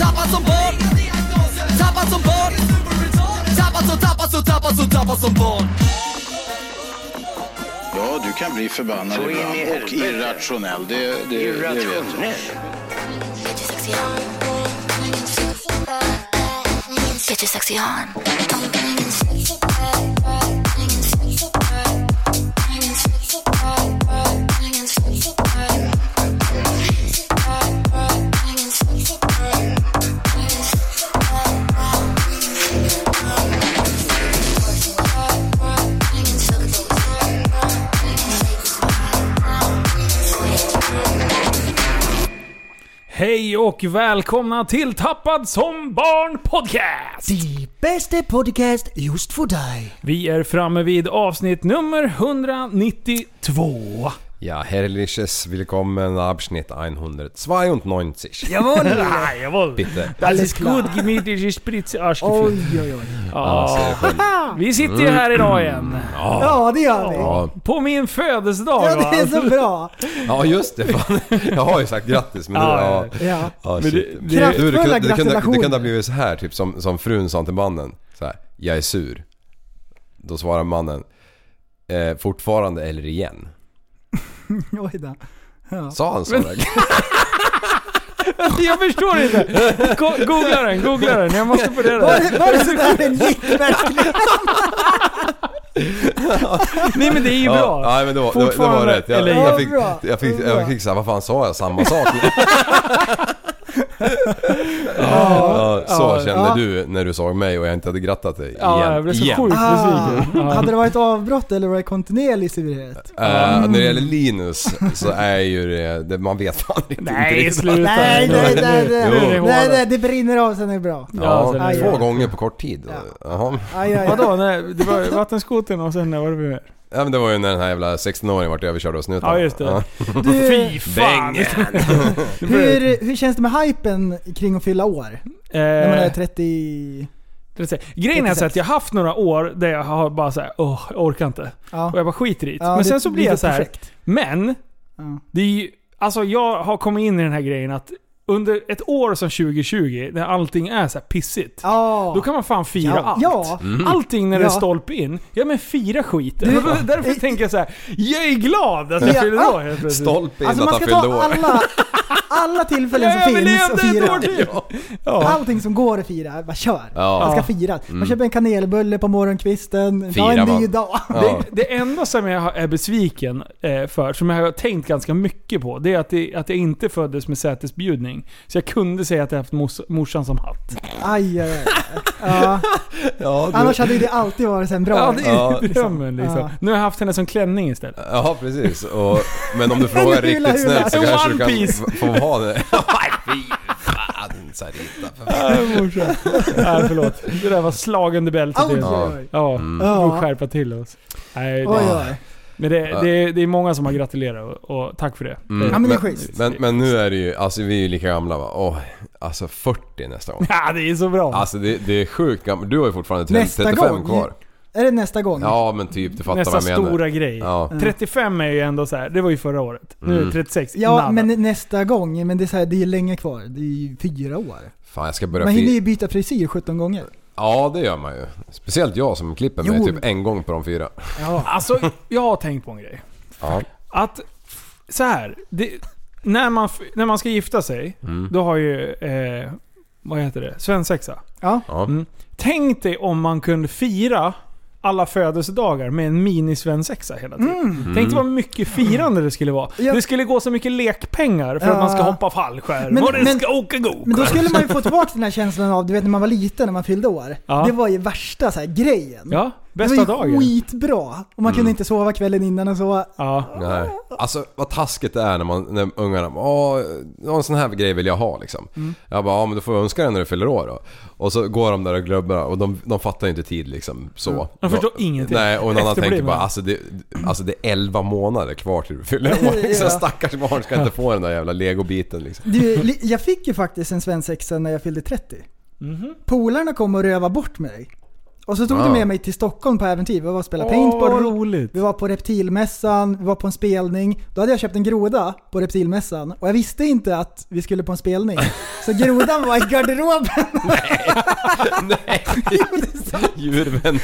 Tappad som barn Tappad som barn Tappad som, tappad som, tappad som, tappad som barn Ja, du kan bli förbannad Så in i ibland och irrationell. Det, det, det vet jag. Irrationell. Get your sexy on. Hej och välkomna till Tappad som barn podcast! Die bästa podcast just för dig. Vi är framme vid avsnitt nummer 192. Ja, herrliches willkommen Abschnitt 192. Jawohl. Ah, jawohl. Bitte. Das ist gut gemütlich Spritz Arschgefühl. Oj, oj, oj. Ja, själv. Vi sitter ju här idag igen. Ja, det gör vi. Ja, På min födelsedag Ja, det är så bra. ja, just det. Fan. Jag har ju sagt grattis men Ja, ja, Ja. ja, Men det- det- Du, det, Kraftfulla det, kunde, det kunde ha blivit så här typ som, som frun sa till mannen. Så här, jag är sur. Då svarar mannen, eh, fortfarande eller igen? Oj då. Ja. Sa han så? verkligen? Jag förstår inte. Go- Googla den, googla den. Jag måste få reda på det- var det sådär en gick verkligen? Nej men det är ju Ja, bra. nej, men det var, det, det var Fortfarande rätt. Jag, eller jag, fick, jag fick, bra. jag fick såhär, vad fan sa jag? Samma sak? Ja, så ja, kände ja. du när du såg mig och jag inte hade grattat dig. Ja, igen. jag blev så igen. sjukt besviken. Ah, Ja. hade det varit avbrott eller var det kontinuerlig surhet? Eh, När det gäller Linus så är ju det, det man vet fan inte Nej, riktigt. sluta. Nej, nej, nej, nej, det nej, nej, det brinner av sen är det bra. Ja, Ja, sen är det två bra. gånger på kort tid. Jaha. Aj, aj, aj. Vadå? Nej, det var vattenskoten och sen var det mer? Ja men det var ju när den här jävla 16-åringen vart överkörd av snuten. Ja, just det. Du, Fy fan! hur, hur känns det med hypen kring att fylla år? När man är Eh, 30... det vill säga, grejen är så att jag har haft några år där jag har bara såhär, åh, jag orkar inte. Ja. Och jag bara skiter i. Ja, Men det sen så blir jag så här. projekt. men Ja. det är ju, alltså jag har kommit in i den här grejen att under ett år som 2020, när allting är så här pissigt. Ja. Då kan man fan fira Ja. allt. Ja. Allting när det är stolpe in, ja men fira skiten. Du- Därför tänker jag så här: jag är glad att jag Ja. fyller år helt plötsligt. Stolpe in Alltså att man han ska fyllde ta år. alla, alla tillfällen Ja, som finns det och är ett fira. år till. Allting som går att fira, bara kör. Ja. Man ska fira. Man köper en kanelbulle på morgonkvisten, ta Firar en ny man. dag. Ja. Det, det enda som jag har- är besviken eh, för, som jag har tänkt ganska mycket på, det är att, det, att jag inte föddes med sätesbjudning. Så jag kunde säga att jag haft mors, morsan som hatt. Aj, aj, aj. Ja. Ja, du- Annars hade ju det alltid varit sen bra. Ja, det är Ja. drömmen liksom. Ja. Nu har jag haft henne som klänning istället. Ja precis, och, men om du frågar En hula, riktigt hula. snällt så En kanske du kan piece. få ha det. Fan Sarita för morsan. Nej, förlåt. Det där var slag under bältet. Oj, oj, oj. Ja, Mm. vi får Ja. skärpa till oss. Nej, Oj, det, oj. Men det, det, det är många som har gratulerat och, och tack för det. Mm, Ja, men det är schysst. men, men nu är det ju, alltså vi är ju lika gamla va? Åh, alltså 40 nästa gång. Ja, det är så bra. Alltså det, det är sjukt gammalt. Du har ju fortfarande 30, Nästa 35 gång. kvar. Är det nästa gång? Ja men typ, du fattar Nästa vad jag menar. stora grej. Ja. 35 är ju ändå så här. det var ju förra året. Nu är det Mm. 36. Ja, Nada. men nästa gång, men det är, så här, det är länge kvar. Det är ju fyra år. Fan jag ska börja Man hinner ju byta frisyr 17 gånger. Ja det gör man ju. Speciellt jag som klipper mig Jo. typ en gång på de fyra. Ja. Alltså, jag har tänkt på en grej. Ja. Att, så här, det, när, man, f- när man ska gifta sig, Mm. då har ju, eh, vad heter det, svensexa. Ja. Ja. Mm. Tänk dig om man kunde fira alla födelsedagar med en mini-svensexa hela tiden. Mm. Tänk dig vad mycket firande det skulle vara. Ja. Det skulle gå så mycket lekpengar för att Ja. man ska hoppa fallskärm Men- och det men- ska åka go Men då skulle man ju få tillbaka den här känslan av, du vet när man var liten, när man fyllde år. Ja. Det var ju värsta så här, grejen. Ja. Bästa det var ju dagen. skitbra. Och man Mm. kunde inte sova kvällen innan och så. Ja. Nej. Alltså vad taskigt det är när, man, när ungarna Åh, någon sån här grej vill jag ha liksom. Mm. Jag bara, ja men du får önska den när du fyller år då. Och så går de där och glömmer och de, de fattar ju inte tid liksom så. De förstår ingenting. Nej och en annan tänker bara, alltså det, alltså det är 11 månader kvar till du fyller år. Liksom, Ja. stackars barn ska inte få den där jävla legobiten liksom. Du, jag fick ju faktiskt en svensexa när jag fyllde 30. Mhm. Polarna kom och rövade bort mig. Och så tog Ah. de med mig till Stockholm på äventyr. Vi var och spelade Åh, paintball. roligt. Vi var på reptilmässan, vi var på en spelning. Då hade jag köpt en groda på reptilmässan och jag visste inte att vi skulle på en spelning. Så grodan var i garderoben. Nej! Sant. Djurvännen.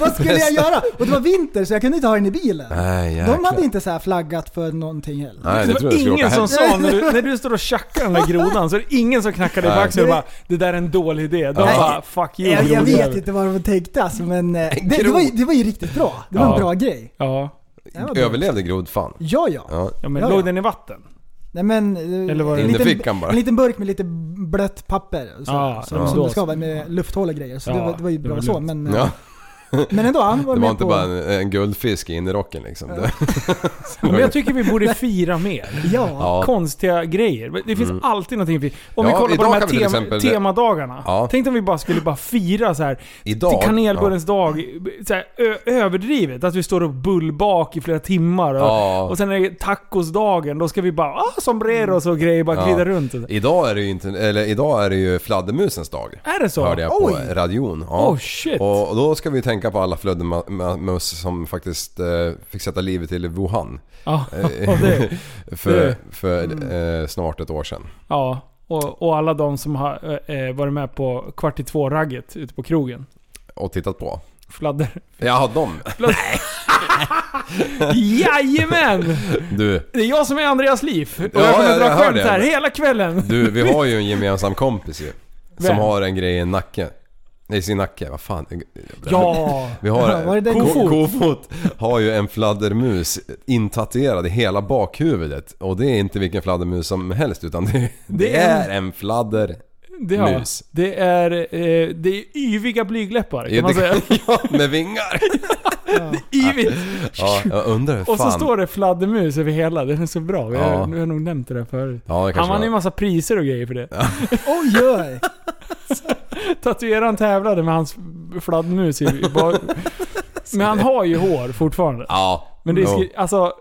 Vad skulle jag göra? Och det var vinter så jag kunde inte ha den i bilen. Nej. De hade inte så här flaggat för någonting heller. Nej Det det var ingen som sa, när du, när du står och tjackar den där grodan, så är det ingen som knackade i Nej. backen och bara Det där är en dålig idé. De Nej. bara 'fuck you' Jag, jag grodjävel." vet inte vad de tänkte alltså, men eh, det, det, var ju, det var ju riktigt bra. Det var Ja. en bra grej. Ja. Det var bra. Överlevde grodfan? Ja, ja. Ja. ja men Ja, låg ja. den i vatten? Nej men... eh, Eller var det- en In i liten, fickan bara. En liten burk med lite blött papper. Så, Ah, som, ja. som det ska vara med lufthål och grejer. Så Ja, det, var, det var ju det bra var så. lugnt. Men, eh, Ja. Men ändå, han var Det med var inte på... bara en, en guldfisk in i rocken liksom. Det, Men jag tycker vi borde fira mer. Ja. Ja. Konstiga grejer. Det finns alltid någonting. Om Ja, vi kollar på de här tema, exempel- temadagarna. Ja. Tänk om vi bara skulle bara fira så här idag... till kanelbullens dag, så här, överdrivet. Att vi står och bullbak i flera timmar. Och, Ja. och sen är det tacosdagen, då ska vi bara ah, sombreros och grejer, bara Ja. glida runt. Idag är det ju inte, eller idag är det ju fladdermusens dag. Är det så? Hörde jag på Oj. radion. Ja. Oh shit. Och, och då ska vi tänka på alla flöddemus som faktiskt eh, fick sätta livet till i Wuhan. Ja, Eh, det, för det- för eh, snart ett år sedan. ja. Och, och alla de som har eh, varit med på kvart i två-ragget ute på krogen. Och tittat på. Fladder. Ja, de. Jajamän! Du, Det är jag som är Andreas Liv. Och Ja, jag kommer jag- dra jag skämt här hela kvällen. du, vi har ju en gemensam kompis ju. Som Vem? har en grej i en nacke. Nej, i sin nacke. Vad fan. Ja! Vi har... Det Kofot? Kofot har ju en fladdermus intatuerad i hela bakhuvudet. Och det är inte vilken fladdermus som helst utan det, det är är en fladder... Det, ja. Mus. det är, eh, det är yviga blygläppar kan Ja, man säga. det- ja, med vingar. Yvigt! Ja, jag undrar hur fan... Och så står det fladdermus över hela. Den är så bra. Vi har, Ja. vi har nog nämnt det där förut. Ja, det Han kanske vann ju var. massa priser och grejer för det. Oj, oj. Tatueraren tävlade med hans fladdermus i, i. Men han har ju hår fortfarande. Ja. Men det är skri- alltså,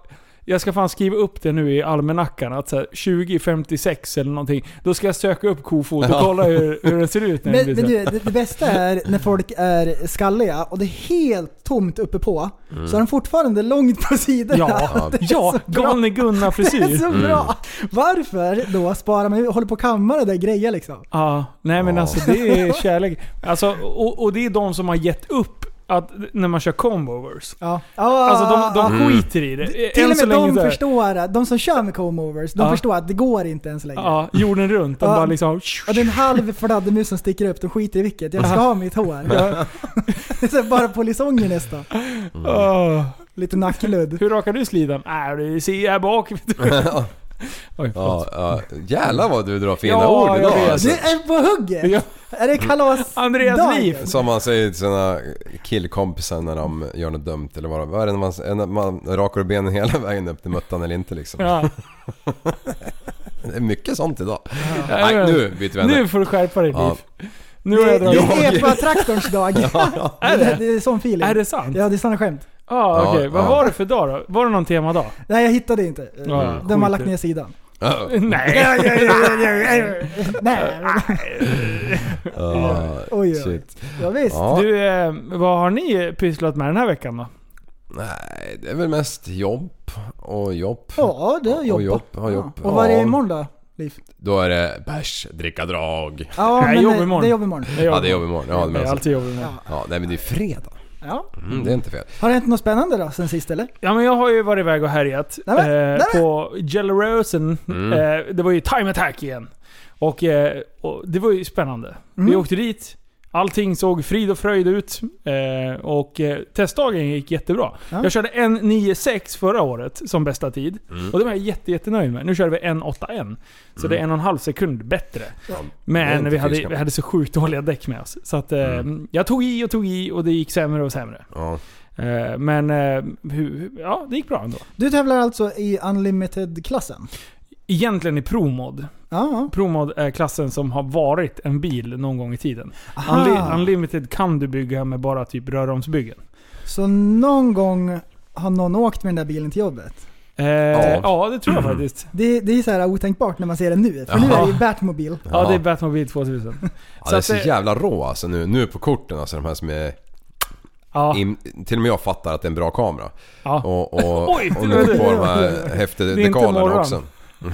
jag ska fan skriva upp det nu i almanackan att så här, 2056 eller någonting, då ska jag söka upp kofot och kolla hur, hur den ser ut när Men, men du, det, det bästa är när folk är skalliga och det är helt tomt uppe på. Så har de fortfarande långt på sidorna. Ja, Det är ja galne Det är Gunnar-frisyr. så bra! Varför då sparar man, håller på att kamma det där grejer liksom? Ja, nej men Ja. alltså det är kärlek. Alltså, och, och det är de som har gett upp att, när man kör combovers. Ja. Ja, Alltså de, de Mm. skiter i det. Till och med de så här- förstår, de som kör med combovers, de Ja. förstår att det går inte ens längre. Ja, jorden runt. De Ja. bara liksom... Och det är en halv fladdermus som sticker upp, de skiter i vilket. Jag ska ha mitt hår. Ja. Bara polisonger nästan. Åh. Lite nackludd. Hur rakar du slidan? Nej, det ser jag bak. Oj, Ja, ja. Jävlar vad du drar fina Ja, ord idag alltså. Du är på hugget! Ja. Är det kalas Andreas dagen? liv. Som man säger till sina killkompisar när de gör något dumt eller vad vad är det när man, man rakar benen hela vägen upp till muttan eller inte liksom. Ja. Det är mycket sånt idag. Ja, Nej, nu byter vi ämne. Nu får du skärpa dig Ja. Liv. Nu har jag Det, dragit... det är epa-traktorns dag. Är det? det? Det är sån feeling. Är det sant? Ja, det är såna skämt. Ja, okej. Ja, Vad ja. var det för dag då? Var det någon temadag? Nej, jag hittade inte. Ja, De har lagt ner sidan. Ja. Nej. Nej, Ja, Oj, oj. shit. ja, visst. Ja. Du, eh, vad har ni pysslat med den här veckan då? Nej, det är väl mest jobb och jobb. Ja, det är jobb. Och jobb, ja, jobb. Och vad är det Ja. imorgon då, Liv? Då är det bärs, dricka, drag. Ja, men jobb det- imorgon. Det är jobb imorgon. Ja, det är jobb imorgon. Ja, det är alltid med. Ja. Ja, nej men det är fredag. Ja. Mm, det är inte fel. Har det hänt något spännande då sen sist eller? Ja men jag har ju varit iväg och härjat Nej, men, eh, nej, på Gellerosen. Mm. Eh, det var ju Time Attack igen. Och, eh, och det var ju spännande. Vi Mm. åkte dit, Allting såg frid och fröjd ut. Eh, och eh, testdagen gick jättebra. Ja. Jag körde 1.96 förra året som bästa tid. Mm. Och det var jag jätte, jättenöjd med. Nu körde vi 1.81. Så det är en och en halv sekund bättre. är Men vi hade, vi hade så sjukt dåliga däck med oss. Så att, eh, jag tog i och tog i och det gick sämre och sämre. Ja. Eh, men eh, ja, det gick bra ändå. Du tävlar alltså i Unlimited-klassen? Egentligen i ProMod. Ja. ProMod är klassen som har varit en bil någon gång i tiden. Aha. Unli- Unlimited kan du bygga med bara typ röromsbyggen. Så någon gång har någon åkt med den där bilen till jobbet? Eh, ja. det tror jag Mm. faktiskt. Det, det är så här otänkbart när man ser den nu, för nu är det ju Batmobil. Ja, det är Batmobile 2000. Ja, det är så jävla rå alltså nu, nu på korten alltså de här som är... Ja, In, till och med jag fattar att det är en bra kamera. ja. Och, och, Oj, och det nu det. på de här Det häftedekalerna morgon. också.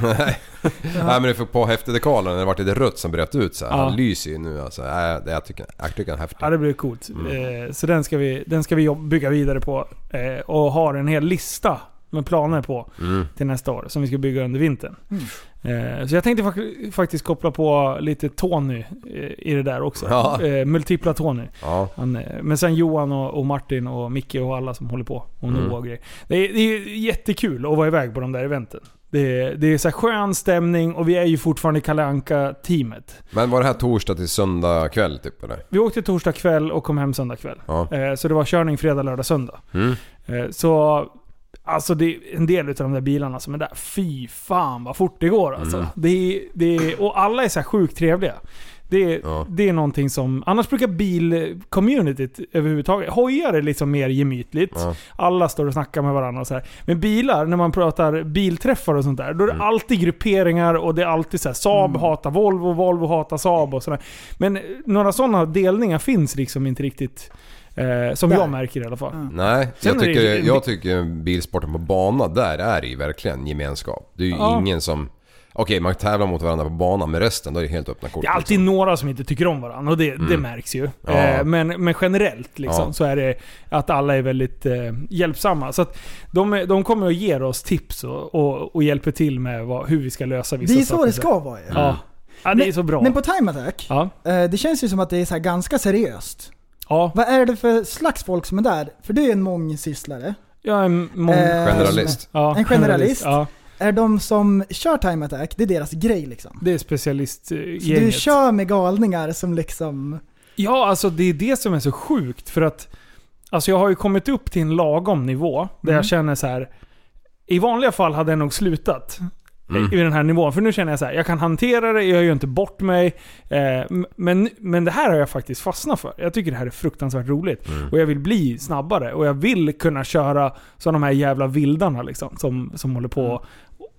Nej. Nej men det för på häftedekalen när det varit lite rött som bröt ut så här. Ja. Han lyser ju nu alltså. Det, jag, tycker, jag tycker den är häftig. Ja, det blir coolt. Mm. Eh, så den ska vi, den ska vi bygga vidare på. Eh, och har en hel lista med planer på Mm. till nästa år som vi ska bygga under vintern. Eh, så jag tänkte fak- faktiskt koppla på lite Tony eh, i det där också. Ja. Eh, multipla Tony. Ja. Han, eh, men sen Johan och, och Martin och Micke och alla som håller på. Och Mm. Noah och grejer. Det är, det är jättekul att vara iväg på de där eventen. Det är, det är så skön stämning och vi är ju fortfarande Kalle anka teamet Men var det här torsdag till söndag kväll typ eller? Vi åkte torsdag kväll och kom hem söndag kväll. Ja. Eh, så det var körning fredag, lördag, söndag. Mm. Eh, så Alltså det är en del av de där bilarna som är där. Fy fan vad fort det går alltså. Mm. Det är, det är, och alla är så här sjukt trevliga. Det är, Ja. det är någonting som... Annars brukar bilcommunityt överhuvudtaget... Hojar är liksom mer gemytligt. Ja. Alla står och snackar med varandra och så här. Men bilar, när man pratar bilträffar och sånt där, då är det Mm. alltid grupperingar och det är alltid så här, Saab hatar Volvo, Volvo hatar Saab och sådär. Men eh, några sådana delningar finns liksom inte riktigt. Eh, som Där. jag märker i alla fall. Ja. Nej, Sen jag det- tycker, jag tycker bilsporten på bana, där är det ju verkligen gemenskap. Det är ju Ja. ingen som... Okej, man tävlar mot varandra på banan, men resten då är det helt öppna kort. Det är alltid liksom. några som inte tycker om varandra och det, det märks ju. Ja. Eh, men, men generellt liksom, Ja. så är det att alla är väldigt eh, hjälpsamma. Så att de, de kommer att ge oss tips och, och, och hjälper till med vad, hur vi ska lösa vissa Det är så saker. det ska vara ju. Ja. ja, det är så bra. Men på Time Attack, Ja. eh, det känns ju som att det är så här ganska seriöst. Ja, Vad är det för slags folk som är där? För du är en mångsysslare. jag är en mång... Eh, Generalist. ja, en generalist. Ja, Är de som kör Time Attack, det är deras grej liksom? det är Så specialistgänget. du kör med galningar som liksom... Ja, alltså det är det som är så sjukt. För att alltså jag har ju kommit upp till en lagom nivå där Mm. jag känner så här. I vanliga fall hade jag nog slutat Mm. i den här nivån. För nu känner jag så här, jag kan hantera det, jag gör inte bort mig. Eh, men, men det här har jag faktiskt fastnat för. Jag tycker det här är fruktansvärt roligt. Mm. Och jag vill bli snabbare. Och jag vill kunna köra som de här jävla vildarna liksom. Som, som håller på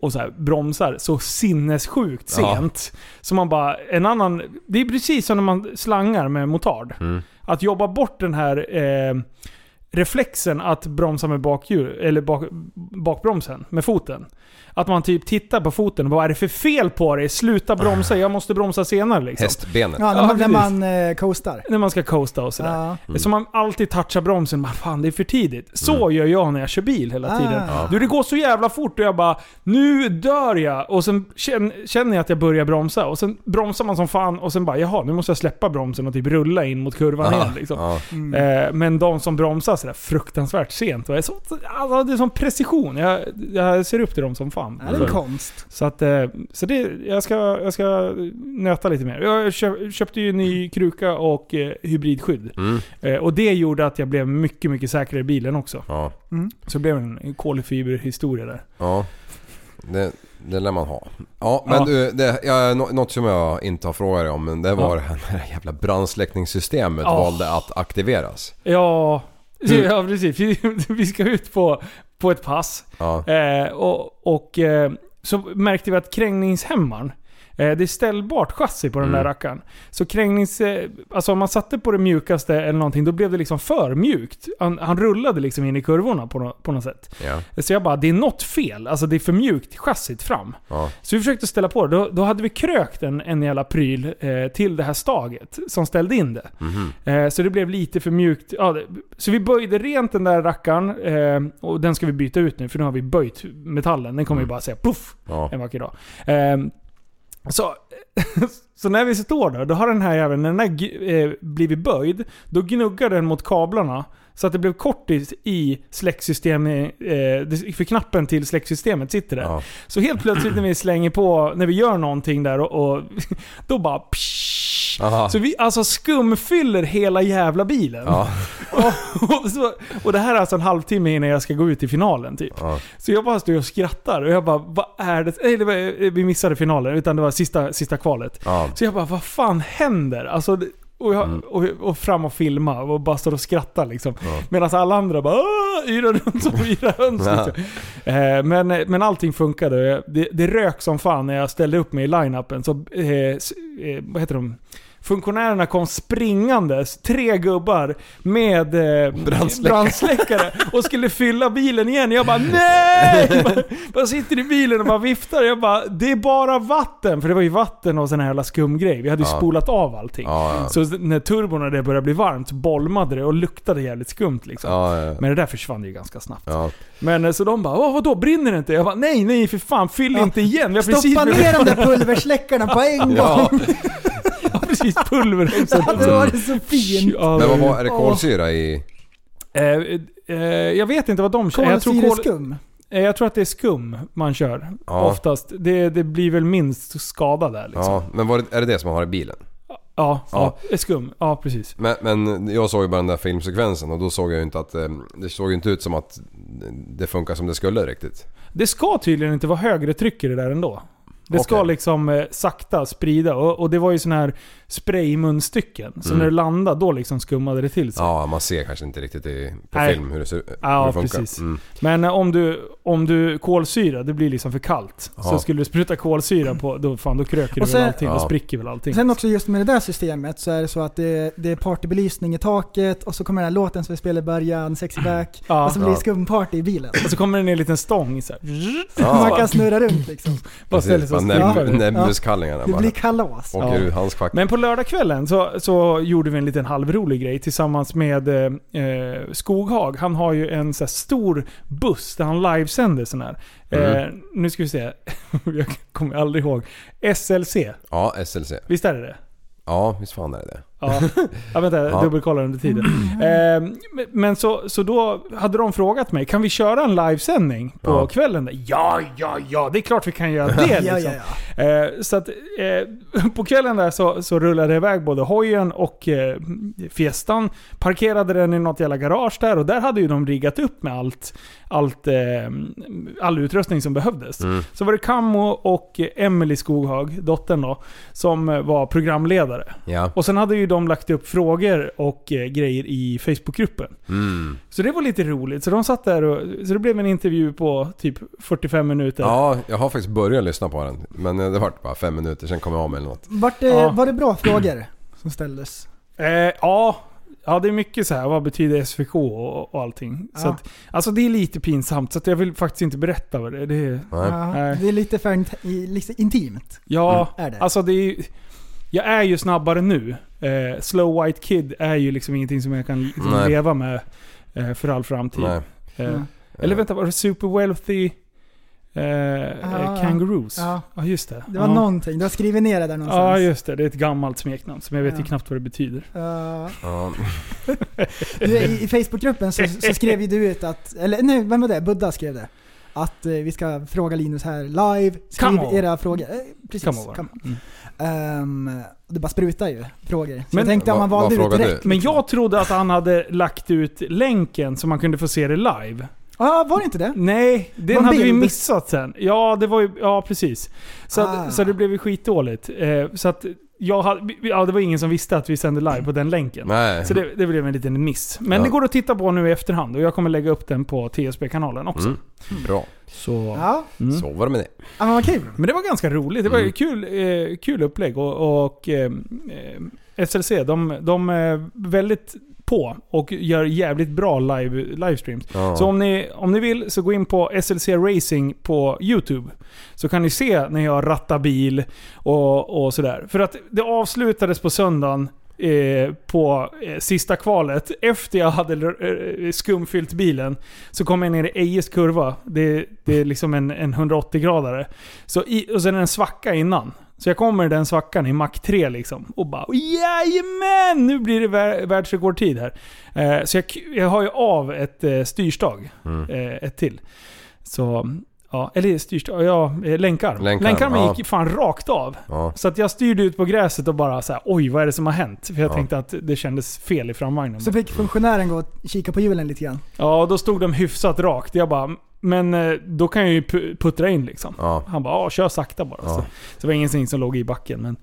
och så här bromsar så sinnessjukt Ja. sent. Så man bara, en annan... Det är precis som när man slangar med motard. Mm. Att jobba bort den här eh, reflexen att bromsa med bakhjul, eller bak, bakbromsen med foten. Att man typ tittar på foten. Vad är det för fel på dig? Sluta bromsa, jag måste bromsa senare liksom. Hästbenet. Ja, när Ja, man, när man eh, coastar. När man ska coasta och sådär. Ja. Mm. Så man alltid touchar bromsen. Bara, fan, det är för tidigt. Så gör jag när jag kör bil hela Ah. tiden. Ja. Du, det går så jävla fort och jag bara Nu dör jag! Och sen känn- känner jag att jag börjar bromsa. Och sen bromsar man som fan och sen bara jaha, nu måste jag släppa bromsen och typ rulla in mot kurvan igen. Liksom. Ja. Eh, men de som bromsar sådär fruktansvärt sent. Och är så, alltså, det är som precision. Jag, jag ser upp till dem som fan. Ja, det är en konst. Så att, eh, så det, jag, ska, jag ska nöta lite mer. Jag köp, köpte ju en ny kruka och eh, hybridskydd. Mm. Eh, och det gjorde att jag blev mycket, mycket säkrare i bilen också. Ja. Så det blev en, kolfiberhistoria där. Ja. Det, det lär man ha. Ja, men Ja. du, det, ja, nå- något som jag inte har frågat dig om, men det var Ja. det här jävla brandsläckningssystemet Ja. valde att aktiveras. Ja, Hur- ja precis. Vi, vi ska ut på, på ett pass. Ja. Eh, och och eh, så märkte vi att krängningshämmaren, det är ställbart chassi på den Mm. där rackaren. Så krängnings... Eh, alltså om man satte på det mjukaste eller någonting, då blev det liksom för mjukt. Han, han rullade liksom in i kurvorna på, på något sätt. Ja. Så jag bara, det är något fel. Alltså det är för mjukt chassit fram. Ja. Så vi försökte ställa på det. Då, då hade vi krökt en, en jävla pryl eh, till det här staget som ställde in det. Mhm. Eh, så det blev lite för mjukt. Ja, det, så vi böjde rent den där rackaren eh, och den ska vi byta ut nu för nu har vi böjt metallen. Den kommer ju bara säga puff Ja. en vacker dag. Så, så när vi står där, då har den här jäveln, när den här eh, blivit böjd, då gnuggar den mot kablarna. Så att det blev kortis i släcksystemet, eh, för knappen till släcksystemet sitter där. Ja. Så helt plötsligt när vi slänger på, när vi gör någonting där och, och då bara psh, Aha. Så vi alltså skumfyller hela jävla bilen. Ja. Och, och, så, och det här är alltså en halvtimme innan jag ska gå ut i finalen typ. Ja. Så jag bara står och skrattar och jag bara, vad är det? Nej, det var, vi missade finalen, utan det var sista, sista kvalet. Ja. Så jag bara, vad fan händer? Alltså, och, jag, Mm. och, och fram och filma och bara står och skrattar liksom. Medan alla andra bara yrar runt som yra höns. Ja. Liksom. Eh, men, men allting funkade. Det, det rök som fan när jag ställde upp mig i line-upen. Så, eh, eh, vad heter de? Funktionärerna kom springandes, tre gubbar med eh, Brandsläckare. brandsläckare och skulle fylla bilen igen. Jag bara NEJ! Bara, bara sitter i bilen och bara viftar. Jag bara, det är bara vatten. För det var ju vatten och sån här jävla skumgrej. Vi hade ju Ja. spolat av allting. Ja, ja. Så när turbon och det började bli varmt bolmade det och luktade jävligt skumt liksom. Ja, ja, Men det där försvann ju ganska snabbt. ja. Men eh, så de bara Åh, vadå brinner det inte? Jag bara nej nej för fan fyll inte igen. Vi har precis, Stoppa ner de där pulversläckarna på en gång! Precis pulver Det hade varit så fint. Ja, Men vad var, är det kolsyra i? eh, eh, jag vet inte vad de kör. Jag tror, kol, Kolsyreskum. eh, jag tror att det är skum man kör. Ja. Oftast. Det, det blir väl minst skada där liksom. Ja, men var det, är det det som man har i bilen? Ja, ja. Ja. skum. Ja, precis. Men, men jag såg ju bara den där filmsekvensen och då såg jag ju inte att... eh, Det såg ju inte ut som att det funkar som det skulle riktigt. Det ska tydligen inte vara högre tryck i det där ändå. Det ska Okej. liksom eh, sakta sprida. Och, och det var ju sån här spraymunstycken. Så Mm. när det landade, då liksom skummade det till sig. Ja, man ser kanske inte riktigt i, på Nej. film hur det, ser, hur Ja, det funkar. precis. Mm. Men eh, om du, om du kolsyra, det blir liksom för kallt. Så Ja. skulle du spruta kolsyra på, då, fan, då kröker Och det sen- väl allting. Då Ja. spricker väl allting. Sen också just med det där systemet så är det så att det, det är partybelysning i taket och så kommer den här låten som vi spelade i början, Sexy Back. Ja. Och så blir det Ja. skumparty i bilen. Och så kommer det ner en liten stång så här. Ja. Man kan snurra runt liksom. Bara ställer sig och Bara skruvar. näbb, näbbmuskallingarna Det bara. blir kalas. Åker Ja. ur handskfack. Men på lördagskvällen så, så gjorde vi en liten halvrolig grej tillsammans med eh, eh, Skoghag. Han har ju en så stor buss där han livesänder sån här. Eh, nu ska vi se. Jag kommer aldrig ihåg. SLC. Ja, SLC. Visst är det det? Ja, visst fan är det det. Ja, ja vänta, jag Ja. dubbelkollar under tiden. Eh, men- så, så då hade de frågat mig, kan vi köra en livesändning på Ja. kvällen? Där? Ja, ja, ja, det är klart vi kan göra det. Ja, liksom. ja, ja. Eh, så att eh, på kvällen där så, så rullade det iväg både hojen och eh, Fiestan. Parkerade den i något jävla garage där och där hade ju de riggat upp med allt, allt eh, all utrustning som behövdes. Mm. Så var det Kammo och Emily Skoghag, dottern då, som var programledare. Ja. Och sen hade ju de lagt upp frågor och eh, grejer i Facebookgruppen. Mm. Så det var lite roligt. Så de satt där och... Så det blev en intervju på typ 45 minuter. Ja, jag har faktiskt börjat lyssna på den. Men eh, det vart bara fem minuter, sen kom jag av med eller något. Vart det, Ja. Var det bra frågor som ställdes? Eh, ja, ja, det är mycket så här. Vad betyder SVK och, och allting. Så Ja. att, alltså det är lite pinsamt, så att jag vill faktiskt inte berätta vad det är. Det är. Ja, det är lite för liksom intimt. ja, Är det? alltså det är Jag är ju snabbare nu. Eh, Slow White Kid är ju liksom ingenting som jag kan liksom leva med eh, för all framtid. Nej. Eh, Mm. Eller vänta, var det Super Wealthy eh, eh, Kangaroos? Ja. Ja, just det. Det var ja. någonting, du har skrivit ner det där någonstans. Ja, just det. Det är ett gammalt smeknamn som jag vet ju Ja. knappt vad det betyder. Ja. Ja. Du, I i Facebookgruppen så, så skrev ju du ut att, eller nej, vem var det? Budda skrev det. Att eh, vi ska fråga Linus här live. Skriv Come on. era frågor. Eh, precis. Man vara. come on. Mm. Ehm, det bara sprutar ju frågor. Så Men- jag tänkte om man valde ut rätt. Men liksom. jag trodde att han hade lagt ut länken så man kunde få se det live. Ja, var det inte det? Nej, den Någon hade vi bild? missat sen. Ja, det var ju, ja precis. Så, Ah. att, så det blev ju skitdåligt. Eh, så att jag hade, ja, det var ingen som visste att vi sände live på den länken. Nej. Så det, det blev en liten miss. Men Ja. det går att titta på nu i efterhand och jag kommer lägga upp den på TSB-kanalen också. Mm. Bra. Så, Ja, mm. Så var det med det. ja men kul. Men det var ganska roligt. Det var ju Mm. kul, eh, kul upplägg och, och eh, eh, SLC, de, de är väldigt på och gör jävligt bra live, livestreams. Ja. Så om ni, om ni vill så gå in på SLC Racing på YouTube. Så kan ni se när jag rattar bil och, och sådär. För att det avslutades på söndagen eh, på eh, sista kvalet. Efter jag hade eh, skumfyllt bilen så kom jag ner i Ejes kurva. Det, det är liksom en, en 180-gradare. Så i, och sen en svacka innan. Så jag kommer i den svackan i Mac 3 liksom. Och bara jajamän! Nu blir det vär, världsrekordtid här. Eh, så jag, jag har ju av ett eh, styrstag. Eh, ett till. Så, ja, eller styrstag, ja, länkarm. Länkarm, Länkarmen ja. gick fan rakt av. Ja. Så att jag styrde ut på gräset och bara så här, oj vad är det som har hänt? För jag Ja. tänkte att det kändes fel i framvagnen. Så fick funktionären gå och kika på hjulen lite grann. Ja, och då stod de hyfsat rakt. Jag bara, men eh, då kan jag ju pu- puttra in liksom. Ja. Han bara, kör sakta bara. Ja. Så, så det var ingenting som låg i backen. Men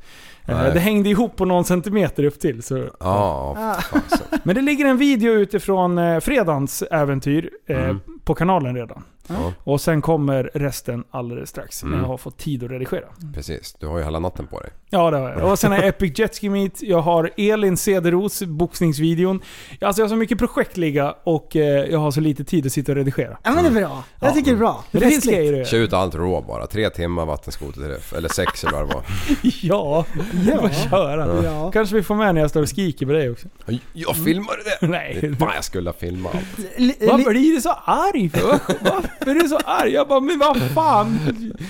eh, det hängde ihop på någon centimeter upp till. Så, Ja, fasen. Men det ligger en video utifrån eh, fredagens äventyr eh, Mm. på kanalen redan. Ja, Och sen kommer resten alldeles strax när Mm. jag har fått tid att redigera. precis. Du har ju hela natten på dig. Ja det har jag. Och sen har jag Epic Jetski Meet, jag har Elin Cederos boxningsvideon. Alltså jag har så mycket projekt ligga och jag har så lite tid att sitta och redigera. Ja men det är bra. Jag Ja. tycker det är bra. Men det finns grejer att Kör göra. ut allt rå bara. Tre timmar vattenskoterträff. Eller sex eller vad det var. Ja, Ja. bara köra. Ja. Kanske vi får med när jag står och skriker på dig också. Oj, Jag filmade det! Nej. Fan jag skulle ha filmat allt. Li- Vad li- blir du så arg för? Varför är du så arg? Jag bara, men vad fan?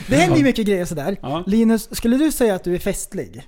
Det händer ju mycket grejer sådär. Ja. Linus, skulle du säga att du är festlig?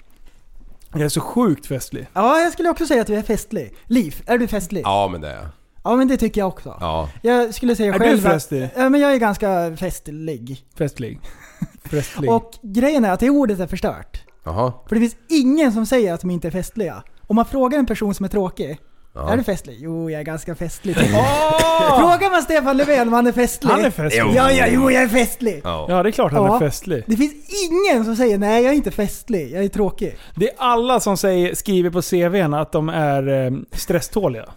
Jag är så sjukt festlig. Ja, jag skulle också säga att du är festlig. Liv, är du festlig? Ja men det är jag. Ja, men det tycker jag också. Ja. Jag skulle säga Är själv du att- festlig? Ja, men jag är ganska festlig. Festlig. Festlig. Och grejen är att det ordet är förstört. Jaha. För det finns ingen som säger att de inte är festliga. Om man frågar en person som är tråkig, Ja. är du festlig? Jo, jag är ganska festlig. Åh! Frågar man Stefan Löfven om han är festlig? Han är festlig. Ja, ja, jo, jag är festlig. Ja. Ja, det är klart han Ja. är festlig. Det finns ingen som säger nej, jag är inte festlig, jag är tråkig. Det är alla som säger, skriver på CVn att de är eh, stresståliga.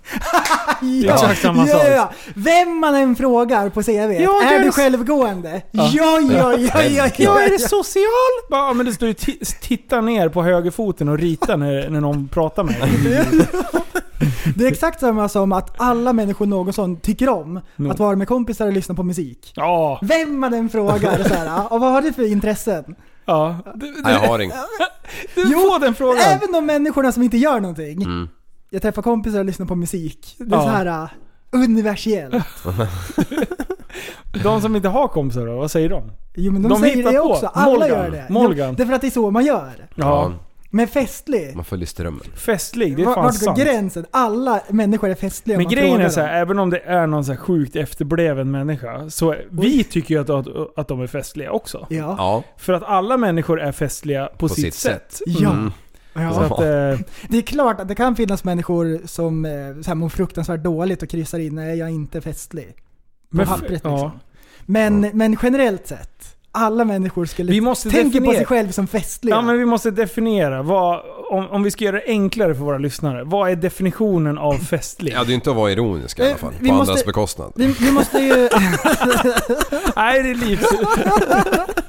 Ja, exakt samma ja, sak. ja. Vem man än frågar på CV, Ja, det är är du självgående? Ja, ja, ja, ja, ja. Ja, är det social? Ja, men det står ju ti- titta ner på högerfoten och rita när, när någon pratar med dig. Det är exakt samma som att alla människor någonsin tycker om No. att vara med kompisar och lyssna på musik. Ja, Vem man än frågar så här, och vad har du för intressen? ja. Du, Nej, jag har inget. du får den frågan. Även de människorna som inte gör någonting. Mm. Jag träffar kompisar och lyssnar på musik. Det är Ja. så här uh, universellt. De som inte har kompisar då, vad säger de? Jo men de, De säger hittar det också. Alla Molgan. gör det. Molgan. Ja, därför att det är så man gör. Ja. Men festlig. Man följer strömmen. Festlig, det är fan Vart går sant. gränsen? Alla människor är festliga om Men man grejen frågar är så dem. här, även om det är någon så här sjukt efterbleven människa, så vi tycker ju att, att, att de är festliga också. Ja. Ja. För att alla människor är festliga på, sitt, sitt sätt. sätt. Ja. Mm. Ja. Så att, eh, Det är klart att det kan finnas människor som eh, så här, mår fruktansvärt dåligt och kryssar in nej jag är inte festlig. På Men f- pappret liksom. ja. Men, men generellt sett, alla människor skulle Vi måste tänka på definiera- sig själv som festliga. ja men vi måste definiera, vad, om, om vi ska göra det enklare för våra lyssnare, vad är definitionen av festlig? Ja, det är inte att vara ironisk i alla Eh, fall. vi På måste- andras bekostnad. vi, vi måste ju Nej, det är livs...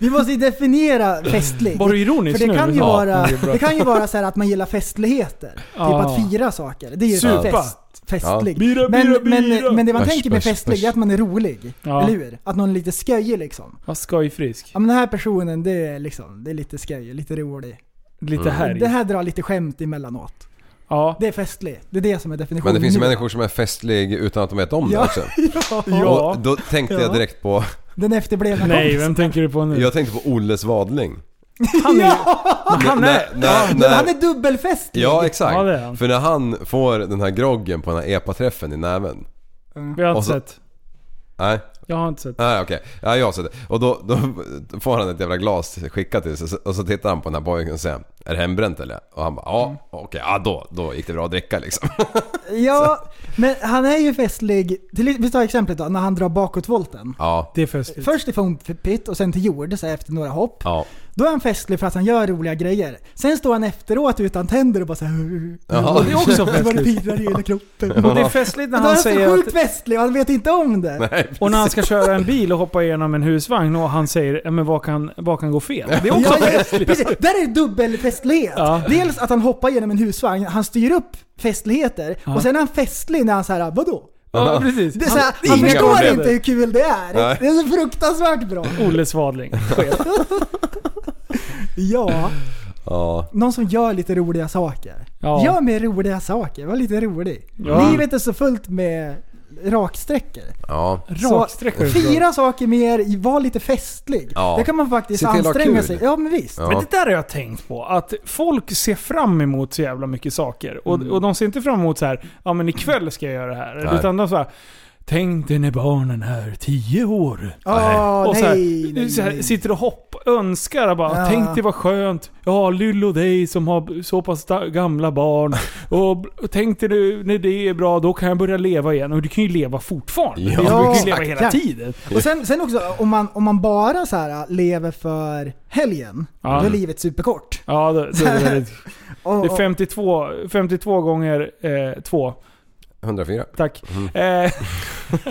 vi måste ju definiera festlig. Var du ironisk För det nu? kan ju Ja, vara, det det kan ju vara så här att man gillar festligheter. Typ Ja. att fira saker. Det är ju Supa. fest, festlig. Bira, Men, bira, men, bira. men det man Bärs, tänker med festlig bärs. är att man är rolig. Ja. Eller hur? Att någon är lite skojig liksom. Vad skojfrisk. Ja men den här personen, det är liksom, det är lite skoj, lite rolig. Lite Mm. Det här drar lite skämt emellanåt. Ja. Det är festlig. Det är det som är definitionen. Men det finns ju nu. människor som är festlig utan att de vet om det Ja. också. ja. Ja. Och då tänkte Ja. jag direkt på... Den efterblivna Nej, vem tänker du på nu? Jag tänkte på Olle Svadling. Han är... Han När- är... när- ja, när- han är dubbelfestlig. Ja, exakt. Ja, han. För när han får den här groggen på den här EPA-träffen i näven. Vi har inte så- sett. Nej, Jag har inte sett. nej okej. Ja, jag har sett det. Och då, då får han ett jävla glas skickat till sig och så tittar han på den här pojken och säger Är det hembränt eller? Och han bara ja, okej, ja då, då gick det bra att dricka liksom. Ja, men han är ju festlig. Till, vi tar exemplet då, när han drar bakåtvolten. Ja, Det är festligt. Först i foam pit och sen till jord, så efter några hopp. ja. Då är han festlig för att han gör roliga grejer. Sen står han efteråt utan tänder och bara såhär... Och det är också Det det festligt. pirrar i hela kroppen. Och det är festligt när är han han så säger sjukt att... festlig och han vet inte om det. Nej, Och när han ska köra en bil och hoppa igenom en husvagn och han säger ja, men vad kan, vad kan gå fel? Det är också Ja, ja, festligt. precis. Där är det dubbelfestlighet. Ja. Dels att han hoppar genom en husvagn, han styr upp festligheter. Ja. Och sen är han festlig när han säger vadå? Ja, precis. Det är så här, det är han inga förstår inte hur kul det är. Nej. Det är så fruktansvärt bra. Olle Svadling. Ja, Ja. Någon som gör lite roliga saker. Ja. Gör mer roliga saker, var lite rolig. Ja. Livet är så fullt med raksträckor. Ja. Raksträckor. Fira saker mer, var lite festlig. Ja. Det kan man faktiskt anstränga sig. Ja men visst. Ja. Men det där har jag tänkt på. Att folk ser fram emot så jävla mycket saker. Och, Mm. och de ser inte fram emot så här, ja men ikväll ska jag göra det här. Nej. Utan de så här, Tänk dig när barnen är tio år. Åh, och så här, nej, nej, så här, nej. sitter och hopp, önskar och bara Ja. Tänk dig vad skönt. Jag har Lill och dig som har så pass gamla barn. och, och tänk dig nu, när det är bra, då kan jag börja leva igen. Och du kan ju leva fortfarande. Ja, du kan ju exakt. leva hela tiden. Och sen, sen också, om man, om man bara så här lever för helgen, Ja. då är livet superkort. Ja, det, det, är väldigt- Och, det är och, 52, 52 gånger 2. 104. Tack. Mm. Eh,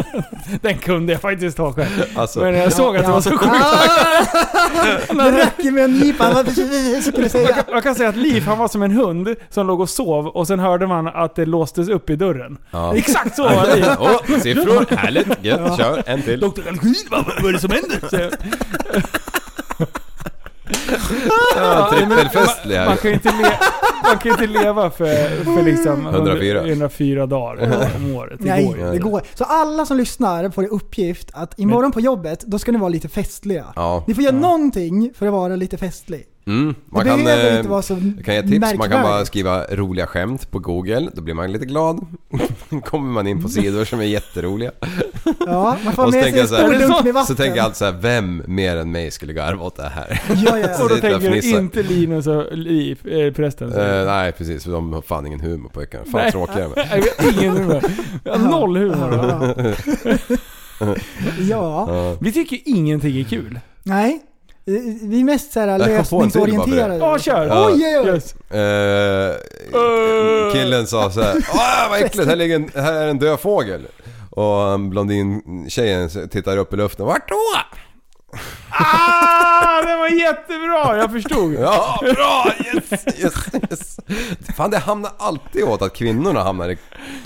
den kunde jag faktiskt ta själv. Alltså, Men jag såg att det var så sjukt. Ah! Det räcker med en nypa, vad skulle jag säga? Jag kan säga att Liv, han var som en hund som låg och sov och sen hörde man att det låstes upp i dörren. ja. Exakt så var Liv. Åh, siffror, härligt, gött, kör, en till. Doktor Kalkyl, vad är det som händer? Ja, trippelfestlig Man här. kan ju inte, le, man kan inte leva för, för liksom 104. 104 dagar om året. Det Nej, går ju. det går. Så alla som lyssnar får i uppgift att imorgon på jobbet, då ska ni vara lite festliga. Ja. Ni får göra någonting för att vara lite festlig. Mm. Man det kan, behöver eh, inte vara så jag kan ge tips, man kan bara skriva roliga skämt på google, då blir man lite glad. kommer man in på sidor som är jätteroliga. Ja, man får Och med tänker sig så här- med vatten. Så tänker jag alltid såhär, vem mer än mig skulle garva åt det här? Ja, ja. Och då tänker du inte Linus och Liv, eh, prästen. Eh, nej precis, för de har fan ingen humor pojkarna. Fan Nej. tråkiga de är. Jag har ingen humor. Jag har noll humor. Ja, Ja. Vi tycker ingenting är kul. nej. Vi är mest det. lösningsorienterade. Ja, kör! Ja. Oj, oj, oj. Yes. Eh, killen sa så här, Åh vad äckligt, här, ligger en, här är en död fågel. Och blondin-tjejen tittar upp i luften, vart då? Ah, det var jättebra! Jag förstod. Ja, bra! Yes, yes, yes. Fan det hamnar alltid åt att kvinnorna hamnar i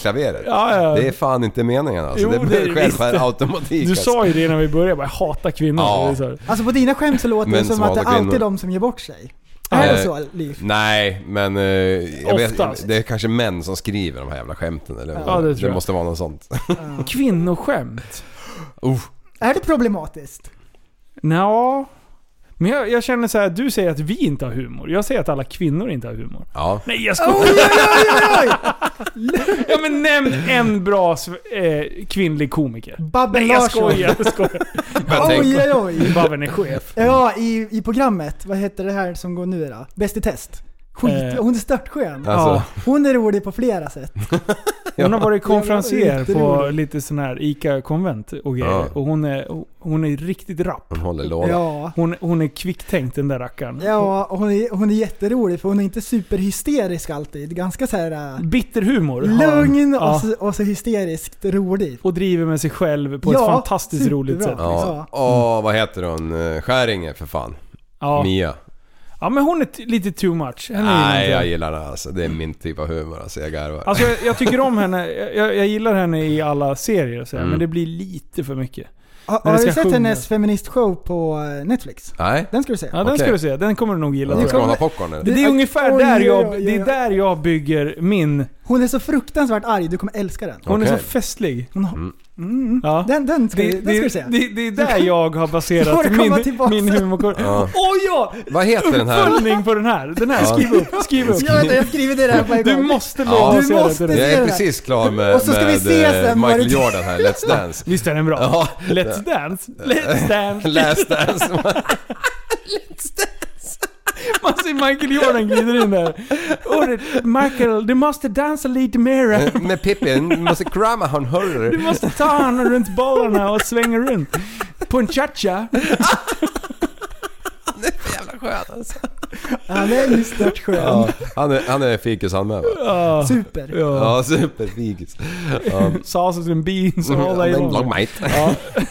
klaveret. Ja, ja. Det är fan inte meningen alltså. Jo, det det är visst. per automatik. Du alltså. sa ju det innan vi började, jag bara, jag hatar kvinnor. Ja. Det är. Alltså på dina skämt så låter det som som att det hatar alltid är de som ger bort sig. Är Eh, det så, Liv? Nej, men eh, jag vet, det är kanske män som skriver de här jävla skämten eller? Ja, det jag. måste vara något sånt. Kvinnoskämt? Uh, Är det problematiskt? Nja. Men jag, jag känner så här, du säger att vi inte har humor. Jag säger att alla kvinnor inte har humor. ja. Nej jag skojar! Oj, oj, oj, oj! Ja men nämn en bra eh, kvinnlig komiker. Babben Nej jag Larsson. skojar, jag skojar. Jag Oj, oj, oj. Babben är chef. Ja, i, i programmet, vad heter det här som går nu då? Bäst i test. Skit, Eh. hon är störtskön. alltså, Hon är rolig på flera sätt. Hon har varit konferencier på lite sån här ICA-konvent och grejer. Ja. Och hon är, hon är riktigt rapp. hon håller låda. Ja. Hon, hon är kvicktänkt den där rackaren. Ja, och hon är, hon är jätterolig för hon är inte superhysterisk alltid. Ganska så här äh, Bitter humor. lugn Ja. och, så, och så hysteriskt rolig. Och driver med sig själv på ett Ja, fantastiskt roligt sätt. superbra. Ja. Åh, vad heter hon? Eh, Skäringe för fan. Ja. Mia. Ja men hon är lite too much. Henne Nej, jag gillar henne alltså. Det är min typ av humor alltså. Jag garvar. Alltså jag, jag tycker om henne, jag, jag gillar henne i alla serier så här, Mm. men det blir lite för mycket. Har, När har du sett sjungas. hennes feministshow på eh, Netflix? Nej? Den ska du se. Ja den ska du se, den kommer du nog gilla. Tror ska hon ha popcorn eller? Det, det är ungefär oj, där jag, oj, det är där jag bygger min... Hon är så fruktansvärt arg, du kommer älska den. Hon är Okej. så festlig. Hon har, mm. Ja. Den, den, ska, Det, du- den ska du se. det, det, det är där jag har baserat min, min humorkår. Ja. Oj ja! Vad heter den här? Uppföljning på den här. Den här, Ja. skriv upp. Skriv upp. Ja, vänta, jag skriver det där på en Du måste Ja. Du det måste till Jag är precis klar med, Och så ska vi med se eh, sen Michael det- Jordan här, Let's Dance. Visst är den bra? Ja. Let's dance. Let's dance. Last Dance. Man ser Michael Jordan glider in där. Och det, Michael, du måste dansa lite mera. med Pippin, du måste krama han Du hörru. måste ta honom runt bollarna och svänga runt. På en cha-cha. Jävla skön alltså. Han är ju stört skön. Ja, han är, han är fikis han med va? Ja. Super. Ja. Ja, superfikis. Ja. Sausage and beans och all day Long long. mate. Ja.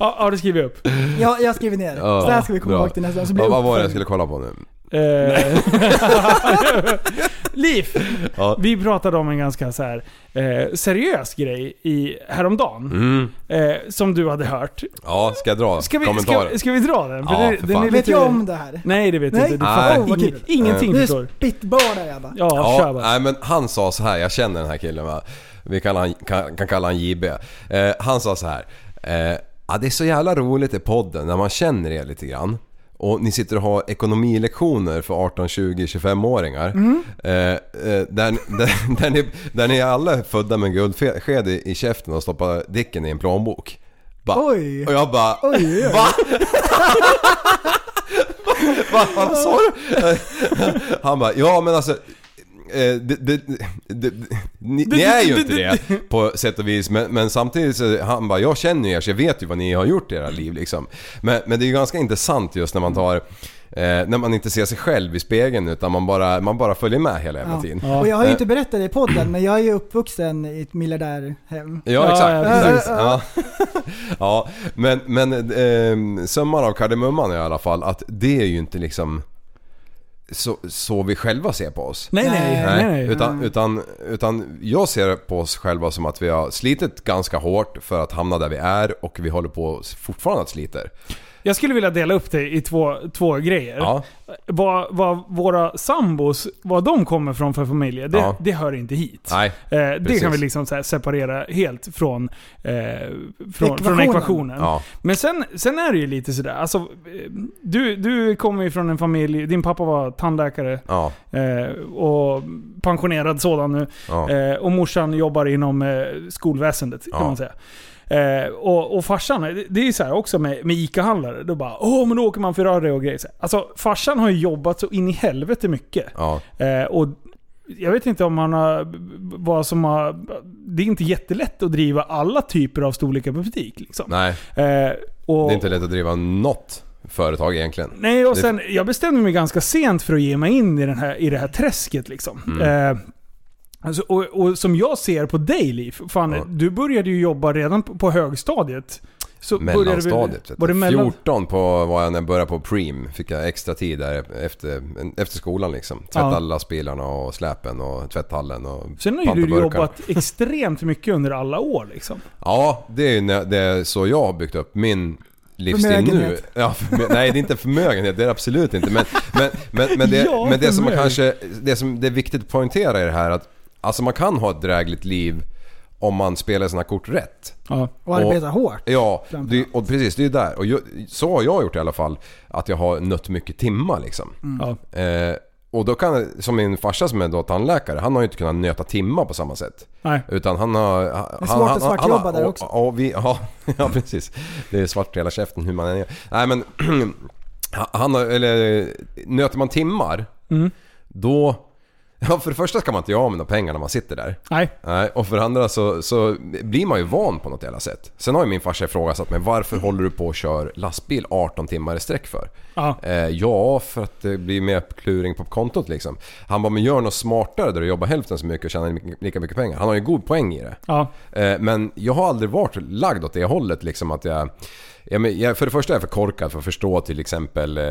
Ja, har du skrivit upp? Ja, jag skriver ner. Ja, så här ska vi komma bra. ihåg till nästa gång. Så blir Ja, vad var det jag skulle kolla på nu? Liv! Ja. Vi pratade om en ganska så här, eh, seriös grej i, häromdagen. Mm. Eh, som du hade hört. Ja, ska jag dra Ska vi, kommentarer? ska, ska vi dra den? Ja, för fan. Vet jag om det här? Nej det vet du Nej. inte. Du Nej. fattar Oh, ing- ingenting förstår. spitballar jag bara. Ja, Ja, kör bara. nej men han sa så här, jag känner den här killen va. Vi kan, kan, kan kalla han JB. Eh, han sa så här. Eh, ja, det är så jävla roligt i podden när man känner er lite grann. Och ni sitter och har ekonomilektioner för 18, 20, 25-åringar. Eh, eh, där, där, där, ni, där ni alla är födda med en guldsked i, i käften och stoppar dicken i en plånbok. Ba, Oj. Och jag bara... Oj, oj, oj. Va? Va? Vad sa du? Han bara, ja men alltså... eh, Det, det, det, ni, ni är ju inte det på sätt och vis men, men samtidigt så han bara jag känner ju er så jag vet ju vad ni har gjort i era liv liksom. Men, men det är ju ganska intressant just när man tar eh, när man inte ser sig själv i spegeln utan man bara, man bara följer med hela jävla Ja. tiden. Och jag har ju inte berättat det i podden, men jag är ju uppvuxen i ett miljardärhem. Ja, Ja, exakt. ja, precis. Ja. ja, men, men eh, summan av kardemumman i alla fall att det är ju inte liksom så, så vi själva ser på oss. Nej, nej, nej, nej. Utan, utan, utan jag ser på oss själva som att vi har slitit ganska hårt för att hamna där vi är och vi håller på fortfarande att sliter. Jag skulle vilja dela upp det i två, två grejer. Ja, Vad, vad våra sambos, vad de kommer från för familjer, det, Ja. det hör inte hit. nej. Eh, det kan vi liksom så här separera helt från, eh, från, från Ekvationen. ekvationen. Ja, Men sen, sen är det ju lite sådär, alltså, eh, du, du kommer ju från en familj, din pappa var tandläkare ja, eh, och pensionerad sådan nu. ja. Eh, och morsan jobbar inom eh, skolväsendet kan man säga. Eh, och, och farsan, det- är så här också med, med ICA-handlare. Då bara åh men då åker man Ferrari och grejer. Alltså farsan har ju jobbat så in i helvete mycket. ja. Eh, och jag vet inte om han har... Vad som har... Det är inte jättelätt att driva alla typer av storlekar på butik. Liksom. Nej, Eh, och, det är inte lätt att driva något företag egentligen. Nej, och sen, jag bestämde mig ganska sent för att ge mig in i, den här, i det här träsket. Liksom. Mm. Eh, alltså, och, och som jag ser på dig Liv, fan, Ja. du började ju jobba redan på, på högstadiet. Så vi- Mellanstadiet. vet Var det mellan? 14 på var jag när jag började på Preem. Fick jag extra tid där efter, efter skolan liksom. Tvätta Ja. alla lastbilarna och släpen och tvätthallen och Sen har ju du jobbat extremt mycket under alla år. Liksom. Ja, det är ju när- det är så jag har byggt upp min livsstil nu. Ja, förmö- nej, det är inte förmögenhet. Det är det absolut inte. Men, men, men, men, det, Ja, men det som man kanske... Det som det är viktigt att poängtera i det här att Alltså man kan ha ett drägligt liv om man spelar sina kort rätt. Ja. Och arbeta hårt. Ja, det, och precis det är där. Och jag, så har jag gjort i alla fall. Att jag har nött mycket timmar liksom. Ja. Eh, och då kan, som min farsa som är då tandläkare, han har ju inte kunnat nöta timmar på samma sätt. Nej. Utan han har... Han, Det är svårt att svartjobba där och- också. Och, vi, ja, ja, precis. Det är svart hela käften hur man än gör. Nej men... Han har, eller nöter man timmar, Mm. då... Ja, för det första ska man inte göra av med några pengar när man sitter där. Nej. Nej, och för det andra så, så blir man ju van på något jävla sätt. Sen har ju min farsa ifrågasatt mig, varför håller du på och kör lastbil 18 timmar i sträck för? Ja. Eh, ja, för att det blir mer kluring på kontot liksom. Han bara, men gör något smartare där du jobbar hälften så mycket och tjänar lika mycket pengar. Han har ju god poäng i det. Ja. Eh, men jag har aldrig varit lagd åt det hållet liksom att jag... jag, men, jag för det första är jag för korkad för att förstå till exempel eh,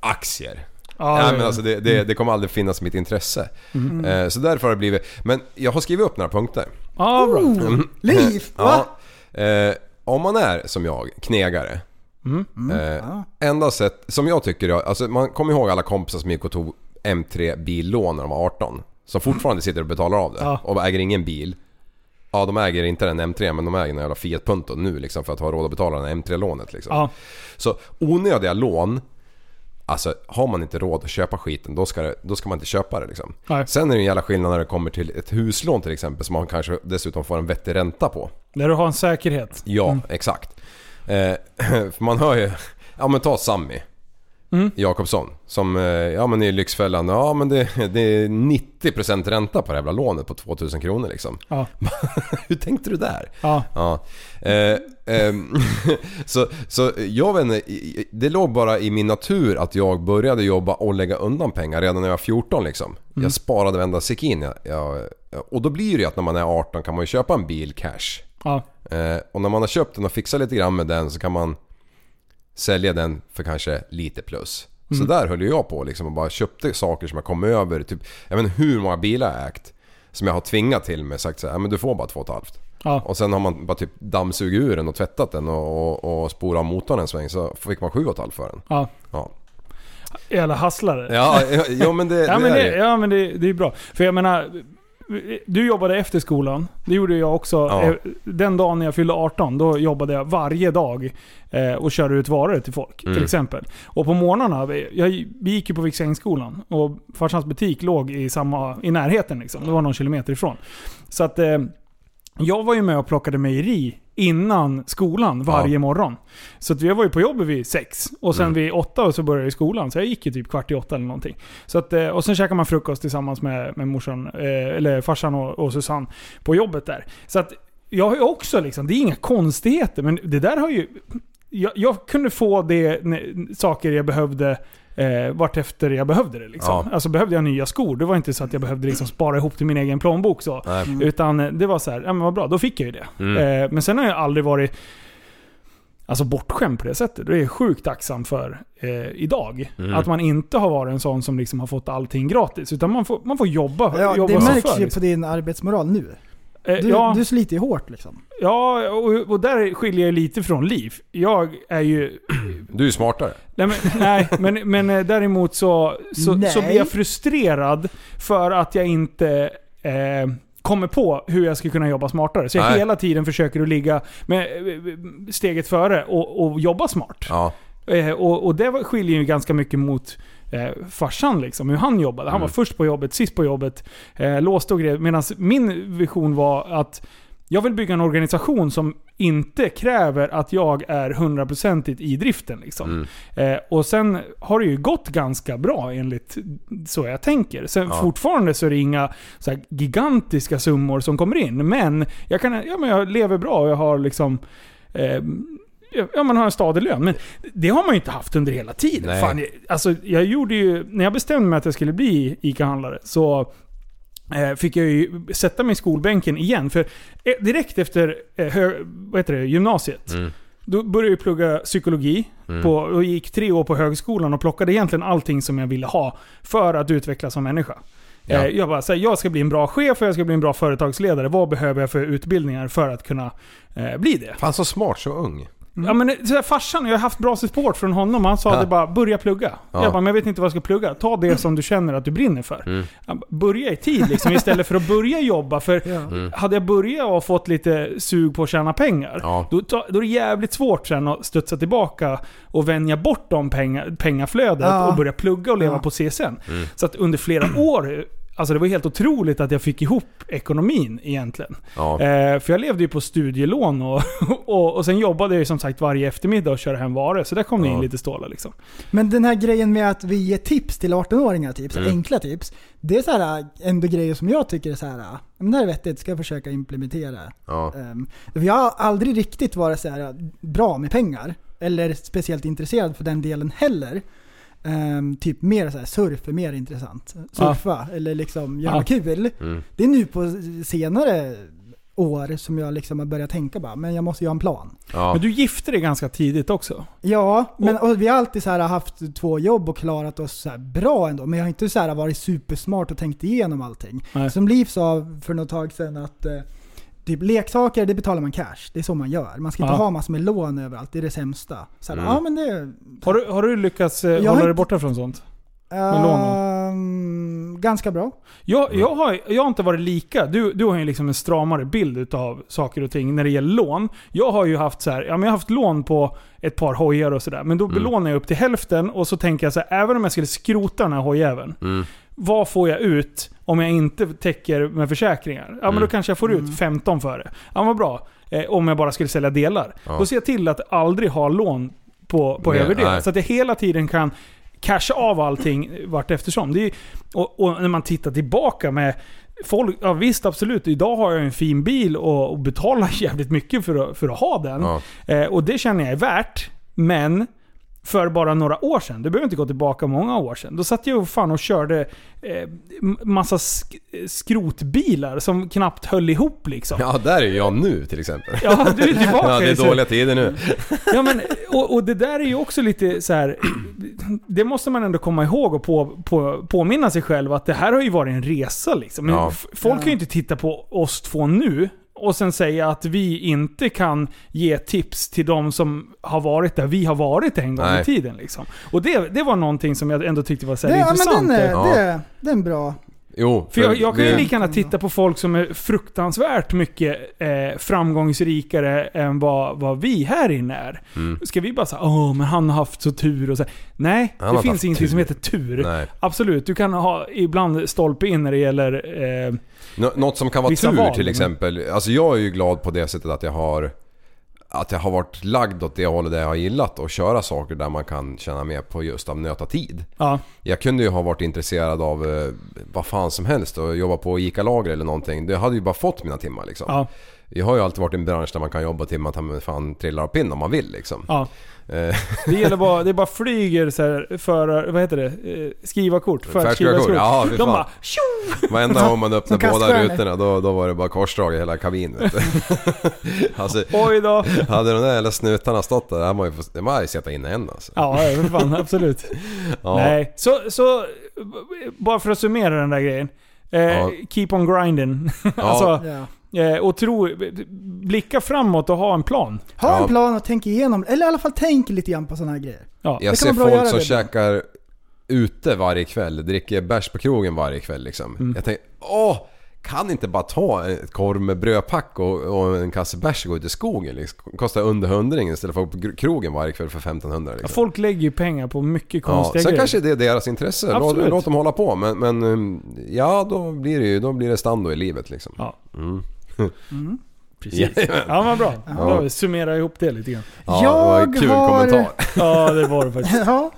aktier. Ja, Nej, men alltså det, det, det kommer aldrig finnas mitt intresse. Mm. Eh, så därför har det blivit... Men jag har skrivit upp några punkter. Ja, bra. Oh, liv! Va? Ja, eh, om man är som jag, knegare. Mm. Eh, enda sätt, som jag tycker, alltså man kommer ihåg alla kompisar som gick och tog M3 billån när de var 18. Som fortfarande sitter och betalar av det. Ja. Och äger ingen bil. Ja, de äger inte den M3 men de äger en jävla Fiat Punto nu liksom för att ha råd att betala den M3-lånet liksom. Så onödiga lån, alltså har man inte råd att köpa skiten då ska, det, då ska man inte köpa det liksom. Nej. Sen är det en jävla skillnad när det kommer till ett huslån till exempel som man kanske dessutom får en vettig ränta på. Där du har en säkerhet. Ja, exakt. Eh, för man hör ju... Ja men ta Sammy. Jakobsson. Som, eh, ja men i Lyxfällan, ja men det, det är 90% ränta på det jävla lånet på 2000 kronor liksom. Ja. Hur tänkte du där? Ja. Ja. Eh, ehm, så, så jag vet inte, det låg bara i min natur att jag började jobba och lägga undan pengar redan när jag var 14 liksom. Jag sparade varenda sekin jag, jag, Och då blir det ju att när man är 18 kan man ju köpa en bil cash. Ja. Eh, och när man har köpt den och fixat lite grann med den så kan man sälja den för kanske lite plus. Så där höll jag på liksom och bara köpte saker som jag kom över. Typ, jag vet inte hur många bilar jag ägt. Som jag har tvingat till mig sagt så här, "Ja, men du får bara två och ett halvt. Ja. Och sen har man bara typ dammsugit ur den och tvättat den och, och, och spolat motorn en sväng så fick man sju och ett halvt för den. Ja. Ja, Jävla hasslare. ja, ja, men det, Ja det men, är det. ja, men det, det är bra. För jag menar, du jobbade efter skolan. Det gjorde jag också. Ja. Eh, Den dagen när jag fyllde 18, då jobbade jag varje dag eh, och körde ut varor till folk. Mm. Till exempel. Och på morgnarna, jag, vi gick ju på Viksängsskolan och farsans butik låg i, samma, i närheten. Liksom. Det var någon kilometer ifrån. Så att eh, jag var ju med och plockade mejeri innan skolan varje Ja. morgon. Så att jag var ju på jobbet vid sex och sen Mm. vid åtta så började jag i skolan. Så jag gick ju typ kvart i åtta eller någonting. Så att, eh, och sen käkade man frukost tillsammans med, med morsan, eh, eller farsan och, och Susanne på jobbet där. Så att jag har ju också liksom, det är inga konstigheter, men det där har ju... Jag, jag kunde få det, saker jag behövde eh, vart efter jag behövde det. Liksom. Ja. Alltså behövde jag nya skor, det var inte så att jag behövde liksom spara ihop till min egen plånbok. Så. Nej. Utan eh, det var så här, ja men vad bra, då fick jag ju det. Mm. Eh, men sen har jag aldrig varit alltså bortskämd på det sättet. Det är jag sjukt tacksam för eh, idag. Mm. Att man inte har varit en sån som liksom har fått allting gratis. Utan man får, man får jobba, Ja, jobba det sig märks för. ju Liksom. på din arbetsmoral nu. Eh, Du, ja, du sliter ju hårt liksom. ja och, och där skiljer jag lite från Liv. Jag är ju... Du är smartare. Nej, men, nej, men, men eh, däremot så, så, Nej. så blir jag frustrerad för att jag inte eh, kommer på hur jag ska kunna jobba smartare. Så jag Nej. hela tiden försöker att ligga med eh, steget före och, och jobba smart. Ja. Eh, och, och det skiljer ju ganska mycket mot eh, farsan liksom, hur han jobbade. Han var Mm. först på jobbet, sist på jobbet, eh, låste och grejer. Medan min vision var att jag vill bygga en organisation som inte kräver att jag är hundraprocentigt i driften. Liksom. Mm. Eh, och sen har det ju gått ganska bra enligt så jag tänker. Sen Ja. fortfarande så är det inga så här, gigantiska summor som kommer in. Men jag, kan, ja, men jag lever bra och jag har liksom... Eh, Ja, man har en stadig lön. Men det har man ju inte haft under hela tiden. Nej. Fan, jag, alltså, jag gjorde ju, när jag bestämde mig att jag skulle bli ICA-handlare så eh, fick jag ju sätta mig i skolbänken igen. För eh, direkt efter eh, hö, vad heter det, gymnasiet, Mm. då började jag plugga psykologi. Mm. På, och gick tre år på högskolan och plockade egentligen allting som jag ville ha för att utvecklas som människa. Ja. Eh, Jag bara, så här, jag ska bli en bra chef och jag ska bli en bra företagsledare. Vad behöver jag för utbildningar för att kunna eh, bli det? Fan så smart, så ung. Ja men så här, farsan, jag har haft bra support från honom. Han sa Ja. det bara, börja plugga. Ja. Jag bara, men jag vet inte vad jag ska plugga. Ta det som du känner att du brinner för. Mm. Bara, Börja i tid liksom, istället för att börja jobba. För Ja. Mm. hade jag börjat och fått lite sug på att tjäna pengar, Ja. då, då är det jävligt svårt sen att studsa tillbaka och vänja bort de pengar, pengaflödet och börja plugga och leva på CSN. Mm. Så att under flera år, alltså det var helt otroligt att jag fick ihop ekonomin egentligen. Ja. Eh, för jag levde ju på studielån och, och, och sen jobbade jag ju som sagt varje eftermiddag och körde hem varor. Så där kom det in lite stålar liksom. Men den här grejen med att vi ger tips till 18-åringar, typ, Mm. enkla tips. Det är så här, ändå grejer som jag tycker är så här, "Ja, men det här är vettigt, ska jag försöka implementera. Ja. Um, jag har aldrig riktigt varit så här bra med pengar. Eller speciellt intresserad för den delen heller. Ehm, typ mer så här, surf är mer intressant. Surfa eller liksom göra Ja. kul. Mm. Det är nu på senare år som jag liksom har börjat tänka bara, men jag måste ju ha en plan. Ja. Men du gifte dig ganska tidigt också. Ja, men och vi har alltid så här haft två jobb och klarat oss så här bra ändå. Men jag har inte så här varit supersmart och tänkt igenom allting. Nej. Som Liv sa för något tag sedan att eh, typ leksaker, det betalar man cash. Det är så man gör. Man ska inte Ja. ha massor med lån överallt. Det är det sämsta. Så här, Mm. ja men det... Har du, har du lyckats eh, Jag hålla dig borta från sånt? Ehm, ganska bra. Jag, jag, har, jag har inte varit lika. Du, du har ju liksom en stramare bild av saker och ting när det gäller lån. Jag har ju haft så här, ja, men jag har haft lån på ett par hojar och sådär. Men då Mm. belånar jag upp till hälften och så tänker jag så här, även om jag skulle skrota den här hojjäveln. Mm. Vad får jag ut om jag inte täcker med försäkringar? Ja men Mm. då kanske jag får Mm. ut 15 för det. Ja vad bra. Eh, om jag bara skulle sälja delar. Ja. Då ser jag till att aldrig ha lån på, på Nej, överdel. nej. Så att jag hela tiden kan casha av allting vart eftersom. Det är, och, och när man tittar tillbaka med Folk, ja visst absolut, idag har jag en fin bil och, och betalar jävligt mycket för att, för att ha den. Ja. Eh, och det känner jag är värt. Men för bara några år sedan, det behöver inte gå tillbaka många år sedan. Då satt jag och fan och körde eh, massa sk skrotbilar som knappt höll ihop liksom. Ja, ja, där är jag nu till exempel. du är tillbaka Ja, det är så- dåliga tider nu. Ja, men, och, och det där är ju också lite så här. det måste man ändå komma ihåg och på, på, påminna sig själv att det här har ju varit en resa liksom. Men Ja. Folk kan ju inte titta på oss två nu och sen säga att vi inte kan ge tips till de som har varit där vi har varit en gång Nej. i tiden. Liksom. Och det, det var någonting som jag ändå tyckte var så här Det, ja, intressant. men den är, Ja. det, det är en bra... Jo, För jag, jag kan ju lika gärna titta på folk som är fruktansvärt mycket eh, framgångsrikare än vad, vad vi här inne är. Mm. Ska vi bara säga åh men han har haft så tur och så. Nej, Han det finns ingenting tur. som heter tur. Nej. Absolut, du kan ha ibland stolpe in när det gäller... Eh, Nå- Något som kan vara tur val, till exempel. Alltså jag är ju glad på det sättet att jag har... Att jag har varit lagd åt det hållet där jag har gillat att köra saker där man kan känna mer på just att nöta tid. ja, Jag kunde ju ha varit intresserad av eh, vad fan som helst och jobba på ICA-lager eller någonting. Det hade ju bara fått mina timmar liksom. ja, Jag har ju alltid varit i en bransch där man kan jobba till man ta mig fan trillar av pinn om man vill liksom. ja. Eh, Det gäller bara, det bara flyger så här för, vad heter det? Eh, skrivarkort. För Färdskrivare-kort, ja, De bara tjo! Varenda gång man öppnar Som båda rutorna då, då var det bara korsdrag i hela kabinen. vet du. alltså, Oj då. hade de där jävla snutarna stått där, hade man ju fått, det hade man ju suttit inne än alltså. Ja, ja, för fan, absolut. Ja. Nej, så, så bara för att summera den där grejen. Eh, Ja. Keep on grinding. alltså, Ja. eh, och tro, blicka framåt och ha en plan. Ha Ja. en plan och tänk igenom, eller i alla fall tänk lite grann på sådana här grejer. Ja. Jag ser folk göra som det käkar ute varje kväll, dricker bärs på krogen varje kväll liksom. Mm. Jag tänker, åh! Kan inte bara ta ett korv med brödpack och, och en kasse bärs och gå ut i skogen liksom. Kostar under hundringen istället för att gå på krogen varje kväll för 1500 Ja, liksom. Folk lägger ju pengar på mycket Ja, konstiga sen grejer. kanske det är deras intresse. Låt, Absolut. låt dem hålla på. Men, men um, ja, då blir det ju då blir det stando i livet liksom. Ja. Mm. Precis. Jajamän. Ja, vad bra. Ja. Då summerar jag ihop det lite grann. Ja, det var en Jag kul har- kommentar. Ja, det var det faktiskt. Ja,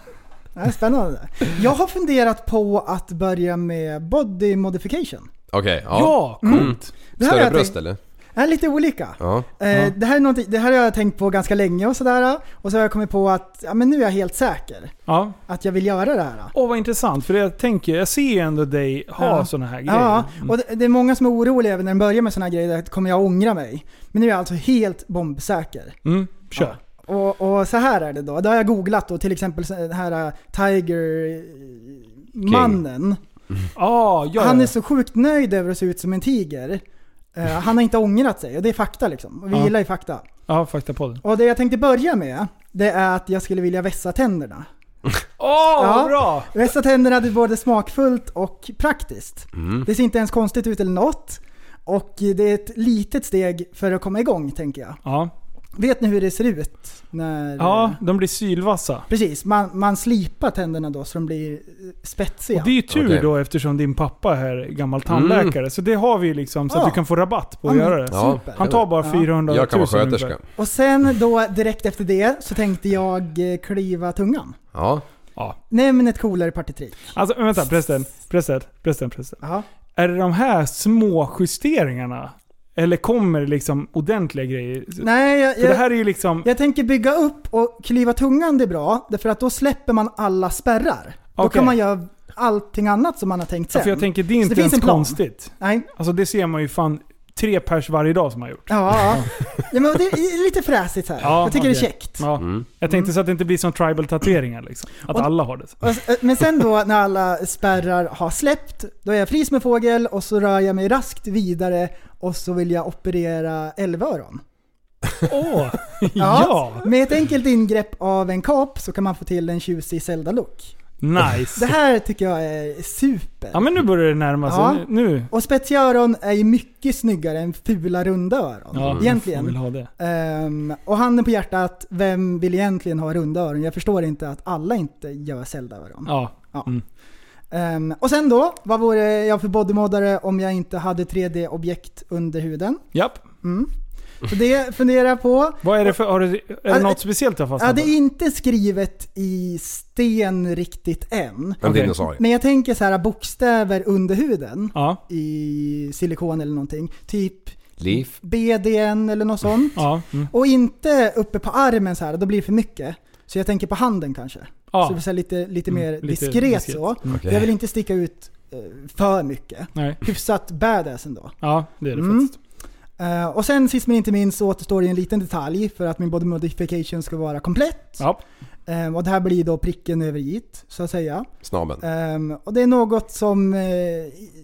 det är spännande. Jag har funderat på att börja med body modification. Okej, ja. Ja, coolt. Det här Större jag bröst tänkt- eller? är lite olika. Ja. Eh, det, här är det här har jag tänkt på ganska länge och sådär. Och så har jag kommit på att ja, men nu är jag helt säker. Ja. Att jag vill göra det här. Åh vad intressant, för jag tänker, jag ser ju ändå dig ha Ja. såna här grejer. Ja, och det, det är många som är oroliga även när de börjar med sådana här grejer. Att kommer jag ångra mig? Men nu är jag alltså helt bombsäker. Mm, kör. Och, och så här är det då. Det har jag googlat och till exempel den här äh, Ah, ja, Han ja. är så sjukt nöjd över att se ut som en tiger. Eh, han har inte ångrat sig och det är fakta liksom. Och vi Ja. gillar ju fakta. Ja, faktapodden. Och det jag tänkte börja med, det är att jag skulle vilja vässa tänderna. Åh, Ja. vad bra! Vässa tänderna det är både smakfullt och praktiskt. Mm. Det ser inte ens konstigt ut eller något. Och det är ett litet steg för att komma igång tänker jag. Ja. Vet ni hur det ser ut? När, ja, de blir sylvassa. Precis, man, man slipar tänderna då så de blir eh, spetsiga. Och det är ju tur Okej. då eftersom din pappa är gammal tandläkare. Så det har vi ju liksom, så att Ja. du kan få rabatt på att Ja, göra det. Ja. Super. Han tar bara Ja. 400 Jag kan 000 vara sköterska. ungefär. Och sen då direkt efter det så tänkte jag eh, kliva tungan. Ja. Ja. Nämn ett coolare partitrick. Alltså vänta, prästen. Prästen, prästen, prästen. Ja. Är det de här små justeringarna? Eller kommer det liksom ordentliga grejer? Nej, jag, För det här är ju liksom... jag tänker bygga upp och kliva tungan det är bra. Därför att då släpper man alla spärrar. Då Okej. kan man göra allting annat som man har tänkt Ja, sen. för jag tänker, det är Så inte det finns ens en plan. konstigt. Nej, Alltså det ser man ju fan tre pers varje dag som har gjort. ja, ja. ja men det är lite fräsigt här. Ja, jag tycker det okej. är käckt. Ja. Mm. Jag tänkte så att det inte blir som tribal tatueringar liksom. Att Och- alla har det. Och s- Men sen då när alla spärrar har släppt, då är jag fri som en fågel och så rör jag mig raskt vidare och så vill jag operera älvöron. Åh! ja! Med ett enkelt ingrepp av en kap så kan man få till en tjusig Zelda-look. Nice! Det här tycker jag är super. Ja men nu börjar det närma sig. Ja. Nu. Och spetsiöron är ju mycket snyggare än fula runda öron. Ja, egentligen. vill ha det. Ehm, och handen på hjärtat, vem vill egentligen ha runda öron? Jag förstår inte att alla inte gör Zelda-öron. Ja. Ehm, och sen då, vad vore jag för bodymoddare om jag inte hade 3D-objekt under huden? Japp. Mm. Så det funderar jag på. Vad är det för... Har du, är det Ja, något speciellt du har Ja, fastnat det på? är inte skrivet i sten riktigt än. En dinosaurie. Men jag tänker så här bokstäver under huden Ja. i silikon eller någonting. Typ Liv. BDN eller något sånt. Ja. Mm. Och inte uppe på armen så här, då blir det för mycket. Så jag tänker på handen kanske. Ja. Så det här lite, lite Mm, mer lite diskret, diskret. så. Mm. Okej. Jag vill inte sticka ut eh, för mycket. Nej. Hyfsat badass ändå. Ja, det är det Mm. faktiskt. Eh, och sen sist men inte minst så återstår det en liten detalj för att min body modification ska vara komplett. Ja. Ehm, och det här blir då pricken över it, så att säga. Snabeln. Ehm, och det är något som... Eh,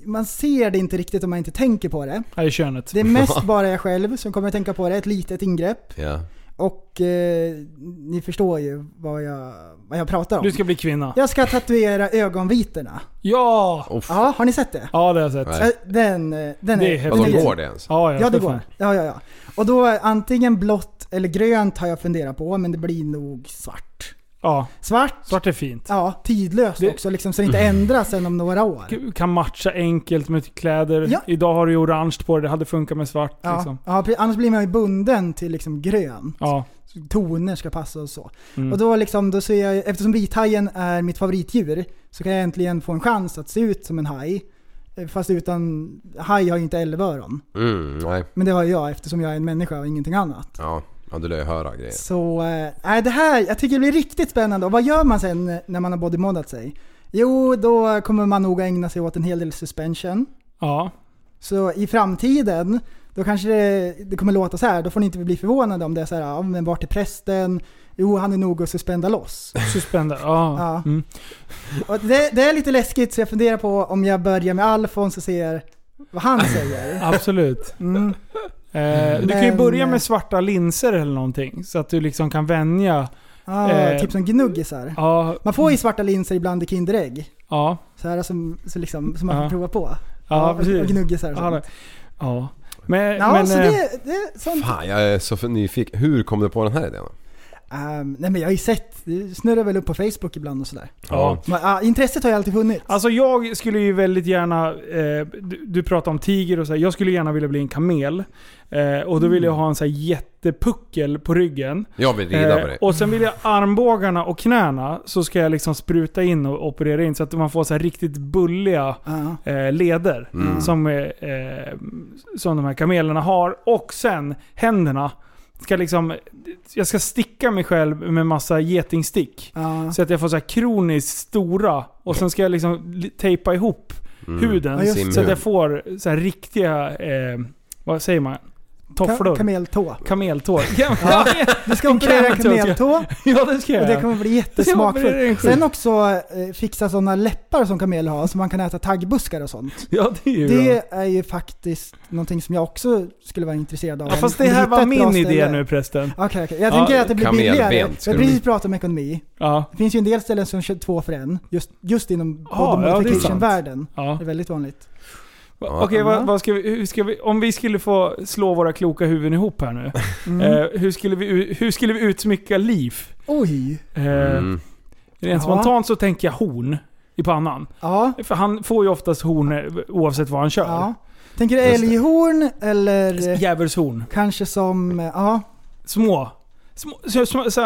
man ser det inte riktigt om man inte tänker på det. Här är könet. Det är mest bara jag själv som kommer att tänka på det. Ett litet ingrepp. Ja. Och eh, ni förstår ju vad jag, vad jag pratar om. Du ska bli kvinna. Jag ska tatuera ögonvitorna. Ja! Uff. Ja, har ni sett det? Ja, det har jag sett. Nej. Eh, Den, eh, den Det är är... häftigt. Vadå, är- går det ens? Ja, ja, Ja, det går. Ja, ja, ja. Och då eh, antingen blått eller grönt har jag funderat på, men det blir nog svart. Ja, Svart, svart är fint. ja, tidlöst Det- också, liksom, så det inte ändras sen om några år. Kan matcha enkelt med kläder. Ja. Idag har du ju orange på det, det hade funkat med svart. Ja, Liksom. ja, annars blir man ju bunden till liksom grön. Ja. Toner ska passa och så. Mm. Och då liksom, då ser jag, eftersom vithajen är mitt favoritdjur, så kan jag äntligen få en chans att se ut som en haj. Eh, Fast utan, haj har ju inte älvöron. Mm, nej. Men det har jag eftersom jag är en människa och ingenting annat. Ja, ja du lär ju höra grejer. Så, nej det här, jag tycker det blir riktigt spännande. Och vad gör man sen när man har bodymodat sig? Jo, då kommer man nog ägna sig åt en hel del suspension. ja. Så i framtiden, då kanske det, det kommer låta så här. då får ni inte bli förvånade om det är så här, ja men vart är prästen? Jo, han är nog att suspenda loss. Suspender. Ja. Ja. Mm. Och det, det är lite läskigt så jag funderar på om jag börjar med Alfons och ser vad han säger. Absolut. Mm. Eh, du kan ju börja med svarta linser eller någonting. Så att du liksom kan vänja. Ja, Eh. typ som gnuggisar. Ja, Man får ju svarta linser ibland i Kinderägg. ja, Så här som, så liksom, som man Ja. får prova på. ja, precis. och gnuggisar och sånt. ja. Men, Ja, men, så eh, det, det är sånt. Fan, jag är så nyfiken. Hur kom du på den här idén? Ehm, nej men jag har ju sett, det snurrar väl upp på Facebook ibland och sådär. ja. Men, ja, intresset har ju alltid funnits. Alltså jag skulle ju väldigt gärna, eh, du, du pratar om tiger och så här, jag skulle gärna vilja bli en kamel. Eh, och då vill jag ha en så här jättepuckel på ryggen. Jag vill rida på Eh, det. och sen vill jag armbågarna och knäna så ska jag liksom spruta in och operera in så att man får så här riktigt bulliga eh, leder. Mm. Som, eh, eh, som de här kamelerna har. Och sen händerna. Ska liksom, jag ska sticka mig själv med massa getingstick. Ja. Så att jag får så här kroniskt stora. Och sen ska jag liksom li- tejpa ihop Mm. huden. Det. så att jag får så här riktiga, eh, vad säger man? Tofflor. Ka- kameltå. Kameltår. Ja, du ska operera kameltå kameltå ja det ska jag och det kommer bli jättesmakfullt. Sen också eh, fixa sådana läppar som kameler har så man kan äta taggbuskar och sånt. Ja det är ju bra. Det är ju faktiskt någonting som jag också skulle vara intresserad av. Ja, fast det här var bra min idé ställe. nu prästen. Okej, okej. Jag Ja, tänker att det blir kamelben billigare. Vi ska har det precis pratat om ekonomi. Ja. Det finns ju en del ställen som kör två för en. Just, just inom Ja, body ja, det är modification-världen. ja. det är väldigt vanligt. Okej, Ja. vad, vad ska vi, hur ska vi, om vi skulle få slå våra kloka huvuden ihop här nu. Mm. Eh, hur, skulle vi, hur skulle vi utsmycka liv? Oj. Eh, Mm. Rent Ja. spontant så tänker jag horn i pannan. Ja. För han får ju oftast horn eh, oavsett vad han kör. ja. Tänker du älghorn eller Djävulshorn. kanske som, eh, ja, Små. Små, så, så, så,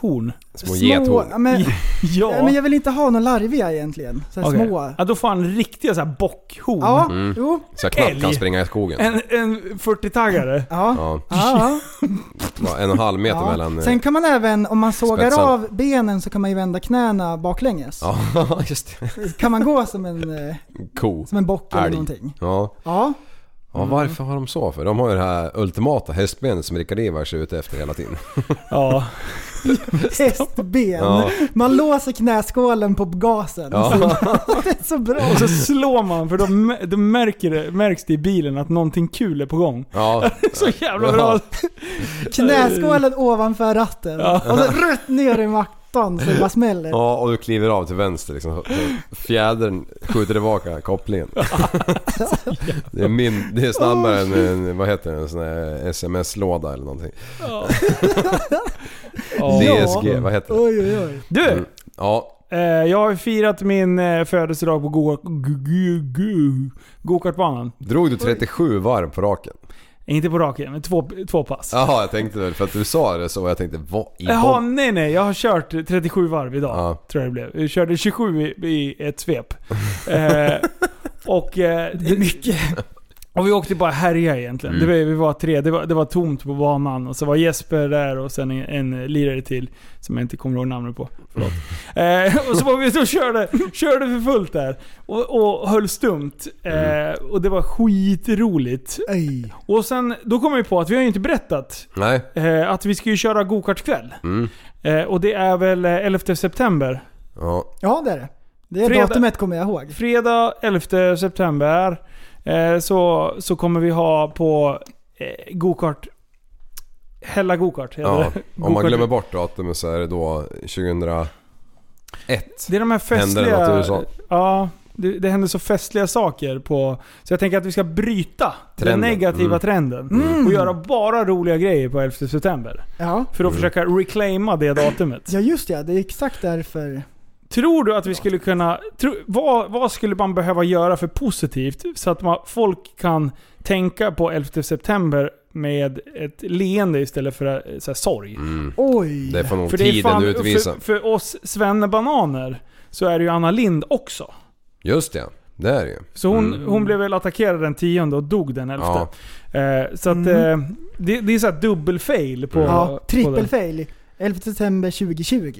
horn. Små gethorn. ja, men, Ja. men jag vill inte ha några larviga egentligen. Så här Okej. små. Ja, då får han riktiga så här bockhorn. Ja, Mm. jo. Så jag knappt kan Älg. springa i skogen. En, en 40-taggare. Ja. Ja, Ja, en och en halv meter ja. mellan... eh, Sen kan man även, om man sågar spetsarna. av benen så kan man ju vända knäna baklänges. Ja, just det. Kan man gå som en, eh, Ko. som en bock eller Älg. någonting. Ja. Ja. Ja, varför har de så för? De har ju det här ultimata hästbenet som Rickard Ivars är ute efter hela tiden. Ja. Hästben. Ja. Man låser knäskålen på gasen. Ja. det är så bra. Och så slår man för då, då märker det, märks det i bilen att någonting kul är på gång. Ja, Så jävla bra. Knäskålen ovanför ratten. Ja. Och så rätt ner i mattan så det bara smäller. ja och du kliver av till vänster liksom. Fjädern skjuter tillbaka kopplingen. Det är, min, det är snabbare än en, vad heter det, en sån här sms-låda eller någonting. Ja. DSG, vad heter det? Oj oj oj. Du! Ja, Eh, jag har firat min eh, födelsedag på go- go- go- go- go-kartbanan. drog du 37 varv på raken? Inte på raken, men två, två pass. Jaha, jag tänkte väl för att du sa det så och jag tänkte vad i Jaha, nej nej. Jag har kört 37 varv idag. Ja. Tror jag det blev. Jag körde 27 i, i ett svep. eh, och... Eh, Det är mycket. Och vi åkte bara härja egentligen. Mm. Det var, vi var tre, det var, det var tomt på banan. Och så var Jesper där och sen en, en lirare till. Som jag inte kommer ihåg namnet på. Förlåt. eh, och så var vi ute och körde, körde för fullt där. Och, och höll stumt. Eh, och det var skitroligt. Oj. Och sen, då kom vi på att vi har ju inte berättat Nej. eh, att vi ska ju köra gokartkväll. Mm. Eh, och det är väl eh, 11 september. Ja. Ja, det är det. Det Fredag- datumet kommer jag ihåg. Fredag 11 september eh, så, så kommer vi ha på eh, gokart... Hälla gokart heter ja. det. Om man glömmer bort datumet så är det då 2001. Det är de här Händer det festliga... något i USA? Ja, det, det händer så festliga saker på... Så jag tänker att vi ska bryta Trenden. den negativa Mm. trenden. Mm. Och göra bara roliga grejer på 11 september. Ja. För att Mm. försöka reclaima det datumet. ja, just det. Det är exakt därför. Tror du att vi skulle kunna... Tro, vad, vad skulle man behöva göra för positivt så att man, folk kan tänka på 11 september med ett leende istället för eh, så här, sorg? Mm. Oj! Det får nog För tiden fan, utvisa. för, för oss svennebananer så är det ju Anna Lind också. Just det, det är det ju. Så hon, Mm. hon blev väl attackerad den tionde och dog den elfte. Ja. Eh, så att Mm. eh, det, det är så här dubbelfail på... ja, på trippelfail. 11 september 2020.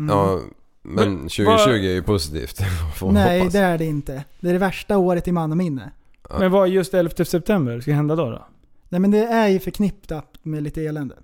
Mm. Ja, men Men 2020 vad- är ju positivt. Nej, hoppas. det är det inte. Det är det värsta året i mannaminne. det. Men vad är just 11 september ska hända då? då? Nej men det är ju förknippat med lite elände.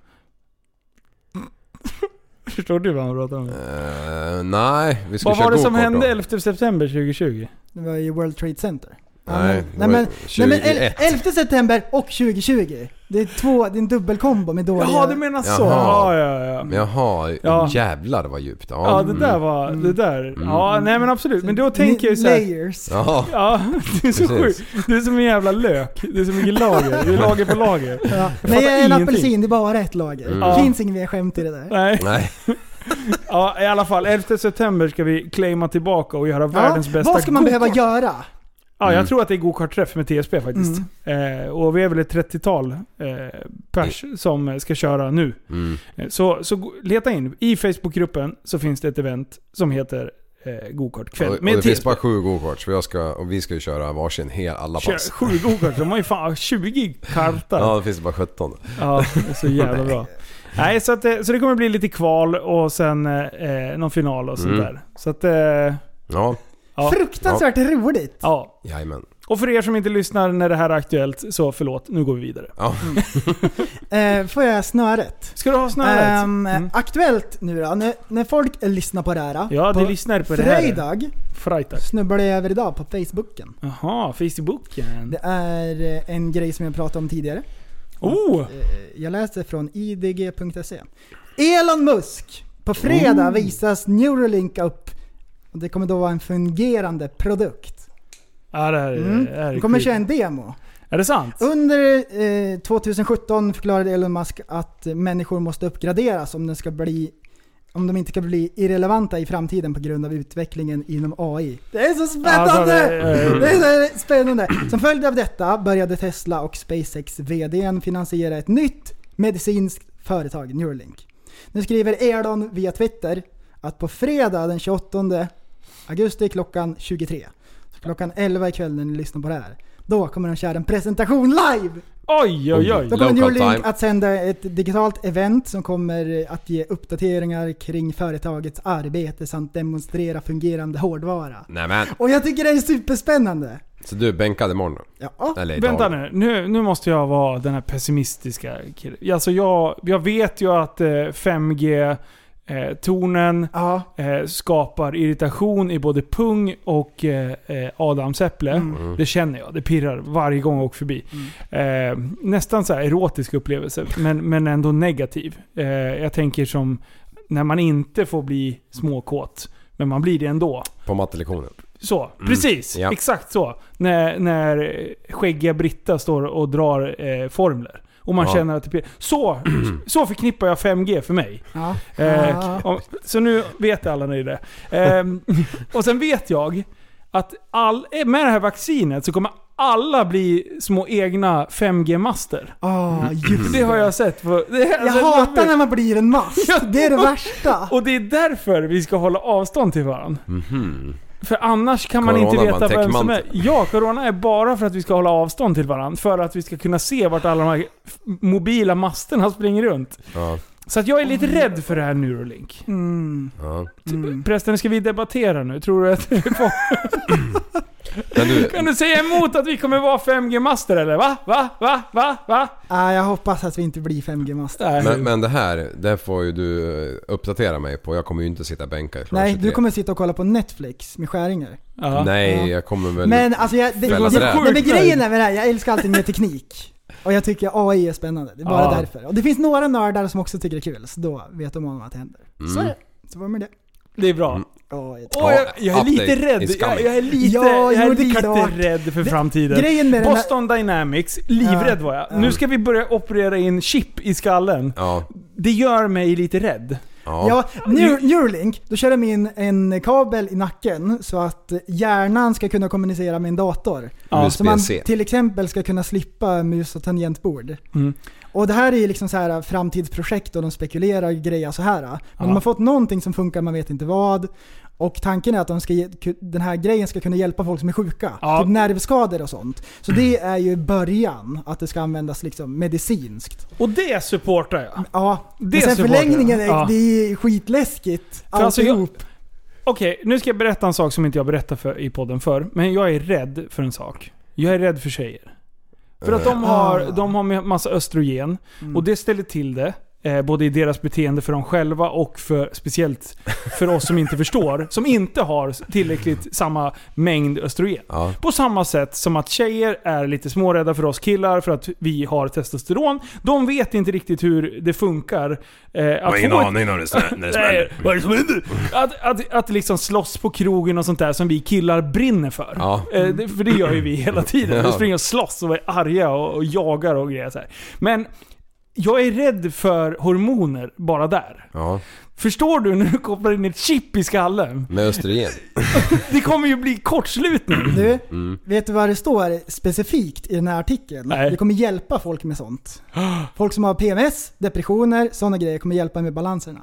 Förstår du vad han pratar om? Eh, nej, vi ska Vad var det som hände då. 11 september 2020? Det var i World Trade Center. Ja, Nej, men- det nej, var men, nej men 21. el- 11 september och 2020. Det är två, det är en dubbelkombo med dåliga... Jaha, du menar så? Jaha. Ja, ja, ja. Jaha, Ja. jävlar vad djupt. Ja, Ja, det mm. där var... Det där. Ja, nej men absolut. Men då tänker jag ju så här, Layers. Jaha. Ja, det är så sjukt. Det är som en jävla lök. Det är så mycket lager. Det är lager på lager. Ja. Jag Nej, fattar en ingenting. apelsin, det är bara ett lager. Mm. Det finns inget mer skämt i det där. Nej. Nej. Ja, i alla fall. 11 september ska vi claima tillbaka och göra världens Ja, bästa vad ska man behöva göra? Ja, jag Mm. tror att det är gokartträff med TSB faktiskt. Eh, och vi är väl ett 30-tal eh, pers som ska köra nu. Mm. Eh, Så, så leta in. I Facebookgruppen så finns det ett event som heter eh, gokartkväll Och, och det finns bara sju go-karts för jag ska, och vi ska ju köra varsin hel alla pass. sju gokart. De har ju fan 20 kartar. Ja, det finns bara 17. Ja, det är så jävla bra. Nej, så, att, eh, så det kommer bli lite kval och sen eh, någon final och sånt Mm. där. Så att... Eh, Ja, ja. Fruktansvärt roligt! ja. jajamän. Och för er som inte lyssnar när det här är aktuellt, så förlåt. Nu går vi vidare. Ja. Eh, får jag snöret? Ska du ha snöret? Ehm, Mm. Aktuellt nu då, när, när folk lyssnar på det här. Ja, de lyssnar på det här. Fredag Freitag. snubblade jag över idag på Facebooken. Jaha, Facebooken. Det är eh, en grej som jag pratade om tidigare. Oh! Eh, Jag läser från idg.se. Elon Musk! På fredag Oh. visas Neuralink upp. Det kommer då vara en fungerande produkt. Ja, det här är, Mm. är De kommer sjukt. köra en demo. Är det sant? Under eh, 2017 förklarade Elon Musk att människor måste uppgraderas om, den ska bli, om de inte ska bli irrelevanta i framtiden på grund av utvecklingen inom AI. Det är så spännande! Alltså, det- det är så spännande! Som följd av detta började Tesla och SpaceX VDn finansiera ett nytt medicinskt företag, Neuralink. Nu skriver Elon via Twitter att på fredag den 28 augusti klockan 23, så klockan 11 ikväll när ni lyssnar på det här, då kommer de köra en presentation live! Oj, oj, oj. Då kommer Local Neuralink time. att sända ett digitalt event som kommer att ge uppdateringar kring företagets arbete samt demonstrera fungerande hårdvara. Nämen. Och jag tycker det är superspännande. Så du är bänkad imorgon? Ja, Eller idag? Vänta nu. nu, nu måste jag vara den här pessimistiska killen. Alltså jag, jag vet ju att eh, 5G eh, tornen ja. eh, skapar irritation i både pung och eh, eh, adamsäpple. Mm. Det känner jag. Det pirrar varje gång jag åker förbi. Eh, nästan så här erotisk upplevelse, men, men ändå negativ. Eh, jag tänker som när man inte får bli småkåt, men man blir det ändå. På mattelektionen? Så, precis. ja. Exakt så. När, när skäggiga Britta står och drar eh, formler. Och man Ja. känner att det. Så, så förknippar jag 5G för mig. Ja. Eh, så nu vet alla när det. Eh, och sen vet jag att all, med det här vaccinet så kommer alla bli små egna 5G-master. Ah, just Det har jag sett. På, det, Jag alltså, hatar när man blir en mast. Ja. Det är det värsta. Och det är därför vi ska hålla avstånd till varandra. Mhm. För annars kan man Corona inte var veta vem som är... Ja, Corona är bara för att vi ska hålla avstånd till varandra. För att vi ska kunna se vart alla de här mobila masterna springer runt. Ja. Så att jag är lite rädd för det här Neuralink. Mm. ja. Mm. Prästen, ska vi debattera nu? Tror du att... Men du, Kan du säga emot att vi kommer vara 5G-master eller? Va? Va? Va? Va? Va? Ah, jag hoppas att vi inte blir 5G-master. Nej. men, men det här, det får ju du eh, uppdatera mig på. Jag kommer ju inte sitta bänkad Nej, 23. du kommer sitta och kolla på Netflix med skäringar. Ja. Nej, Ja. jag kommer väl... Men alltså, jag, det, Fälla det, det, men grejen är med det här, jag älskar allting med teknik. Och jag tycker AI är spännande. Det är bara Ja. därför. Och det finns några nördar som också tycker det är kul, så då vet de om att det händer. Så är det. Så var det med det. Det är bra. Mm. Ja, jag- jag, jag är lite rädd. Jag, jag är lite, Ja, jag är lite klart. rädd för framtiden. Grejen med den här, Boston Dynamics, livrädd var jag. Ja. Nu ska vi börja operera in chip i skallen. Ja. Det gör mig lite rädd. Ja. Ja, Neur- Neuralink, då kör de in en kabel i nacken så att hjärnan ska kunna kommunicera med en dator. Ja. Så man till exempel ska kunna slippa mus och tangentbord. Mm. Och det här är liksom så här framtidsprojekt och de spekulerar och grejer så här. Men Ja. de har fått någonting som funkar, man vet inte vad. Och tanken är att de ska den här grejen ska kunna hjälpa folk som är sjuka. Ja. Typ nervskador och sånt. Så det är ju början, att det ska användas liksom medicinskt. Och det supportar jag. Ja, Det men sen jag. förlängningen är, Ja. det är skitläskigt. För alltså jag- alltihop. Okej, nu ska jag berätta en sak som inte jag berättat för, i podden för. Men jag är rädd för en sak. Jag är rädd för tjejer. För att de har, Ah. de har massa östrogen. Mm. Och det ställer till det. Eh, både i deras beteende för dem själva och för, speciellt för oss som inte förstår. Som inte har tillräckligt samma mängd östrogen. Ja. På samma sätt som att tjejer är lite smårädda för oss killar för att vi har testosteron. De vet inte riktigt hur det funkar. Eh, att få ett- aning när det, när Nej, vad är det som händer? Att, att, att liksom slåss på krogen och sånt där som vi killar brinner för. Ja. Eh, det, för det gör ju vi hela tiden. Vi springer och slåss och är arga och, och jagar och grejer så här. Men jag är rädd för hormoner bara där. ja. Förstår du när du kopplar in ett chip i skallen? Med östrogen. Det kommer ju bli kortslutning. Du, Mm. vet du vad det står specifikt i den här artikeln? Nej. Det kommer hjälpa folk med sånt. Folk som har PMS, depressioner, sådana grejer kommer hjälpa med balanserna.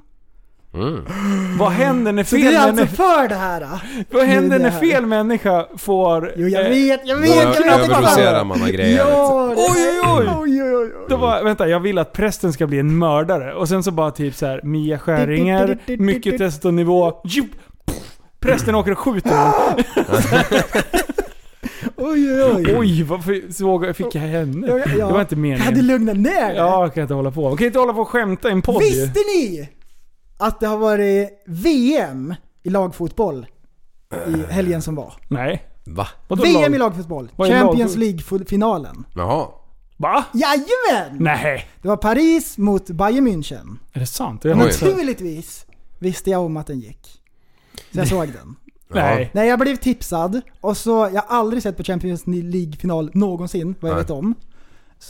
Mm. Vad händer när Så fel, är alltså människa, för det här. då. vad händer när fel människa får... Jo jag eh, vet, jag vet, Då jag överdoserar man av grejer. Ja, det- Oj, oj, oj. oj, oj, oj. Då bara, vänta, jag vill att prästen ska bli en mördare. Och sen så bara typ så här, Mia Skäringer, mycket testonivå, Prästen åker och skjuter någon. Oj, oj, oj. Oj, varför såg, fick jag henne? Ja, ja. Det var inte meningen. lugna ner dig? Ja, jag kan inte hålla på. Man kan inte hålla på och skämta i en podd. Visste ni att det har varit VM i lagfotboll i helgen som var? Nej. Va? Vadå VM lag? i lagfotboll. Vad är Champions League-finalen. Jaha. Va? Jajamän! Nej. Det var Paris mot Bayern München. Är det sant? Inte sett. Naturligtvis visste jag om att den gick. Så jag såg den. Nej. Nej, jag blev tipsad och så, jag har aldrig sett på Champions League-final någonsin, vad jag Nej. vet om.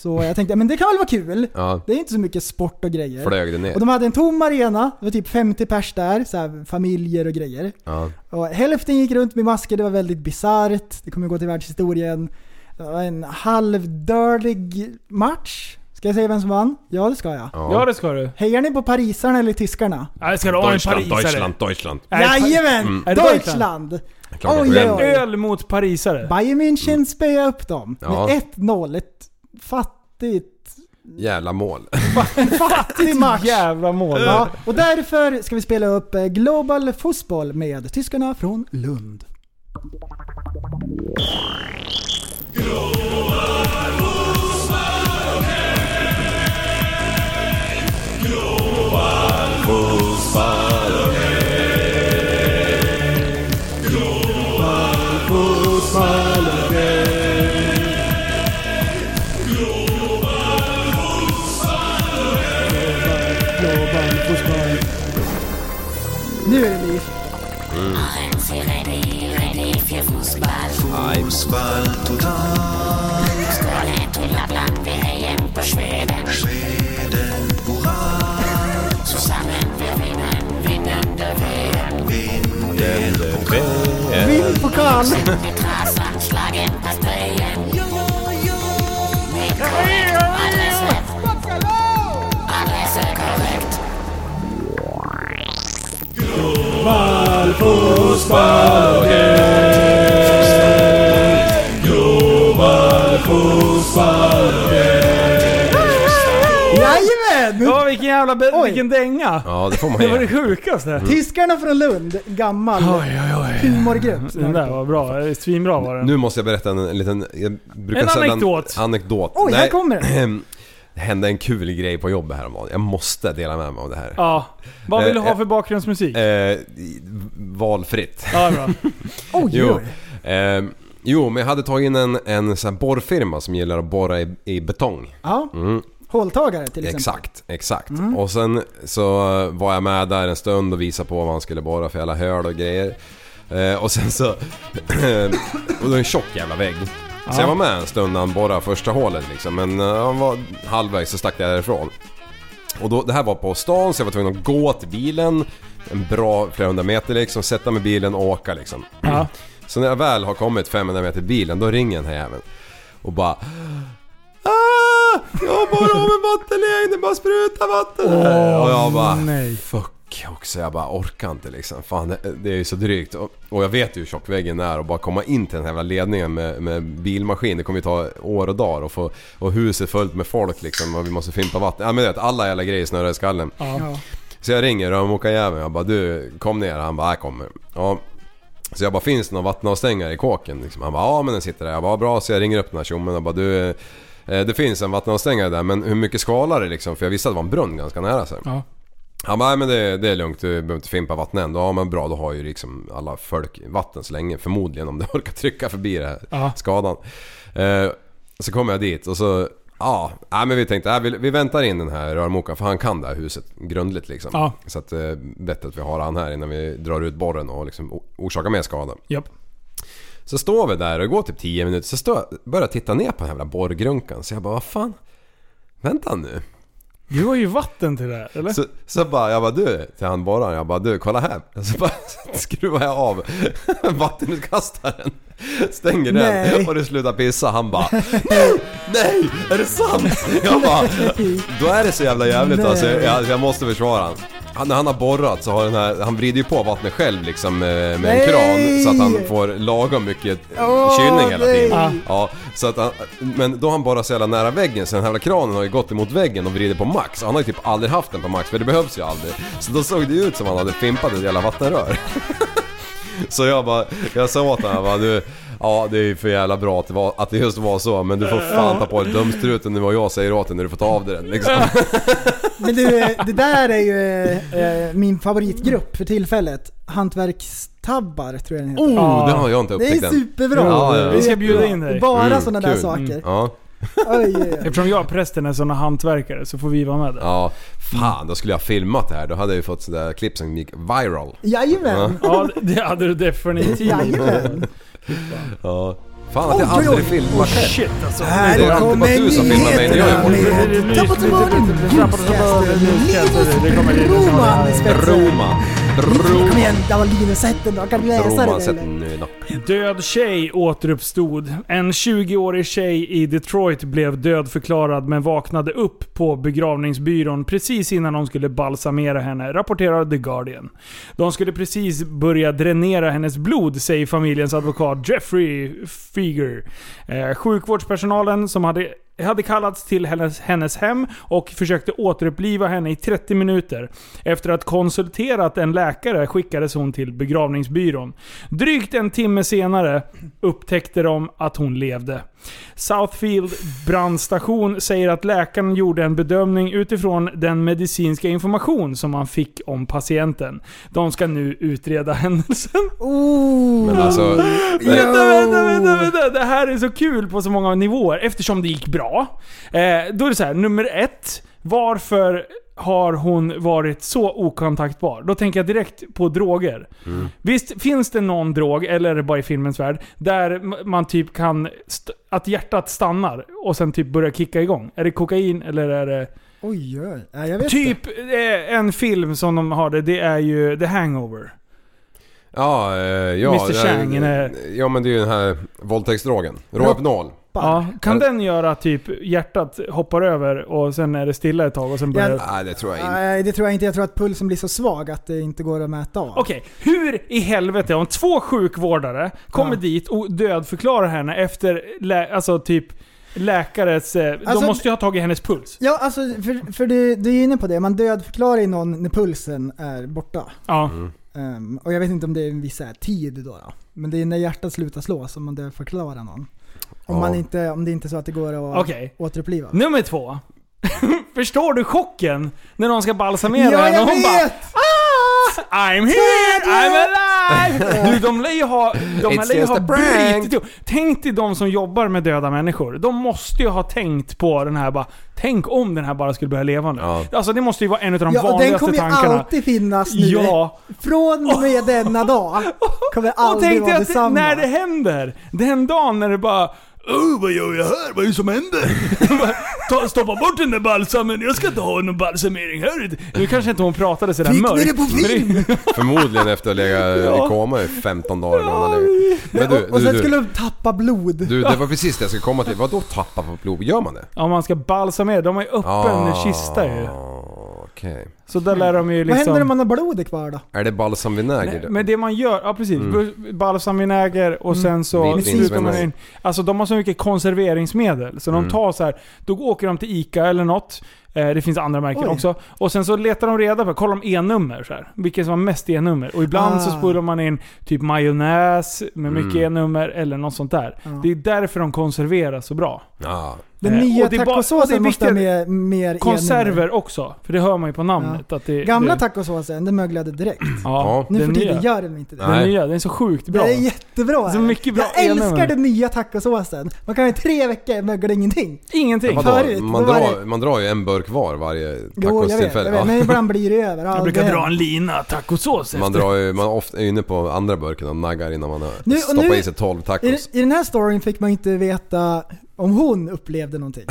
Så jag tänkte, men det kan väl vara kul? Ja. Det är inte så mycket sport och grejer. Flög det ner? Och de hade en tom arena, det var typ 50 pers där, så här, familjer och grejer. Ja. Och hälften gick runt med masker, det var väldigt bisarrt. Det kommer gå till världshistorien. Det var en halvdörlig match. Ska jag säga vem som vann? Ja, det ska jag. Ja, Ja. det ska du. Hejar ni på parisarna eller tyskarna? Nej, ska du ha en Deutschland, parisare? Deutschland, Deutschland. Jajamän! Mm. Är det Deutschland! Oj, oj, oj. Öl mot parisare. Bayern München spöade upp dem Ja. med 1-0. Fattigt... Jävla mål. Fattig match! Jävla mål. Ja, och därför ska vi spela upp eh, Global Fotboll med tyskarna från Lund. Global Nu är det liv. Mm. Fußball total. Skålet och Lappland, vi hejar på Schweden. Schweden, hurra. Zusammen wir winnen, vinnende WM. Vinnende WM. Vinn pokal. Mit Rasen schlagen Parteien. Ja, ja, ja. Alles wird Jajamän! Ja, vilken jävla jävla be- Oj. vilken dänga! Ja, det får man Det var det ge. sjukaste. Tyskarna från Lund, gammal Oj, oj, oj. humorgrupp. Den där var bra. Svinbra var den. Nu måste jag berätta en, en liten... Jag brukar En sällan- anekdot. Anekdot. Oj, här kommer den. Det hände en kul grej på jobbet häromdagen. Jag måste dela med mig av det här. Ja. Vad vill du Eh, ha eh, för bakgrundsmusik? Eh, valfritt. Ja, bra. Oj, Jo. Eh, jo, men jag hade tagit in en, en sån här borrfirma som gillar att borra i, i betong. Ja. Håltagare till exempel. Exakt, exakt. Och sen så var jag med där en stund och visade på vad man skulle borra för jävla hål och grejer. Eh, och sen så... och det var en tjock jävla vägg. Så jag var med en stund när han borrade första hålet liksom. Men eh, han var halvvägs så stack jag därifrån. Och då, det här var på stan så jag var tvungen att gå till bilen. En bra flera hundra meter liksom. Sätta mig i bilen och åka liksom. Ja. Så när jag väl har kommit 500 meter till bilen, då ringer den här jäveln. Och bara... Ah! Jag bara av en vattenledning, det bara sprutar vatten här. Och jag bara... nej. Fuck också, jag bara orkar inte liksom. Fan det, är ju så drygt. Och, och jag vet ju hur tjock väggen är och bara komma in till den här jävla ledningen med, med bilmaskin. Det kommer ju ta år och dagar och, få, och huset fullt med folk liksom och vi måste fimpa vatten. Ja men du vet, alla jävla grejer snurrar i skallen. Ja. Så jag ringer rörmokarjäveln jag bara du kom ner. Han bara jag kommer. Ja. Så jag bara finns det någon vattenavstängare i kåken? Liksom. Han bara ja men den sitter där. Jag bara bra så jag ringer upp den här tjommen och bara du eh, det finns en vattenavstängare där men hur mycket skalar det liksom? För jag visste att det var en brunn ganska nära så. Ja. Han bara, nej men det, det är lugnt, du behöver inte fimpa vatten än. Ja men bra, då har ju liksom alla folk vatten så länge. Förmodligen om du orkar trycka förbi den här Ja. skadan. Eh, så kommer jag dit och så, ja, nej, men vi tänkte, äh, vi, vi väntar in den här rörmokaren för han kan det här huset grundligt liksom. Ja. Så att eh, bättre att vi har han här innan vi drar ut borren och liksom orsakar mer skada. Japp. Så står vi där och det går typ 10 minuter, så står jag, börjar jag titta ner på den här jävla borrgrunkan. Så jag bara, vad fan? Vänta nu. Du har ju vatten till det här, eller? Så, så bara, jag bara du, till han borraren, jag bara du kolla här. Så bara skruvar jag av vattenutkastaren. Stänger den Nej. och det slutar pissa. Han bara nej, nej, är det sant? Jag bara, då är det så jävla jävligt Nej. alltså. Jag, jag måste försvara han. Han. När han har borrat så har den här, han vrider ju på vattnet själv liksom med, med en Nej. kran så att han får lagom mycket Åh, kylning hela tiden. Ja, så att han, men då har han borrat så jävla nära väggen så den här jävla kranen har ju gått emot väggen och vrider på max. Han har ju typ aldrig haft den på max för det behövs ju aldrig. Så då såg det ju ut som han hade fimpat ett jävla vattenrör. Så jag bara, jag sa åt honom, jag bara, du, ja det är ju för jävla bra att det, var, att det just var så men du får fan ta på dig dumstruten nu vad jag säger åt dig när du får ta av dig den liksom. Men du, eh, det där är ju eh, min favoritgrupp för tillfället. Hantverkstabbar tror jag den heter. Oh, Ja. det har jag inte det upptäckt är än. superbra. Ja, ja, ja. Vi ska bjuda in dig. Bara Mm, sådana där kul. saker. Ja, Oj, oj, oj. Eftersom jag och prästen är såna hantverkare så får vi vara med där. ja. Fan, då skulle jag ha filmat det här. Då hade jag ju fått sådär klipp som gick viral. Jajamän. Ja, det hade du definitivt. Jajamän. Ja. Fan att jag Oj, aldrig oj. filmar själv. Shit alltså. Här Det är alltid bara du som filmar mig när jag är nyheterna borta. med Tappat morgon. Det kommer det. Roman Kom igen, det var Linus, sätt den då. Kan du läsa Roma, den sätt eller? nu då. Död tjej återuppstod. En 20-årig tjej i Detroit blev dödförklarad men vaknade upp på begravningsbyrån precis innan de skulle balsamera henne, rapporterar The Guardian. De skulle precis börja dränera hennes blod, säger familjens advokat Jeffrey Fieger. Eh, sjukvårdspersonalen som hade hade kallats till hennes, hennes hem och försökte återuppliva henne i 30 minuter. Efter att konsulterat en läkare skickades hon till begravningsbyrån. Drygt en timme senare upptäckte de att hon levde. Southfield brandstation säger att läkaren gjorde en bedömning utifrån den medicinska information som man fick om patienten. De ska nu utreda händelsen. Oh. Men alltså... Vänta, vänta, vänta, vänta! Det här är så kul på så många nivåer eftersom det gick bra. Eh, då är det så här, nummer ett. Varför har hon varit så okontaktbar? Då tänker jag direkt på droger. Visst finns det någon drog, eller är det bara i filmens värld, där man typ kan... St- att hjärtat stannar och sen typ börjar kicka igång? Är det kokain eller är det... Oj, oj. Ja, jag vet Typ eh, en film som de har det, det är ju The Hangover. Ja, eh, ja... Mr. ja, Chang, är- Ja men det är ju den här våldtäktsdrogen. Rohypnol. Ja, kan den göra typ hjärtat hoppar över och sen är det stilla ett tag och sen börjar... Ja. Okej, Nej det tror jag inte. Nej, det tror jag inte. Jag tror att pulsen blir så svag att det inte går att mäta av. hur i helvete om två sjukvårdare kommer Ja. dit och dödförklarar henne efter lä- alltså typ läkares... Eh, de Alltså- måste ju ha tagit hennes puls. Ja, alltså för, för du, du är inne på det. Man dödförklarar ju någon när pulsen är borta. Ja. Ehm, och jag vet inte om det är en viss här tid då, då. Men det är när hjärtat slutar slå som man dödförklarar någon. Om, man inte, om det inte är så att det går att Okej. återuppliva. Nummer två. Förstår du chocken när någon ska balsamera Ja, en jag och hon bara vet! I'm here, I'm alive! Du, de lär ju ha, de It's lär ju just ha a prank. brutit ihop. Tänk dig de som jobbar med döda människor. De måste ju ha tänkt på den här bara, tänk om den här bara skulle börja leva nu. Ja. Alltså det måste ju vara en av de Ja, och den vanligaste kommer ju tankarna. alltid finnas nu. Ja, Från och med denna dag kommer och aldrig tänk dig vara att det, detsamma. när det händer, den dagen när det bara Oh, vad gör jag här? Vad är det som händer? Ta, stoppa bort den där balsamen, jag ska inte ha någon balsamering här. Nu kanske inte hon pratade sådär Fick mörkt. ni det på film? Förmodligen efter att ha legat Ja. i koma i 15 dagar. eller. Men du, och, och sen du, skulle de tappa blod. du, det var precis det jag skulle komma till. Vadå tappa på blod? Gör man det? Om man ska balsamera, de har ju öppen kista ju. Okej. Så där lär de ju Vad liksom... händer om man har blodet kvar då? Är det balsamvinäger? Nej, då? men det man gör, ja precis. Balsamvinäger och sen så sprutar man in. Alltså de har så mycket konserveringsmedel. Så de Mm. tar så här, då åker de till ICA eller något. Eh, det finns andra märken Oj. också. Och sen så letar de reda på, kollar de E-nummer så här. Vilket som har mest E-nummer. Och ibland så Ah. spolar man in typ majonnäs med mycket Mm. E-nummer eller något sånt där. Ja. Det är därför de konserverar så bra. Ja. Den Eh, nya tacosåsen måste ha med mer Konserver också. För det hör man ju på namnet. Att det, Gamla det, tacosåsen, den möglade direkt. Ja, Nu den för tiden nya. gör den inte det. Den Nej. nya, den är så sjukt bra. Det är jättebra. Så mycket bra jag älskar E-nummer. den nya tacosåsen. Man kan i tre veckor mögla ingenting. Ingenting. Vadå? Förut, Man, drar, man drar ju en burk var varje Jo, jag vet, jag tacostillfälle. vet. Men ibland blir det över. Ja, Jag brukar dra en lina tacosås Man drar ju, man är ofta är inne på andra burken och naggar innan man har Nu- och stoppat nu- i sig 12 I, tacos. I den här storyn fick man inte veta om hon upplevde någonting.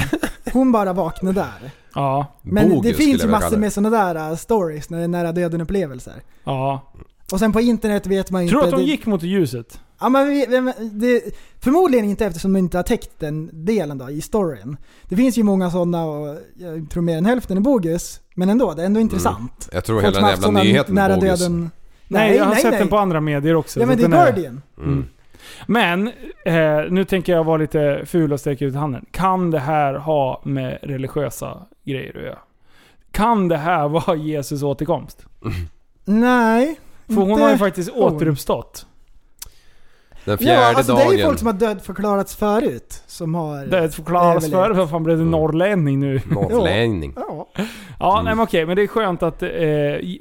Hon bara vaknade där. Ja, Men Bogus det finns ju massor med sådana där uh, stories när det är nära döden upplevelser. ja. Och sen på internet vet man ju Tror inte... du att de det- gick mot ljuset? Ja, men vi, vi- det, förmodligen inte eftersom de inte har täckt den delen då i storyn. Det finns ju många sådana och jag tror mer än hälften är bogus. Men ändå, det är ändå intressant. Jag tror Folk hela den jävla nyheten nära är bogus. döden... Nej, jag har sett den på andra medier också. Ja men det är den är- Guardian. Mm. Men, eh, nu tänker jag vara lite ful och sträcka ut handen. Kan det här ha med religiösa grejer att göra? Kan det här vara Jesus återkomst? Nej. För hon har ju faktiskt hon. återuppstått. Den fjärde Ja, alltså dagen. det är ju folk som har dödförklarats förut. Som har... Det förklaras överlevt. för vad fan blev det norrlänning nu? Norrlänning. Ja. Ja, Mm. nej men okej, men det är skönt att... Eh,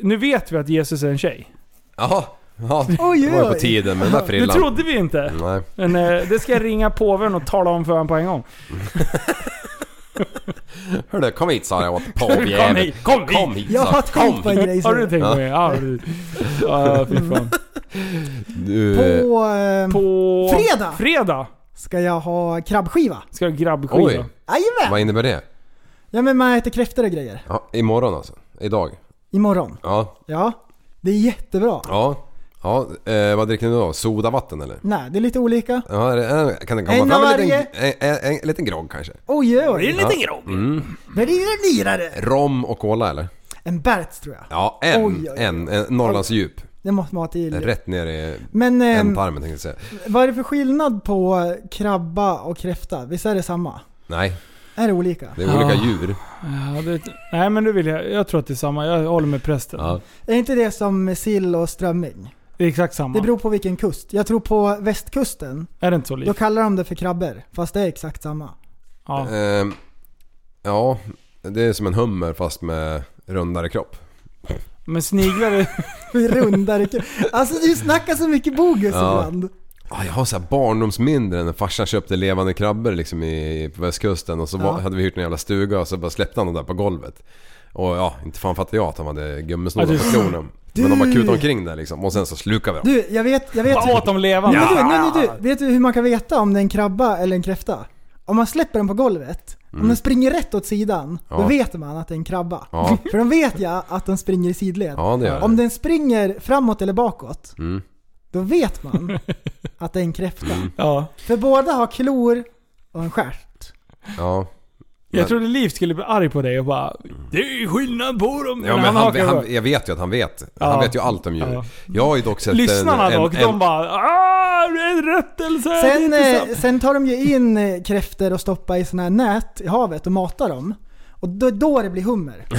nu vet vi att Jesus är en tjej. Jaha. Ja, Oj, det var på tiden med den där Det frillan. trodde vi inte. Nej. Men eh, det ska jag ringa påven och tala om för honom på en gång. Hörru, kom hit sa jag åt Kom påvjäveln. kom hit! Kom hit Jag har tänkt på en grej. Har du tänkt på det? Ja, du. Ja, fy fan. Du, På... Eh, På... Fredag! Fredag ska jag ha krabbskiva. ska jag grabbskiva. Oj. vad Jajamän! innebär det? Ja men man äter kräftor och grejer. Ja, imorgon alltså? Idag? Imorgon. Ja. Ja. Det är jättebra. Ja. Ja, eh, vad dricker ni då? Sodavatten eller? Nej, det är lite olika. Ja, det, eh, kan det komma En fram av en liten, en, en, en liten grogg kanske? Oj, oj, oj. liten grogg. Mm. Men det är en lirare. Rom och cola eller? En Berts tror jag. Ja, en. Oj, oj, oj. En. en Norrlands djup. Det måste man ha till. Rätt ner i Men ändtarmen tänkte jag säga. vad är det för skillnad på krabba och kräfta? Visst är det samma? Nej, Är det olika? det är olika Ja. djur. Ja, det, nej men nu vill jag, jag tror att det är samma. Jag håller med prästen. Ja. Är inte det som sill och strömming? Det är exakt samma. Det beror på vilken kust. Jag tror på västkusten, Är det inte så då likt? kallar de det för krabbor. Fast det är exakt samma. Ja. Ehm, ja, det är som en hummer fast med rundare kropp. Men sniglar är... Rundare kul. Alltså du snackar så mycket bogus Ja. ibland. Ah, jag har så här barndomsminnen när farsan köpte levande krabbor liksom i, på västkusten och så var, hade vi hyrt en jävla stuga och så bara släppte han dem där på golvet. Och ja, inte fan fattar jag att han hade gummisnoddar Ja, på klorna. Du- Men de bara kutade omkring där liksom och sen så slukade vi dem. Du, jag vet, jag vet, åt de levande? Men du, nej, nej, du, vet du hur man kan veta om det är en krabba eller en kräfta? Om man släpper den på golvet, om den springer rätt åt sidan, då Mm. Ja. vet man att det är en krabba. Ja. För då vet jag att de springer i sidled. Ja, det gör Om det. den springer framåt eller bakåt, Mm. då vet man att det är en kräfta. Ja. För båda har klor och en stjärt. Ja. Jag Men- trodde Liv skulle bli arg på dig och bara Det är skillnad på dem. Ja men han, han, på. jag vet ju att han vet. Ja. Han vet ju allt om djur. Ja. Jag har ju dock sett Lyssnarna en, en, dock, en, de bara ah, det är en rättelse. Sen, eh, sant." sen tar de ju in eh, kräftor och stoppar i såna här nät i havet och matar dem. Och då, då det blir hummer.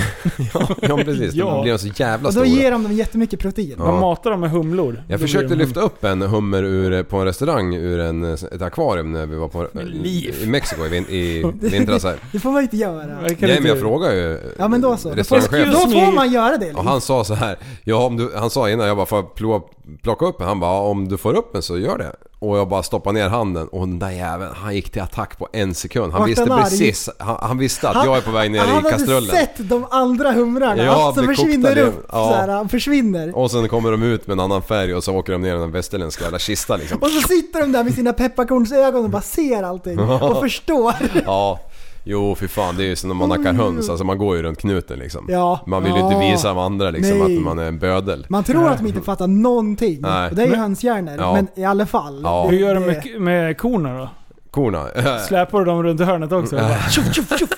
Ja precis, Ja. de blir så jävla Och då stora. ger de dem jättemycket protein. Man matar dem med humlor. Jag Då försökte blir de lyfta upp en hummer ur, på en restaurang ur en, ett akvarium när vi var på, liv. i Mexiko i, vin, i vintras här. Det får man inte göra. hummer. Jag kan Nej men inte- jag frågade ju Ja men då så. Då får, restaurangchefen. då får me. man göra det. Och han sa så här, ja om du, han sa innan jag bara får jag plocka, plocka upp en? Han bara, "Ja, om du får upp en så gör det. Och jag bara stoppade ner handen och den där jäveln, han gick till attack på en sekund. Han Vart visste han precis, han, han visste att jag är på väg ner han i kastrullen. hade sett de andra humrarna Ja, som försvinner upp. Ja. Så här, han försvinner. Och sen kommer de ut med en annan färg och så åker de ner i den västerländska jävla kista liksom. Och så sitter de där med sina pepparkornsögon och bara ser allting. Och förstår. Ja, jo för fan det är ju som när man nackar höns, alltså man går ju runt knuten liksom. Ja. Man vill ju Ja. inte visa de andra liksom Nej. att man är en bödel. Man tror att de inte fattar någonting. Nej. Och det är ju hönshjärnor. Ja. Men i alla fall. Ja. Hur gör de med, med korna då? Korna. Släpar du dem runt hörnet också? Bara, tjoff, tjoff, tjoff.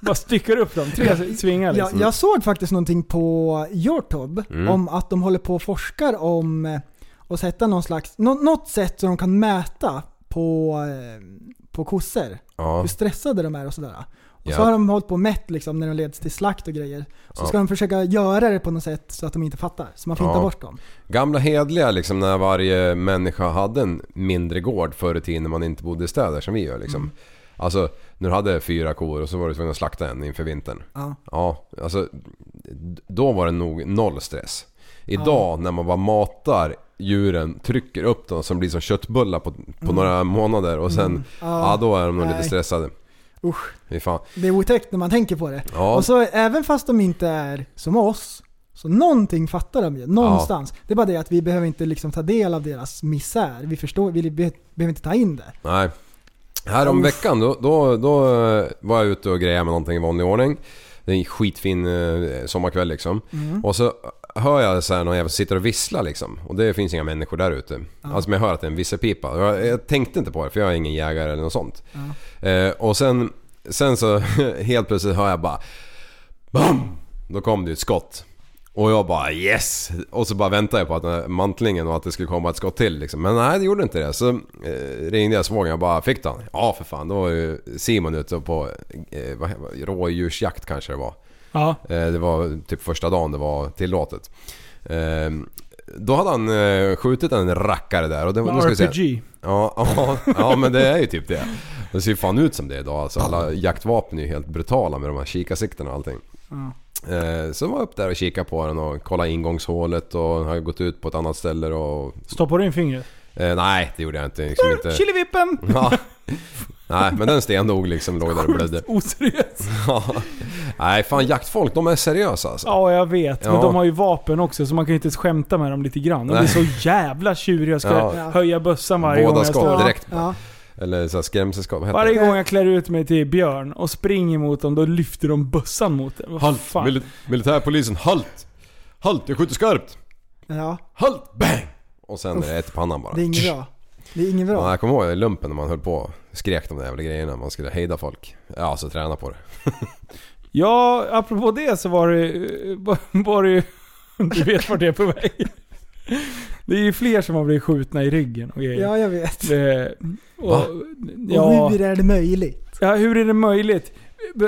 bara styckar upp dem. Tre svingar Jag, liksom. jag såg faktiskt någonting på Youtube Mm. om att de håller på och forskar om eh, att sätta någon slags, nå, något sätt så de kan mäta på, eh, på kossor. Ja. Hur stressade de är och sådär. Och Ja. så har de hållit på och mätt liksom när de leds till slakt och grejer. Så Ja. ska de försöka göra det på något sätt så att de inte fattar. Så man fintar Ja. bort dem. Gamla hedliga liksom när varje människa hade en mindre gård förr i tiden när man inte bodde i städer som vi gör liksom. Mm. Alltså när du hade fyra kor och så var du tvungen att slakta en inför vintern. Ja. Ja, alltså då var det nog noll stress. Idag när man bara matar djuren, trycker upp dem som blir som köttbullar på, på några månader och sen, Mm. ja. då är de nog lite stressade. Usch. Det är otäckt när man tänker på det. Ja. Och så även fast de inte är som oss, så någonting fattar de ju. Någonstans. Det är bara det att vi behöver inte liksom ta del av deras misär. Vi förstår, vi be- behöver inte ta in det. Nej. Här om Uff. veckan då, då, då eh, var jag ute och grejade med någonting i vanlig ordning. Det är en skitfin eh, sommarkväll liksom. Mm. Och så hör jag så här någon jävel sitter och visslar liksom. Och det finns inga människor där ute. Alltså men jag hör att det är en visselpipa. Jag, jag tänkte inte på det för jag är ingen jägare eller något sånt. Eh, och sen, sen så helt plötsligt hör jag bara BAM! Då kom det ett skott. Och jag bara yes! Och så bara väntade jag på att mantlingen och att det skulle komma ett skott till liksom. Men nej det gjorde inte det. Så eh, ringde jag svågern och bara fick den? Ja för fan. Då var ju Simon ute på eh, rådjursjakt kanske det var. Ja. Eh, det var typ första dagen det var tillåtet. Eh, då hade han eh, skjutit en rackare där och det, se. RPG. Ja, ja, ja men det är ju typ det. Det ser ju fan ut som det idag. Alltså, alla jaktvapen är ju helt brutala med de här kikarsiktena och allting. Eh, så var jag upp där och kikade på den och kollade ingångshålet och har gått ut på ett annat ställe och... Stoppar du in fingret? Eh, nej, det gjorde jag inte. Liksom inte. Chilivippen! Ja. Nej, men den stendog liksom, låg där och blödde. Oseriös. Ja. Nej, fan jaktfolk de är seriösa alltså. Ja, jag vet. Men Ja. de har ju vapen också så man kan ju inte ens skämta med dem lite grann. De är så jävla tjuriga. Jag ska Ja. höja bössan varje gång Båda jag står där. direkt. Ja. Eller så här heter Varje det? gång jag klär ut mig till björn och springer mot dem, då lyfter de bössan mot en. Halt! fan? Mil- militärpolisen, halt! Halt, jag skjuter skarpt! ja, Halt! Bang! Och sen är det ett i pannan bara. det är inget bra. Det är inget Ja, bra. jag kommer ihåg i lumpen när man höll på och skrek de där jävla grejerna. Man skulle hejda folk. Ja, alltså träna på det. Ja, apropå det så var det, var det ju... Du vet vart det är på väg. Det är ju fler som har blivit skjutna i ryggen och grejer. Ja, jag vet. Det, och, Va? ja, Och hur är det möjligt? ja, hur är det möjligt?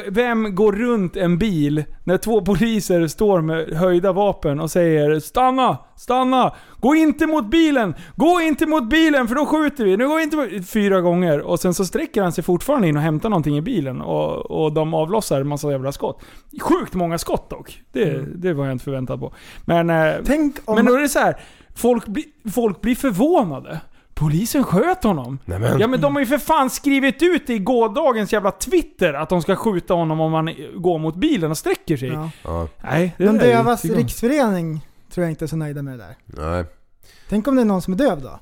Vem går runt en bil när två poliser står med höjda vapen och säger Stanna! Stanna! Gå inte mot bilen! Gå inte mot bilen för då skjuter vi! Nu går inte. Fyra gånger och sen så sträcker han sig fortfarande in och hämtar någonting i bilen och, och de avlossar en massa jävla skott. Sjukt många skott dock. Det, det var jag inte förväntad på. Men, eh, Tänk om... men då är det så här. Folk, bli, folk blir förvånade. Polisen sköt honom. Nämen. Ja men de har ju för fan skrivit ut i gårdagens jävla Twitter att de ska skjuta honom om man går mot bilen och sträcker sig. ja. Ja, Nej, det De är ju dövas riksförening tror jag inte är så nöjda med det där. nej. Tänk om det är någon som är döv då?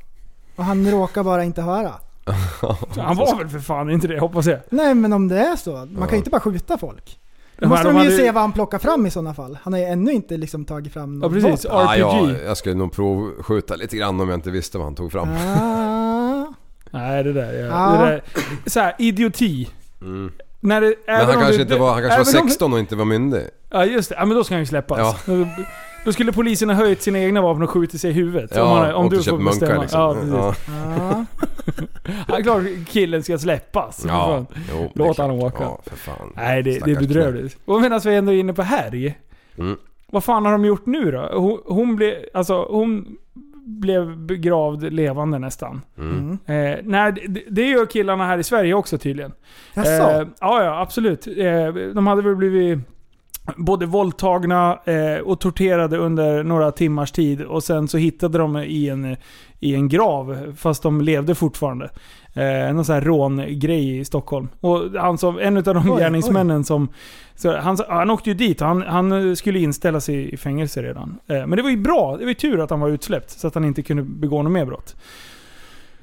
Och han råkar bara inte höra. Han var väl för fan inte det, hoppas jag. Nej men om det är så. Man kan ju inte bara skjuta folk. Då Men måste de de ju hade- se vad han plockar fram i sådana fall. Han har ju ännu inte liksom tagit fram Ja någon precis, vapen. Ah, ja, RPG. jag skulle nog provskjuta lite grann om jag inte visste vad han tog fram. Ah, Nej det där, ja. Ja. det där. Så här, idioti. Mm. När det, Men han kanske, inte var, han kanske var även om- 16 och inte var myndig. Ja just det, ja, men då ska han ju släppas. Då, då skulle polisen ha höjt sina egna vapen och skjutit sig i huvudet. Ja, om han, om du får munkar bestämma. liksom. Ja, precis. Ja. Ja. är klart killen ska släppas. Ja, jo, Låt han åka. Ja, för fan. Nej, det, det är bedrövligt. Och medan vi ändå är inne på härj. Mm. Vad fan har de gjort nu då? Hon, hon, blev, alltså, hon blev begravd levande nästan. Mm. Eh, nej, det, det gör killarna här i Sverige också tydligen. Jaså? Eh, ja, ja, absolut. Eh, de hade väl blivit både våldtagna eh, och torterade under några timmars tid. Och sen så hittade de i en, i en grav, fast de levde fortfarande. Eh, någon sån här rångrej i Stockholm. Och han som, en av de Oj, gärningsmännen som... Så han, han åkte ju dit han, han skulle inställa sig i fängelse redan. Eh, men det var ju bra. Det var ju tur att han var utsläppt. Så att han inte kunde begå något mer brott.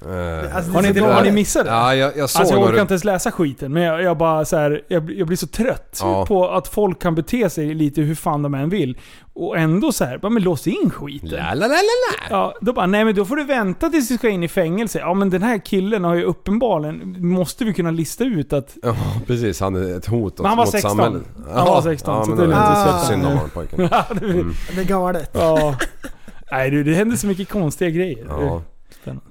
Eh, Alltså, Har ni, inte, har ni missat det? Ja, jag, jag såg Alltså jag orkar inte ens läsa skiten, men jag, jag bara så här, jag, blir- jag blir så trött Ja. på att folk kan bete sig lite hur fan de än vill. Och ändå så här, bara men lås in skiten. La, la, la, la. Ja, då bara, nej men då får du vänta tills du ska in i fängelse. Ja men den här killen har ju uppenbarligen, måste vi kunna lista ut att... Ja, precis. Han är ett hot Men han var mot 16. samhället. Han var 16, så men det är lite sött. synd om honom pojken. Ja, det, Det är galet. ja. Nej du, det händer så mycket konstiga grejer. Ja.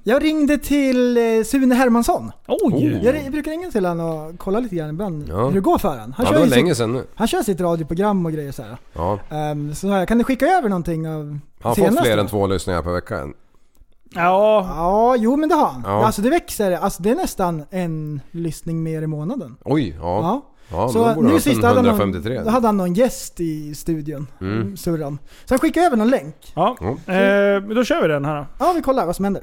Jag ringde till eh, Sune Hermansson. Oj! Jag, jag brukar ringa till honom och kolla lite grann ibland Ja. hur det går för honom. Han, ja, kör det var ju länge sitt, sedan nu. han kör sitt radioprogram och grejer så här. Ja. Ehm, så här, kan du skicka över någonting av Han har fått senaste? fler än två lyssningar per vecka än. Ja, Ja, jo men det har han. Ja. Alltså det växer. Alltså det är nästan en lyssning mer i månaden. Oj, ja. Ja. Ja, Så då borde nu han sist ha hade han, 153. någon, då hade han någon gäst i studion. Mm. Surran. Så han skickade över någon länk. ja. Eh, men då kör vi den här. Ja, vi kollar vad som händer.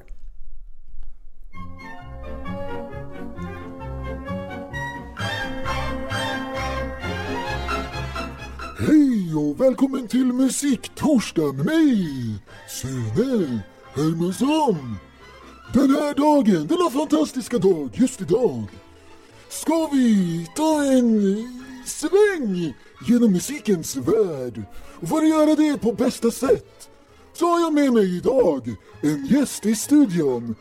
Hej och välkommen till Musiktorsdag med mig, Sune Hermansson. Den här dagen, denna fantastiska dag, just idag, ska vi ta en sväng genom musikens värld. Och för att göra det på bästa sätt så har jag med mig idag en gäst i studion.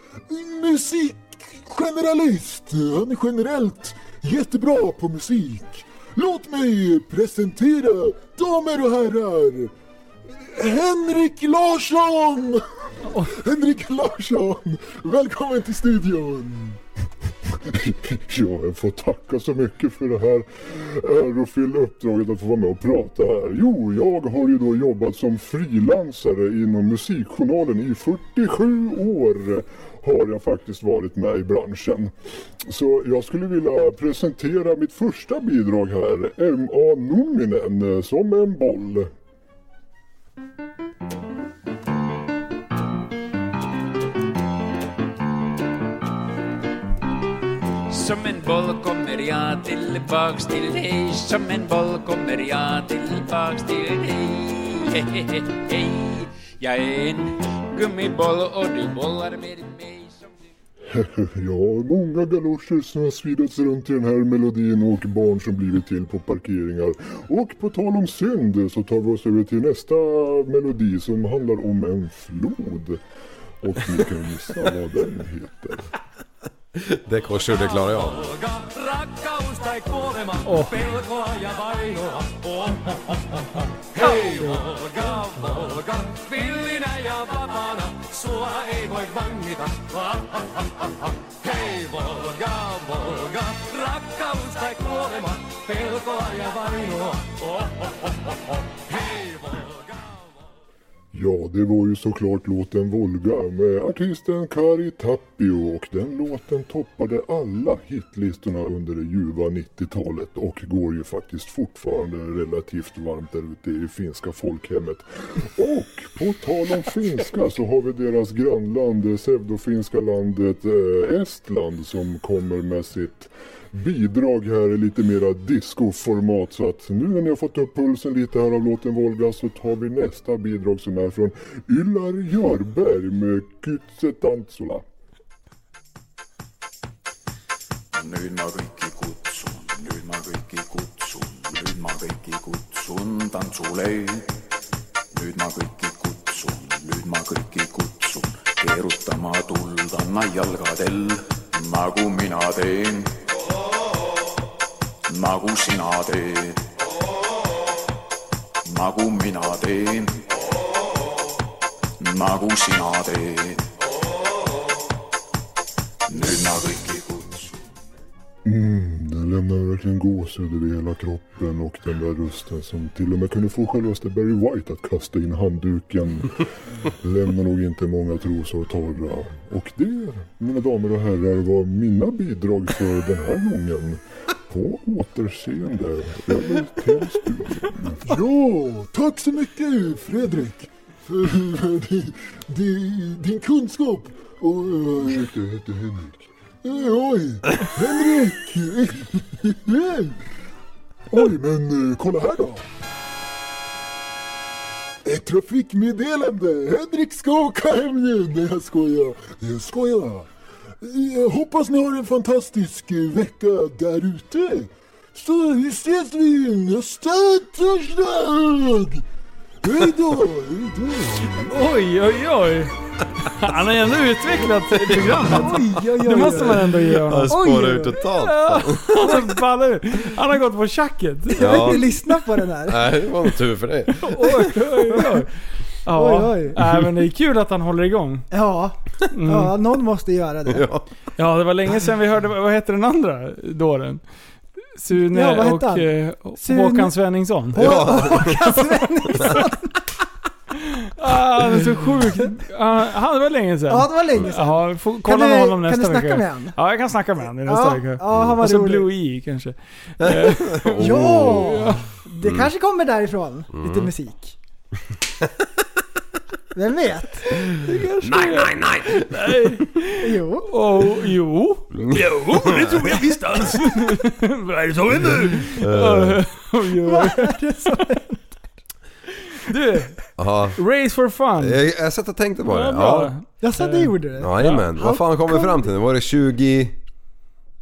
Musikgeneralist. Han är generellt jättebra på musik. Låt mig presentera, damer och herrar, Henrik Larsson! Henrik Larsson, välkommen till studion! Ja, jag får tacka så mycket för det här ärofyllda uppdraget att få vara med och prata här. Jo, jag har ju då jobbat som frilansare inom Musikjournalen i 47 år har jag faktiskt varit med i branschen. Så jag skulle vilja presentera mitt första bidrag här, M.A. Nominen, som en boll. Som en boll kommer jag tillbaks till dig Som en boll kommer jag tillbaks till dig Hej, hej, hej, hej Jag är en gummiboll och du bollar med mig som du Ja, många galoscher som har svidats runt i den här melodin och barn som blivit till på parkeringar. Och på tal om synd så tar vi oss över till nästa melodi som handlar om en flod. Och ni kan gissa vad den heter. Det korsord, det klarar jag. Rakkaus tai kuolema, Oh. Ja, det var ju såklart låten Volga med artisten Kari Tapio och den låten toppade alla hitlistorna under det ljuva 90-talet och går ju faktiskt fortfarande relativt varmt där ute i det finska folkhemmet. Och på tal om finska så har vi deras grannland, det pseudofinska landet eh, Estland som kommer med sitt bidrag här i lite mera discoformat så att nu när ni har fått upp pulsen lite här av låten Volga så tar vi nästa bidrag som är från Yllar Jörberg med Kytse Tantsula. Nyt mä kaikki kutsun, nyt mä kaikki kutsun, nyt mä kaikki kutsun tantsuleihin. Nyt mä kaikki kutsun, nyt mä kaikki kutsun, keeruttamaan tultanna jalgadel, nagu mina teen. Nagu sina teed, nagu mina teen, nagu sina teed. Lämnar verkligen gåshud över hela kroppen och den där rösten som till och med kunde få självaste Barry White att kasta in handduken lämnar nog inte många trosor torra. Och det, mina damer och herrar, var mina bidrag för den här gången. På återseende över till studion. Ja, tack så mycket Fredrik för din, din, kunskap. Och, uh, ursäkta, jag heter Henrik. Oj, Henrik! Oj, men eh, kolla här då. Ett trafikmeddelande. Henrik ska åka hem nu. Nej, jag skojar. Jag skojar. Jag hoppas ni har en fantastisk eh, vecka där ute. Så ses vi nästa torsdag. Hej då, hej då. Oj, oj, oj. Han har ändå utvecklat programmet. Oj, oj, oj, Det måste man ändå ge Han honom. spårar Oj. ut totalt. Ja, han ballar. Han har gått på tjacket. Jag Ja. inte lyssna på den här. Nej, det var tur för dig. Oj, oj, oj. Ja, Oj, oj. Nej, men det är kul att han håller igång. Ja, ja någon måste göra det. Ja. Ja, det var länge sedan vi hörde, vad heter den andra dåren? Sune Ja, och han? eh, Sune- Håkan Svenningsson. Ja. Håkan Svenningsson. Ah, han är så sjuk. Ah, han, det var länge sedan. Ja, det var länge sedan. Ja, får Kan kolla du, med honom kan nästa du snacka vecka. med honom? Ja, jag kan snacka med honom nästa Ja, vecka. ja, han var Och så rolig. Blue E kanske. Eh, Ja! Det kanske kommer därifrån. Lite musik. Vem vet? Nej, nej, nej! nej. Jo. Oh, jo. Jo, det tror jag visst alls. Vad är det som händer? Eh, Vad är det som... Du, Ja. Race for fun. Jag, jag satt och tänkte på det. Ja, bra. Ja. Jag sa det gjorde det. Jajamän. Vad fan kom vi fram till nu? Var det 20...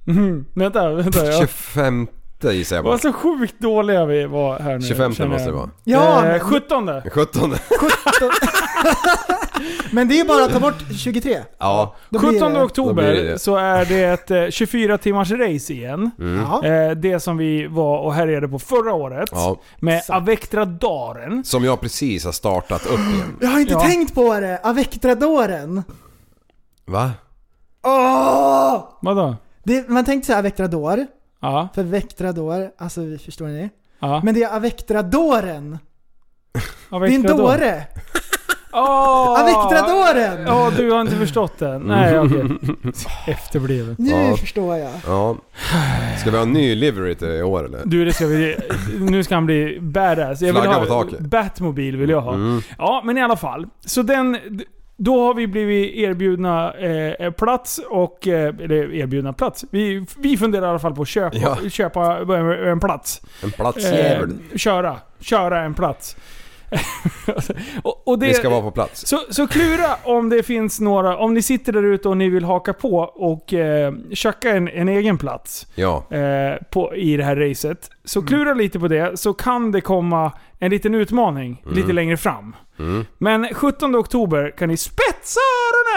Mm, vänta, vänta. Ja. 25 gissar jag på. Vad så sjukt dåliga vi var här nu. 25 känner måste jag. det vara. Ja, eh, men- 17. 17. Men det är bara att ta bort 23. Ja. Då blir 17 det- Då oktober blir det det. så är det ett eh, 24 timmars race igen. Ja. Eh, det som vi var och härjade på förra året. Ja. Med Avectradaren. Som jag precis har startat upp igen. Jag har inte Ja. tänkt på det. Avectradoren. Va? Åh! Vadå? Det, man tänkte säga Avectrador. Ja. För Vectrador, alltså förstår ni? ja. Men det är Avectradoren. Det är en dåre. Oh! Avectradoren! Ja, du har inte förstått den. Nej, okej. Efterbliven. Nu Ja. förstår jag. Ja. Ska vi ha en ny livery till i år eller? Du, det ska vi... Nu ska han bli badass. Jag vill Flagga ha, på taket. Batmobil vill jag ha. Mm. Ja, men i alla fall. Så den... Då har vi blivit erbjudna eh, plats och... Eh, eller erbjudna plats. Vi, vi funderar i alla fall på att köpa, Ja. köpa en plats. En platsjävel. Eh, köra. Köra en plats. och, och det, Vi ska vara på plats. så, så klura om det finns några, om ni sitter där ute och ni vill haka på och eh, tjacka en, en egen plats Ja. eh, på, i det här racet. Så klura lite på det, så kan det komma en liten utmaning lite längre fram. Mm. Men 17 oktober kan ni spetsa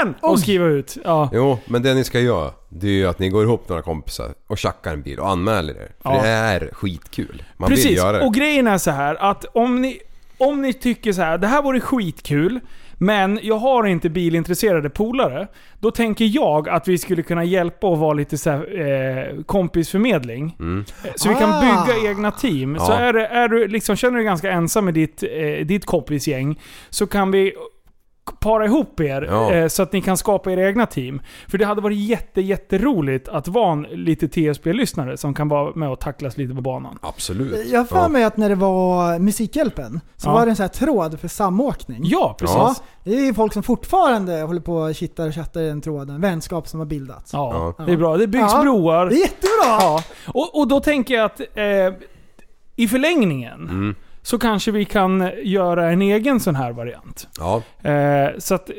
öronen och skriva ut. Ja. Jo, men det ni ska göra, det är ju att ni går ihop några kompisar och tjackar en bil och anmäler er. För Ja. det är skitkul. Man vill Precis, göra det. och grejen är så här att om ni, om ni tycker så här, det här vore skitkul, men jag har inte bilintresserade polare. Då tänker jag att vi skulle kunna hjälpa och vara lite så här, eh, kompisförmedling. Mm. Eh, Så vi kan Ah. bygga egna team. Så Ja. är, det, är du liksom, känner du dig ganska ensam med ditt, eh, ditt kompisgäng, så kan vi para ihop er Ja. eh, så att ni kan skapa era egna team. För det hade varit jätte, jätteroligt att vara en lite TSB-lyssnare som kan vara med och tacklas lite på banan. Absolut. Jag har för Ja. mig att när det var Musikhjälpen så Ja. var det en sån här tråd för samåkning. Ja, precis. Det är ju folk som fortfarande håller på och kittar och chattar i den tråden. Vänskap som har bildats. Ja. det är bra. Det byggs Ja. broar. Det är jättebra! Ja. Och, och då tänker jag att eh, i förlängningen Mm. Så kanske vi kan göra en egen sån här variant. Ja. Eh, så att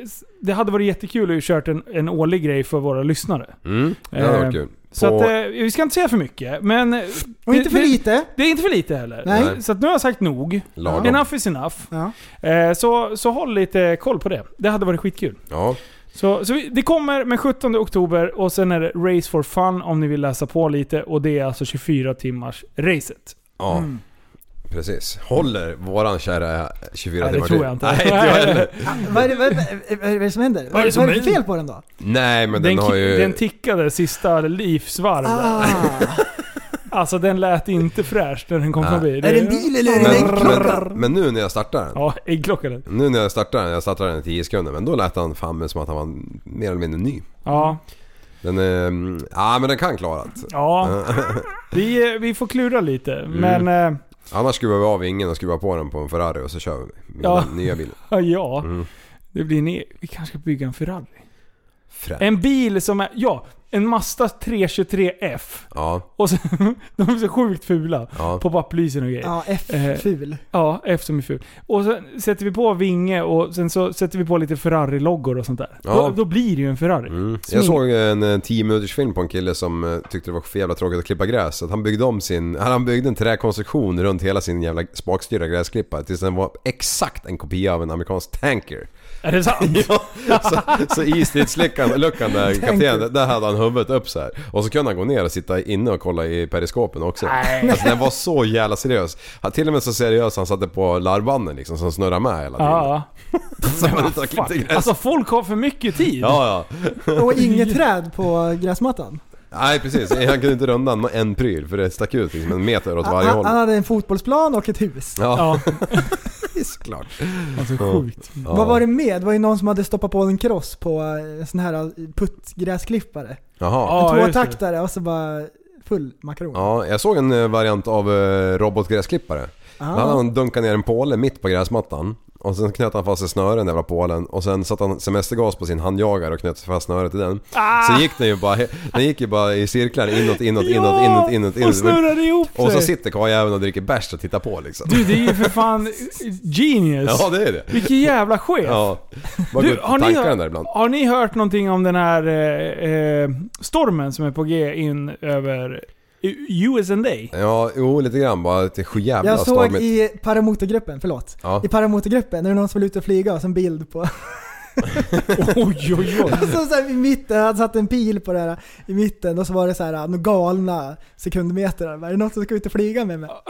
det hade varit jättekul att kört en, en årlig grej för våra lyssnare. Mm. Det hade Eh, varit kul. Så På- att, eh, vi ska inte säga för mycket, men... eh, Och det- inte för det, lite. Det är inte för lite heller. Nej. Så att nu har jag sagt nog. Lagom. Enough is enough. Ja. Eh, så, så håll lite koll på det. Det hade varit skitkul. Ja. Så, så vi, det kommer med 17 oktober och sen är det Race for Fun om ni vill läsa på lite. Och det är alltså 24 timmars racet. Ja, Mm. Precis. Håller våran kära 24 Nej, det timmar tror till? jag inte. Nej, inte jag heller. Vad är det, vad är det, vad är det som händer? Vad är det, som vad är det för fel på den då? Nej, men den, Den, har ju... den tickade sista livsvarv. Ah, Alltså den lät inte fräsch när den kom Nej. förbi. är det en bil eller är det en men, äggklocka? men, men nu när jag startar den. Ja, äggklockan. den. Nu när jag startar den, jag startar den i 10 sekunder, men då lät han fan som att han var mer eller mindre ny. Ja. Den är... mm, Ja men den kan klara det. Ja. Vi, vi får klura lite. Mm. Men... Annars skruvar vi av vingen och skruvar på den på en Ferrari och så kör vi med Ja. den nya bilen. Ja, ja. Mm. Det blir en, Vi kanske ska bygga en Ferrari. Frä. En bil som är... Ja, en Mazda 323F. Ja, Och så, de är så sjukt fula. ja. På bapplysen och grejer. Ja, F Eh, ful. Ja, F som är ful. Och sen sätter vi på vinge och sen så sätter vi på lite Ferrari-loggor och sånt där. Ja. Då, då blir det ju en Ferrari. Mm. Jag såg en eh, 10 minuters film på en kille som eh, tyckte det var för jävla tråkigt att klippa gräs. Så att han byggde om sin... Han byggde en träkonstruktion runt hela sin jävla spakstyrda gräsklippare tills den var exakt en kopia av en amerikansk tanker. Är det sant? Ja, så, så i stridsluckan luckan där kaptenen, där hade han huvudet upp så här. Och så kunde han gå ner och sitta inne och kolla i periskopen också. Nej. Alltså den var så jävla seriös. Han, till och med så seriös han satte på larvbanden liksom som snurrar med hela tiden. Ja. Gräs. Alltså folk har för mycket tid. Ja, ja. Och inget träd på gräsmattan. Nej precis, han kunde inte runda en pryl för det stack ut liksom en meter åt varje Han, håll. han hade en fotbollsplan och ett hus. Ja, Ja, såklart. alltså sjukt. Ja. Vad var det med? Det var ju någon som hade stoppat på en kross på eh, en sån här eh, puttgräsklippare. Jaha. Ja, en tvåtaktare och så bara full makaron. Ja, jag såg en eh, variant av eh, robotgräsklippare. Då hade Ah. han dunkat ner en påle mitt på gräsmattan. Och sen knöt han fast i den jävla pålen. Och sen satte han semestergas på sin handjagare och knöt fast snöret i den. Så gick den ju bara, den gick ju bara i cirklar inåt, inåt, inåt, inåt, inåt, och inåt. snurrade ihop Och så sig. sitter karljäveln och dricker bärs och tittar på liksom. Du, det är ju för fan genius. Ja det är det. Vilken jävla chef. Ja. Bara Du, har och ni den där ibland. Har ni hört någonting om den här eh, eh, stormen som är på G in över USA? Ja, jo lite grann bara. Det är sjujävla Jag såg stormigt. i paramotorgruppen, förlåt. Ja. I paramotorgruppen, är det någon som vill ut och flyga och så en bild på... Oj, oj, oj. så, så här, i mitten, han satt en pil på det här i mitten och så var det så här några galna sekundmeter. Är det något som ska ut och flyga med mig?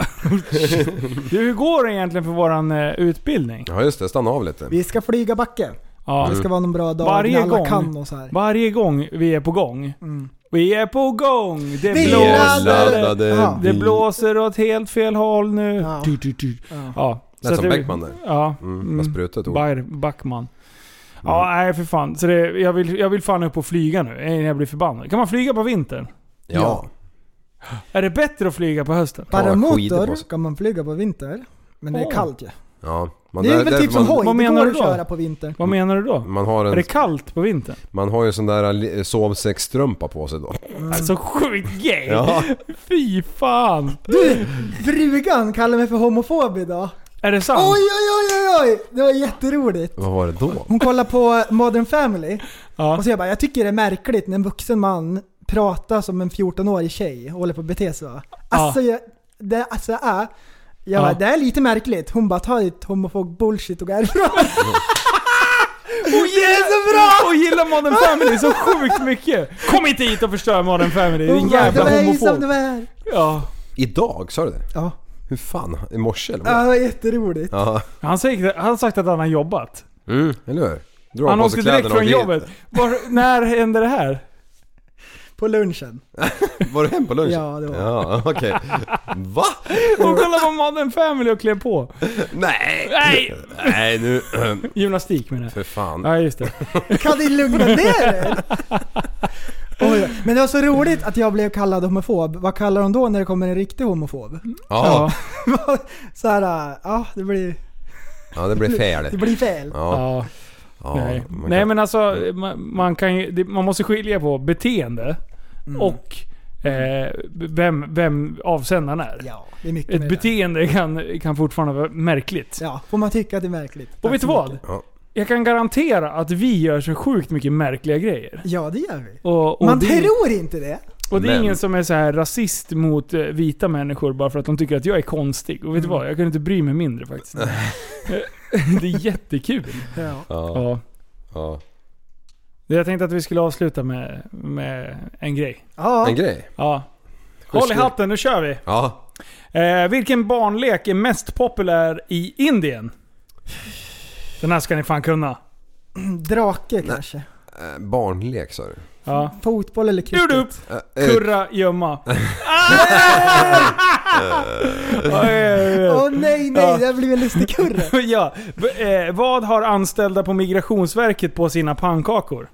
Du, hur går det egentligen för våran eh, utbildning? Ja just det, stanna av lite. Vi ska flyga backe. Ja. Det ska vara någon bra dag Varje när alla gång. kan och så här. Varje gång vi är på gång. Mm. Vi är på gång! Det Vi blåser, laddade. Ja. det blåser åt helt fel håll nu. Ja. Du, du, du. Ja. Ja. Lät så som det- Beckman där. Ja. Mm, Mm. Vad sprutet ord. Backman. Ja, nej för fan. Så det, jag, vill, jag vill fan upp och flyga nu innan jag blir förbannad. Kan man flyga på vintern? Ja. Är det bättre att flyga på hösten? Paramotor sig. kan man flyga på vinter. Men det är Åh. kallt ju. Ja. Man, Det är där- väl typ som man, hoj, Vad menar du att då? köra på vintern. Vad menar du då? man har Är det en, kallt på vintern? man har ju sån där li- sovsäcksstrumpa på sig då. Alltså sjukt gay! Ja. Fy fan! Du! Frugan kallar mig för homofob idag. Är det sant? Oj, oj, oj, oj, oj! Det var jätteroligt. Vad var det då? Hon kollar på Modern Family Ja. och så jag bara, jag tycker det är märkligt när en vuxen man pratar som en 14-årig tjej och håller på att bete sig så. Alltså, jag, det alltså är... Jag bara, Ja. det är lite märkligt. Hon bara, ta ditt homofob bullshit och gå härifrån. Hon gillar, så bra! Hon gillar Modern Family så sjukt mycket! Kom inte hit och förstör Modern Family, din det jävla var som det homofob. var. Ja. Idag, sa du det? Ja. Hur fan? I morse eller ja, vad? det var jätteroligt. Ja. Han, säger, han har sagt att han har jobbat. Mm, eller hur? Drar Han åkte direkt från jobbet. Var, när hände det här? På lunchen. Var du hem på lunchen? Ja, det var Ja, okej. Va? Hon kollade på Modern Family och klev på. Nej! Nej! Nej nu... Gymnastik menar jag. För fan. Ja just det. Kan ni lugna ner er? Oj, men det var så roligt att jag blev kallad homofob. Vad kallar de då när det kommer en riktig homofob? Ja, så här, ja det blir, ja det blev fel. det blir fel. Ja, Ja. Ja, Nej. man Nej kan- men alltså, man, man kan ju, man måste skilja på beteende Mm. och eh, vem, vem avsändaren är. Ja, det är mycket Ett det. beteende kan, kan fortfarande vara märkligt. Ja, får man tycka att det är märkligt. Och vet du vad? Ja. Jag kan garantera att vi gör så sjukt mycket märkliga grejer. Ja, det gör vi. Och, och Man det, tror inte det. Och det är Men- ingen som är så här rasist mot eh, vita människor bara för att de tycker att jag är konstig. Och vet du Mm. vad? Jag kan inte bry mig mindre faktiskt. det är jättekul. Ja. Ja, Ja. ja. Jag tänkte att vi skulle avsluta med, med en grej. Ja. En grej? Ja. Håll i hatten, nu kör vi. Ja. Eh, vilken barnlek är mest populär i Indien? Den här ska ni fan kunna. Drake kanske. Eh, barnlek sa du? Ja. Fotboll eller cricket? Eh, eh, Kurra, gömma. Åh nej, nej, Ja. det här blir en lustig kurre. ja. Eh, vad har anställda på Migrationsverket på sina pannkakor?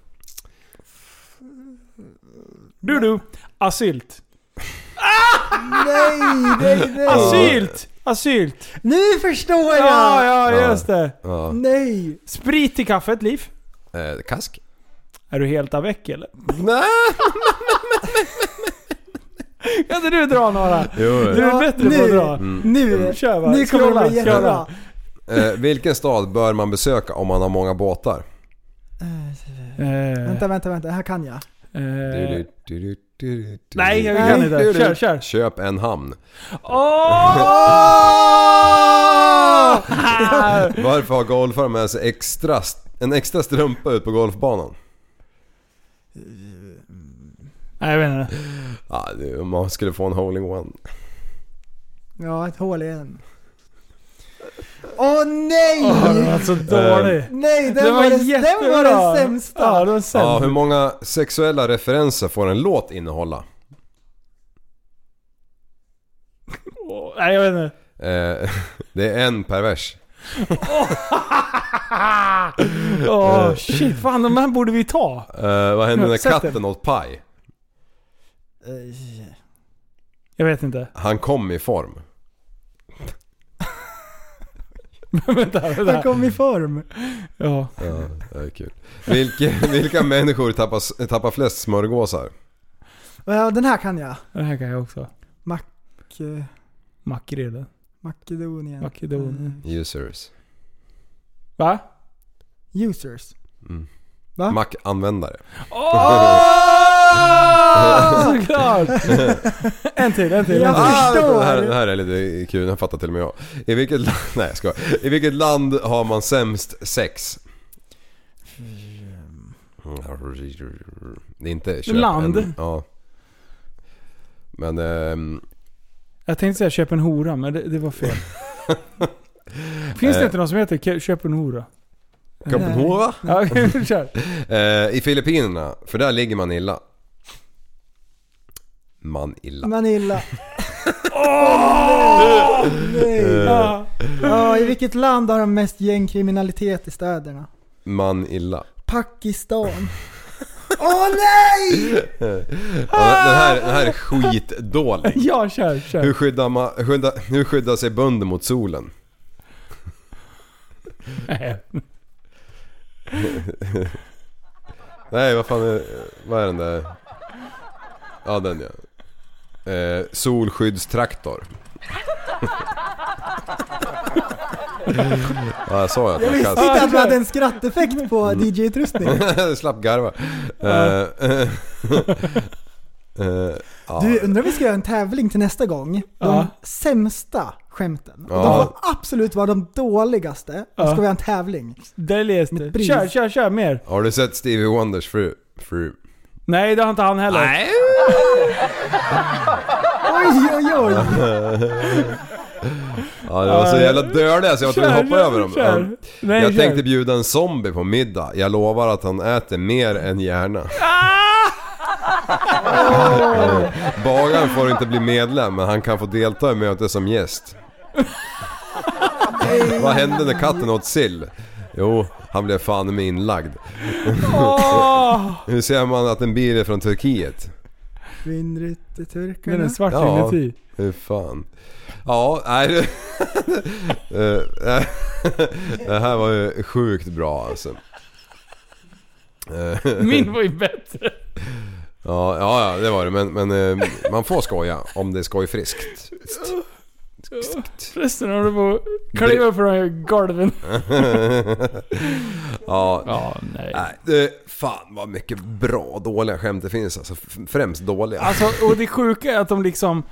Du du. Asylt. nej, nej, nej. Asylt! Asylt! Nu förstår jag! Ja, ja, just det. Ja. Nej. Sprit till kaffet, Liv. Eh, kask? Är du helt av veck eller? Nej! Kan inte du dra några? Jo, Du är Ja, bättre nu, på att dra. Nu, Kör va. nu kommer det bli jättebra. Eh, vilken stad bör man besöka om man har många båtar? Eh, Vänta, vänta, vänta. Det här kan jag. eh, Du, du, du, du, du, nej, jag kan inte. Kör, kör. Köp en hamn. Åh! Varför har golfare med sig extra, en extra strumpa ut på golfbanan? Nej, jag vet inte. Ja, det, man skulle få en hole-in-one. Ja, ett hål igen. Åh nej! Åh, den var så dålig. Nej, den, Den var, var den, den var den sämsta. Ja, det var sämst. Ja, hur många sexuella referenser får en låt innehålla? Åh, Nej, jag vet inte. Eh, det är en per vers. Åh, shit. Fan, de här borde vi ta. Eh, vad händer när Sätt katten åt paj? Eh, Jag vet inte. Han kom i form. vänta, Han vänta. kom i form. Ja. Ja, det är kul. Vilka, vilka människor tappar, tappar flest smörgåsar? Ja, den här kan jag. Den här kan jag också. Mac... eh, Makrelen. Makedonien. Makedonien. Users. Va? Eh, Users. Mm. Va? Mac-användare. Såklart! en till, en till. Jag En till. Ah, förstår. det, här, det här är lite kul, här fattar till och med jag. I vilket, land, nej, jag skojar. I vilket land har man sämst sex? Det är inte köp Land? En, ja. Men... ehm, Jag tänkte säga köp en hora, men det, det var fel. Finns det Eh. inte någon som heter köp en hora? Copenhagen? Ja, kör. Eh, I Filippinerna, för där ligger man illa. Man illa. Manila. Åh nej! Ja. Ja, i vilket land har de mest gängkriminalitet i städerna? Man illa. Pakistan. Åh nej! Ja, den, här, den här är skitdålig. Ja, kör, kör. Hur skyddar, man, skydda, hur skyddar sig bönder mot solen? Nej. Nej, vad fan är, vad är den där? Ja, den ja. Eh, solskyddstraktor. ja, jag sa att Jag man visste kan... inte att du hade en skratteffekt på DJ-utrustning. Slapp garva. Ja. Du, undrar om vi ska göra en tävling till nästa gång? De Ja. sämsta skämten. Ja. de får absolut vara de dåligaste. Och Ja. ska vi ha en tävling. Där läste. Kör, kör, kör mer. Har du sett Stevie Wonders fru? fru? Nej, det har inte han heller. Nej. Oj, oj, oj! Ja, det var så jävla dödliga så jag var tvungen att hoppa över dem. Kör. Nej, Jag kör. tänkte bjuda en zombie på middag. Jag lovar att han äter mer än gärna. Bagaren får inte bli medlem men han kan få delta i mötet som gäst. Vad hände när katten åt sill? Jo, han blev fan med inlagd. Hur ser man att en bil är från Turkiet? Vindruteturkarna. Den är svart Ja. inuti. Hur fan? Ja, nej det... Eh, det här var ju sjukt bra alltså. Eh, Min var ju bättre. Ja, ja, ja det var det. Men, men eh, man får skoja om det är skojfriskt. Förresten har du på kliva från golven. ja, Ja, nej. nej. Det, fan vad mycket bra dåliga skämt det finns alltså. Främst dåliga. Alltså, och det sjuka är att de liksom...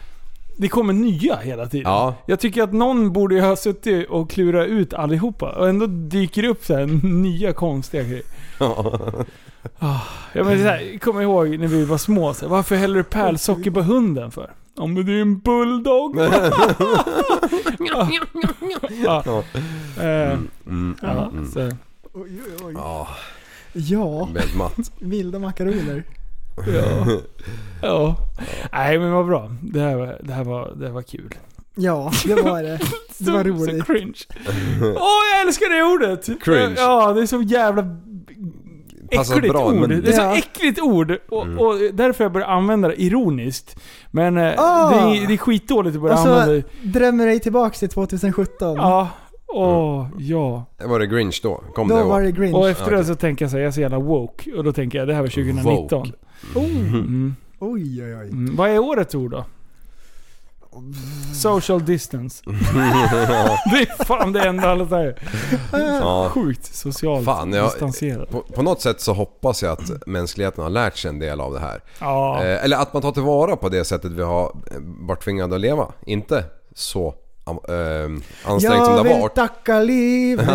Det kommer nya hela tiden. Ja. Jag tycker att någon borde ha suttit och klurat ut allihopa. Och ändå dyker det upp så här nya konstiga grejer. Ja. Ja, men så här, kom ihåg när vi var små, så här, varför häller du pärlsocker på hunden för? Ja men det är en bulldog. ja. Ja. Eh, Mm, ja, mm. så. Oj, oj, oj. Ja, Ja, väldigt matt. vilda makaroner. Ja. ja. Nej men vad bra. Det här, var- det här, var, det här var kul. Ja, det var det. Det var Så roligt. cringe. Åh jag älskar det ordet! Cringe. Ja, det är så jävla Passar äckligt bra, ord. men- Det är så Ja. äckligt ord. Och, Mm. och därför jag börjar använda det ironiskt. Men Ah. det, är, det är skitdåligt att börja Och så använda det. drömmer dig tillbaks till 2017. Ja. Åh, ja. Var det Grinch då? Kom Då det var det Grinch. Och efter Okej. det så tänker jag så här, jag är så jävla woke. Och då tänker jag, det här var 2019. Woke. Oh, Mm. oj, oj, oj. Mm. Vad är årets ord då? Social distance. det är fan det enda alla säger. Ja. Sjukt socialt Fan, jag- distanserat. På, på något sätt så hoppas jag att mänskligheten har lärt sig en del av det här. Ja. Eh, eller att man tar tillvara på det sättet vi har eh, varit tvingade att leva. Inte så eh, ansträngt som Jag det har vill varit. tacka livet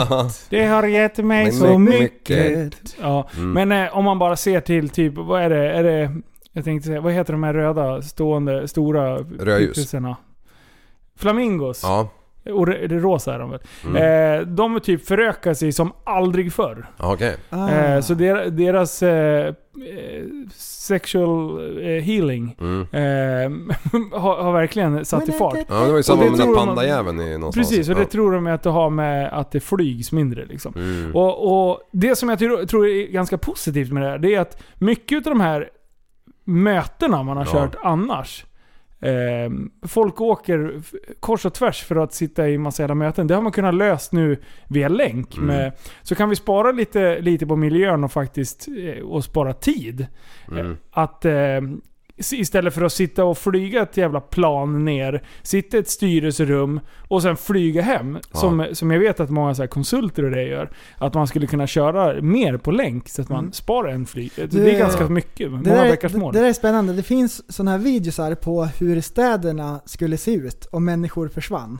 Det har gett mig Men så mycket. mycket. Ja. Mm. Men eh, om man bara ser till typ, vad är det? Är det jag tänkte säga, vad heter de här röda stående stora Rödljus. Flamingos. Ja, Och det, rosa är de väl? Mm. Eh, de typ förökar sig som aldrig förr. ja, okej. Ah. Eh, så der, deras eh, eh, sexual eh, healing Mm. eh, har, har verkligen satt i fart. Ja, det var ju samma med den där pandajäveln i någonstans. Precis, och det ja. tror de att det har med att det flygs mindre liksom. Mm. Och, och det som jag tror, tror är ganska positivt med det här, det är att mycket av de här mötena man har Ja. kört annars, folk åker kors och tvärs för att sitta i massa jävla möten. Det har man kunnat löst nu via länk. Mm. Med, så kan vi spara lite, lite på miljön och faktiskt eh, och spara tid. Mm. Att eh, istället för att sitta och flyga ett jävla plan ner, sitta i ett styrelserum och sen flyga hem. Ja. Som, som jag vet att många så här konsulter och det gör. Att man skulle kunna köra mer på länk så att man Mm. sparar en flyg. Det, Det- är ganska mycket. Det Många där, det, mål. det där är spännande. Det finns sådana här videosar på hur städerna skulle se ut om människor försvann.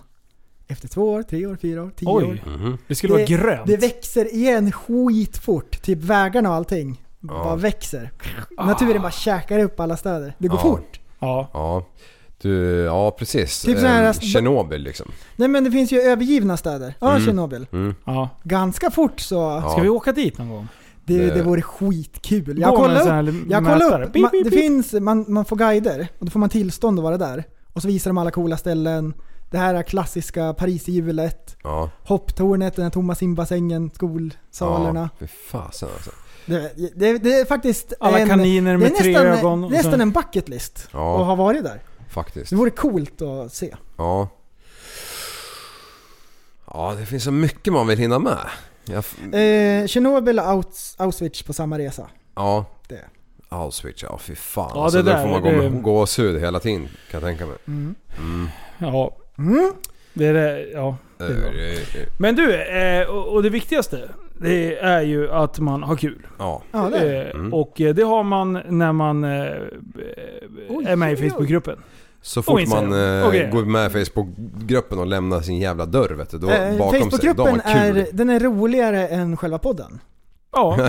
Efter två år, tre år, fyra år, tio år. Oj, Mhm. det skulle vara grönt. Det växer igen skitfort. Typ vägarna och allting. Ja. Bara växer. Naturen bara käkar upp alla städer. Det går Ja. fort. ja. Ja. Du, ja precis. Typ så här- Ehm, Tjernobyl liksom. Nej men det finns ju övergivna städer. Ja, Mm. Tjernobyl. Mm. ja. Ganska fort så. Ja. Ska vi åka dit någon gång? Det, Det- det vore skitkul. Jag sån upp. Jag kollar upp. Man, det finns, man, man får guider och då får man tillstånd att vara där. Och så visar de alla coola ställen. Det här är klassiska Pariserhjulet. Ja. Hopptornet, den här tomma simbassängen, skolsalerna. Ja, fy fasen alltså. Det, det, det är faktiskt Alla en, kaniner det är med tre nästan, ögon. och nästan så- en bucket list Ja. att ha varit där. Faktiskt. Det vore coolt att se. Ja. Ja, det finns så mycket man vill hinna med. Jag, Eh, Tjernobyl och Aus, Auschwitz på samma resa. ja. Det. Auschwitz, ja fy fan. Ja, alltså, det där där, får man gå det- med gåshud hela tiden kan jag tänka mig. Mm. Mm. Ja, Mm. det är det. Ja. Bra. Eh, eh, Men du, eh, och och det viktigaste, det är ju att man har kul. Ja. Ja, det är. Eh, Mm. Och eh, det har man när man eh, är med i oj, oj. Facebookgruppen. Så fort Instagram. man eh, Okej. går med i Facebookgruppen och lämnar sin jävla dörr vet du. Då Eh, bakom sig, då har Facebookgruppen man kul. är, den är roligare än själva podden. Ja.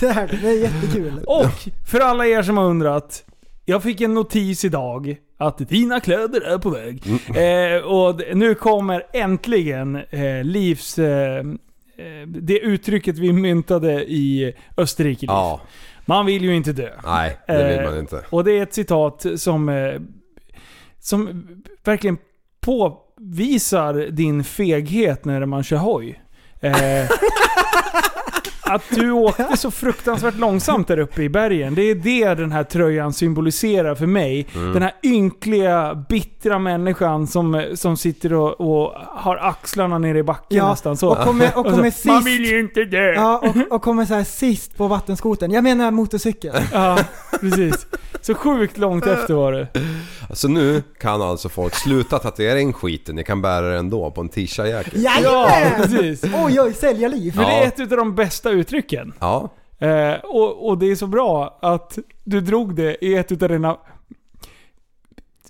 Det, här, det är jättekul. och för alla er som har undrat. Jag fick en notis idag att dina kläder är på väg. Mm. Eh, och nu kommer äntligen eh, Livs... Eh, eh, det uttrycket vi myntade i Österrike. Ja, Man vill ju inte dö. nej det vill Eh, man inte. Och det är ett citat som, eh, som verkligen påvisar din feghet när man kör hoj. Att du åkte så fruktansvärt långsamt där uppe i bergen. Det är det den här tröjan symboliserar för mig. Mm. Den här ynkliga, bittra människan som, som sitter och, och har axlarna nere i backen Ja, nästan så. och kommer, och Och så, kommer sist. Man vill ju inte dö! Ja, och, och kommer så här sist på vattenskoten. Jag menar motorcykeln. Ja, precis. Så sjukt långt efter var det. Så nu kan alltså folk sluta tatuera in skiten, ni kan bära det ändå på en t-shirt-jacka. Ja, precis. Oj oj, säljarliv. För Ja. det är ett av de bästa uttrycken. Ja, Eh, och, och det är så bra att du drog det i ett av dina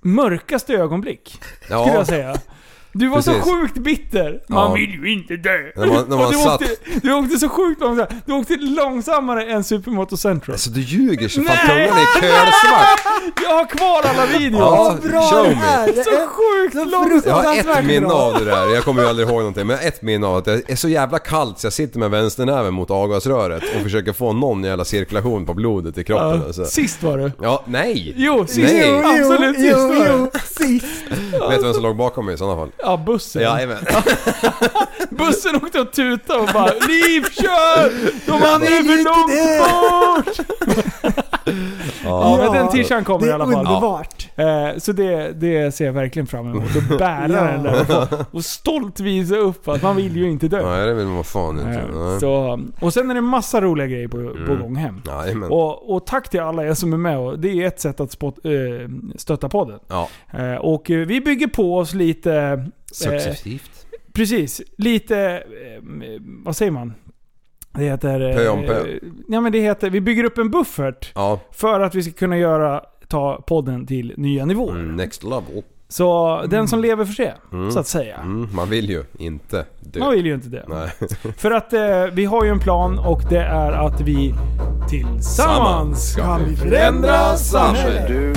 mörkaste ögonblick. Skulle ja. jag säga. Du var så Precis. sjukt bitter. Man Ja. vill ju inte dö. När man- när man du, satt- åkte, du åkte så sjukt långsamt. Du åkte långsammare än Supermoto Central. Alltså du ljuger så fan Nej! tungan är kölsvart. Jag har kvar alla videos. Ja, Bra show det här! Det Så är sjukt så långsamt. Jag har ett minne av det där, jag kommer ju aldrig ihåg någonting, men jag har ett minne av att det är så jävla kallt så jag sitter med vänsternäven mot avgasröret och försköker få någon jävla cirkulation på blodet i kroppen. Ja, Alltså. Sist var det. Ja, nej! Jo, sist. Nej. Jo, jo, Absolut sist jo, var det. jo, sist. Vet du vem som låg bakom mig i sådana fall? Ja, bussen. Jajamän. Bussen åkte och tutade och bara Liv, kör! De andra är för inte långt det." bort! Ja, men den t-shirten kommer det i alla är fall. underbart. Eh, så det, det ser jag verkligen fram emot. Att bära Ja. den där och, stolt visa upp att man vill ju inte dö. Nej, det vill man fan inte. Eh, Nej. så, och sen är det massa roliga grejer på, på Mm. gång hem. Jajamän. Och, och tack till alla er som är med. Och det är ett sätt att spot, eh, stötta podden. Ja, Eh, och eh, vi bygger på oss lite... Eh, successivt. precis. Lite... Eh, vad säger man? Det heter... eh, Pö om pö. Ja men det heter... Vi bygger upp en buffert. Ja, För att vi ska kunna göra, ta podden till nya nivåer. mm, next level. Så den som lever får se, Mm. så att säga. Mm, man vill ju inte dö. Man vill ju inte det. Nej. För att eh, vi har ju en plan och det är att vi tillsammans ska Kan vi förändra förändra samhället.